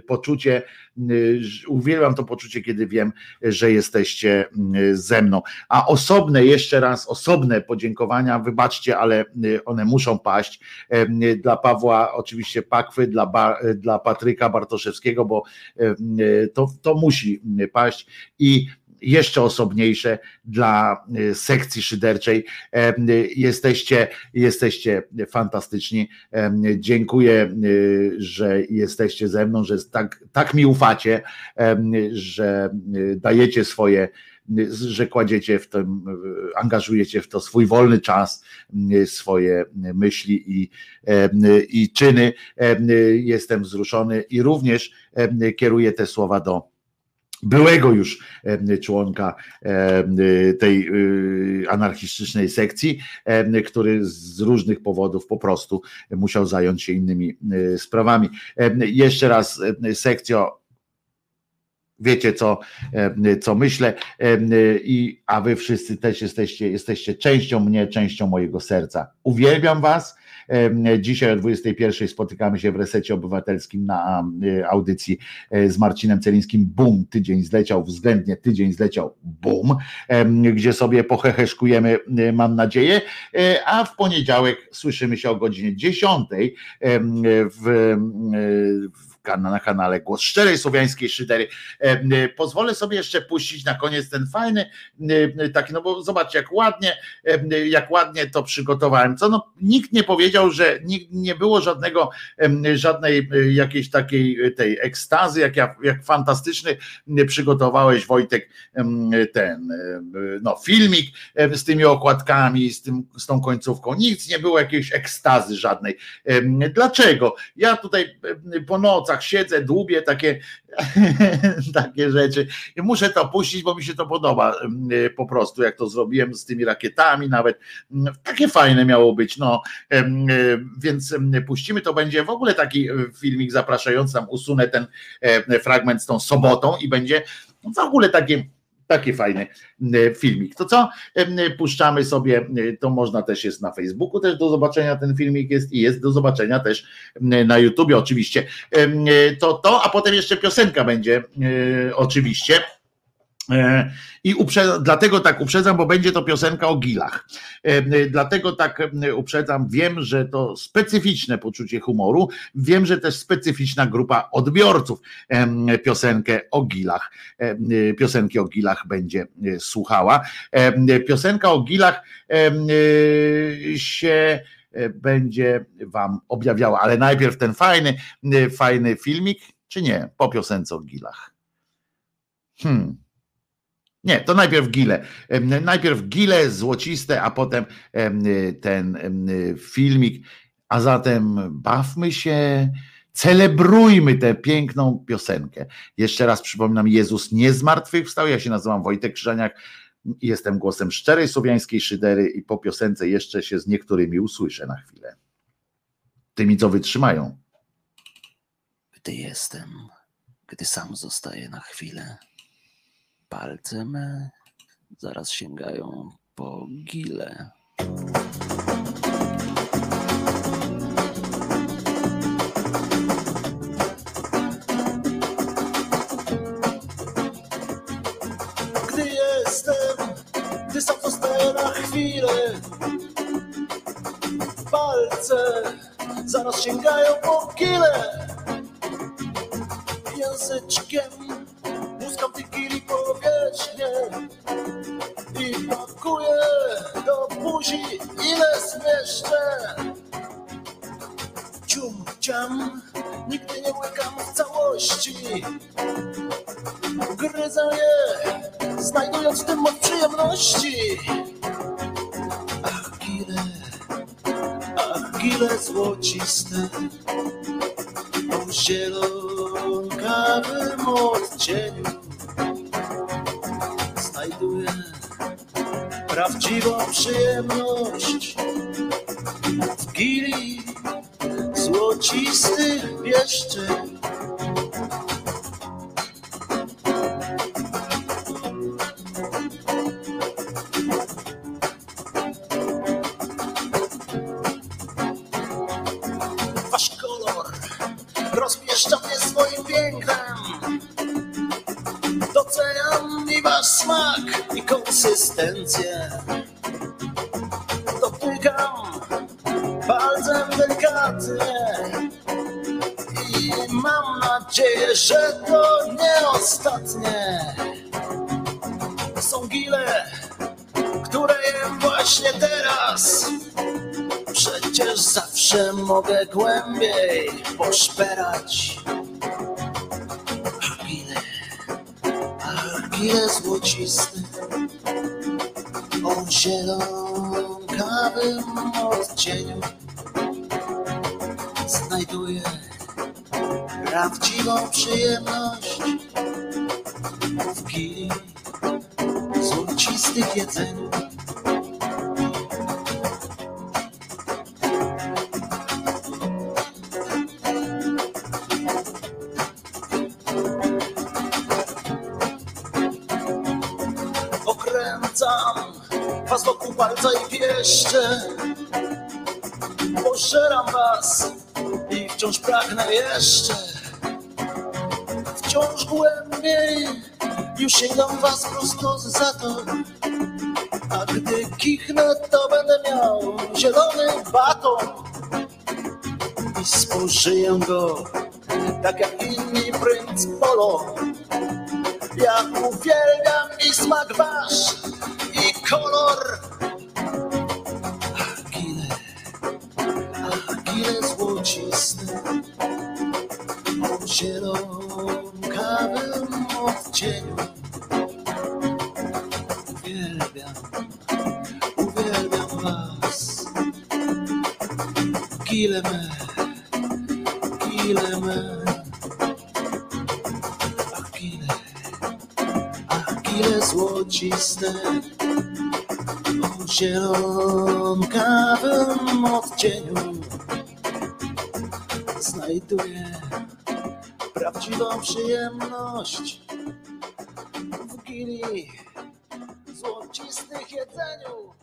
poczucie, uwielbiam to poczucie, kiedy wiem, że jesteście ze mną. A osobne, jeszcze raz, osobne podziękowania, wybaczcie, ale one muszą paść. Dla Pawła, oczywiście Pakwy, dla, dla Patryka Bartoszewskiego, bo to, to musi paść. I jeszcze osobniejsze dla y, sekcji szyderczej. Jesteście, jesteście fantastyczni. Dziękuję, y, że jesteście ze mną, że tak, tak mi ufacie, że y, dajecie swoje że kładziecie w tym, angażujecie w to swój wolny czas, swoje myśli i, i czyny. Jestem wzruszony i również kieruję te słowa do byłego już członka tej y, anarchistycznej sekcji, który z różnych powodów po prostu musiał zająć się innymi sprawami. Jeszcze raz sekcjo wiecie co, co myślę i a wy wszyscy też jesteście, jesteście częścią mnie, częścią mojego serca. Uwielbiam was Dzisiaj o 21 spotykamy się w resecie obywatelskim na e, audycji e, z Marcinem Celińskim. Bum, tydzień zleciał, względnie tydzień zleciał, bum, gdzie sobie poheheszkujemy, e, mam nadzieję. A w poniedziałek słyszymy się o godzinie 10 w, w na kanale Głos Szczerej Słowiańskiej Szydery. Pozwolę sobie jeszcze puścić na koniec ten fajny, taki, no bo zobaczcie, jak ładnie, jak ładnie to przygotowałem. Co no, nikt nie powiedział, że nie było żadnego, żadnej jakiejś takiej tej ekstazy, jak, jak fantastyczny przygotowałeś Wojtek ten no, filmik z tymi okładkami, z, tym, z tą końcówką. Nic nie było jakiejś ekstazy żadnej. Dlaczego? Ja tutaj po nocach siedzę, dłubię takie, takie rzeczy i muszę to puścić, bo mi się to podoba po prostu, jak to zrobiłem z tymi rakietami nawet. Takie fajne miało być, no więc puścimy, to będzie w ogóle taki filmik zapraszający, tam usunę ten fragment z tą sobotą i będzie w ogóle takie Taki fajny filmik. To co? Puszczamy sobie, to można też jest na Facebooku też do zobaczenia ten filmik jest i jest do zobaczenia też na YouTubie oczywiście. To to, a potem jeszcze piosenka będzie oczywiście I uprzedzam, dlatego tak uprzedzam, bo będzie to piosenka o gilach. E, dlatego tak uprzedzam, wiem, że to specyficzne poczucie humoru, wiem, że też specyficzna grupa odbiorców piosenkę o gilach, piosenki o gilach będzie e, słuchała. Piosenka o gilach się będzie wam objawiała, ale najpierw ten fajny, fajny filmik, czy nie, po piosence o gilach. Hmm. Nie, to najpierw gile. Najpierw gile złociste, a potem ten filmik. A zatem bawmy się, celebrujmy tę piękną piosenkę. Jeszcze raz przypominam, Jezus nie zmartwychwstał. Ja się nazywam Wojtek Krzyżaniak. Jestem głosem szczerej słowiańskiej szydery i po piosence jeszcze się z niektórymi usłyszę na chwilę. Tymi, co wytrzymają. Gdy jestem, gdy sam zostaję na chwilę Palce me zaraz sięgają po gile. Gdy jestem, zostaję na chwilę, palce zaraz sięgają po gile. Języczkiem buzi ile zmieszczę. Cium, ciam, nigdy nie łykam w całości. Gryzę je, znajdując w tym moc przyjemności. Ach, gile, ach, gile złociste, głębiej poszperać. Baton i spożyję go tak jak inni prync polo. Ja uwielbiam przyjemność w gili złocistych jedzeniu.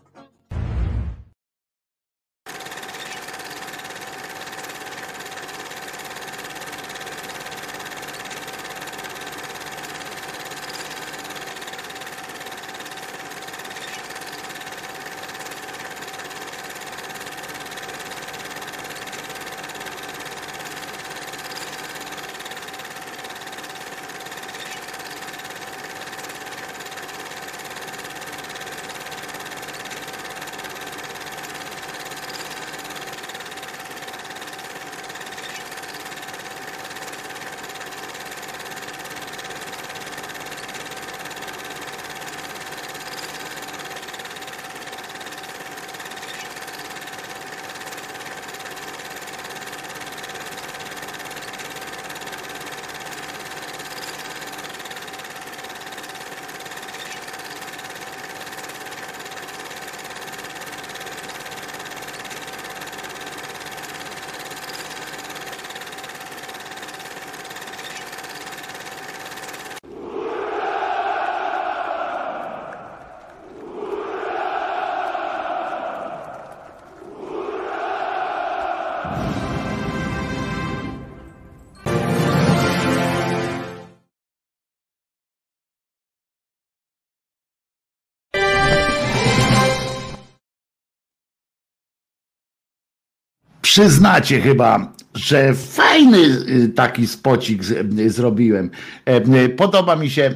Przyznacie chyba, że fajny y, taki spocik y, zrobiłem. E, y, Podoba mi się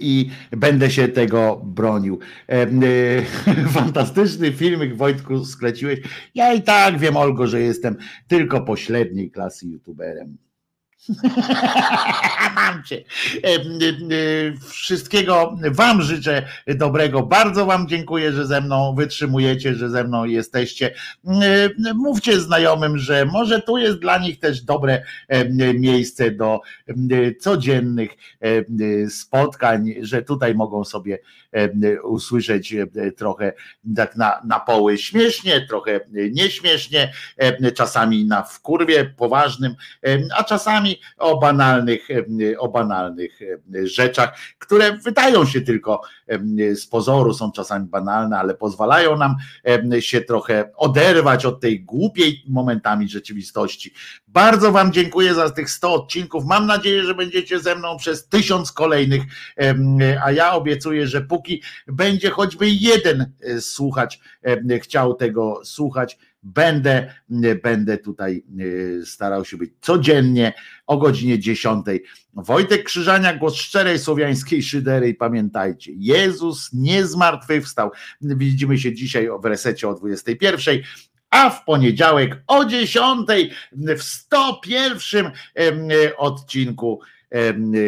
i będę się tego bronił. E, Fantastyczny filmik Wojtku skleciłeś. Ja i tak wiem, Olgo, że jestem tylko pośredniej klasy youtuberem. Mam cię. E, e, e, Wszystkiego Wam życzę dobrego. Bardzo Wam dziękuję, że ze mną wytrzymujecie, że ze mną jesteście. E, Mówcie znajomym, że może tu jest dla nich też dobre miejsce do codziennych spotkań, że tutaj mogą sobie usłyszeć trochę tak na, na poły śmiesznie, trochę nieśmiesznie, czasami na wkurwie poważnym, a czasami o banalnych, o banalnych rzeczach, które wydają się tylko z pozoru, są czasami banalne, ale pozwalają nam się trochę oderwać od tej głupiej momentami rzeczywistości. Bardzo Wam dziękuję za tych 100 odcinków. Mam nadzieję, że będziecie ze mną przez tysiąc kolejnych, a ja obiecuję, że póki będzie choćby jeden e, słuchacz em, chciał tego słuchać, będę, będę tutaj e, starał się być codziennie o godzinie 10. Wojtek Krzyżania, głos szczerej słowiańskiej szydery i pamiętajcie, Jezus nie zmartwychwstał. Widzimy się dzisiaj w resecie o 21 a w poniedziałek o 10 w 101 em, odcinku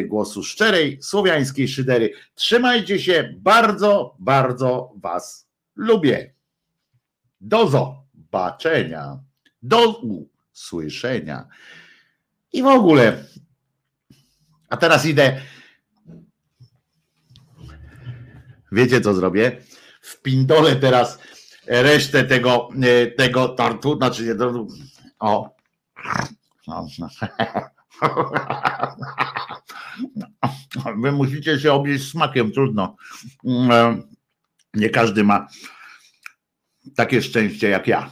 głosu szczerej słowiańskiej szydery. Trzymajcie się, bardzo, bardzo Was lubię. Do zobaczenia, do usłyszenia i w ogóle. A teraz idę. Wiecie co zrobię? Wpindolę teraz resztę tego, e, tego tartu, znaczy nie, o. No, no. Wy musicie się obieść smakiem, trudno. Mm, Nie każdy ma takie szczęście jak ja.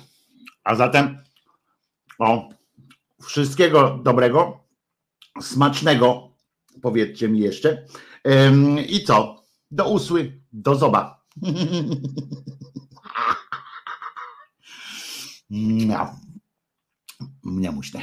A zatem o, wszystkiego dobrego, smacznego, powiedzcie mi jeszcze. I co? Do usły, do zoba. Miau. Mnie muśne.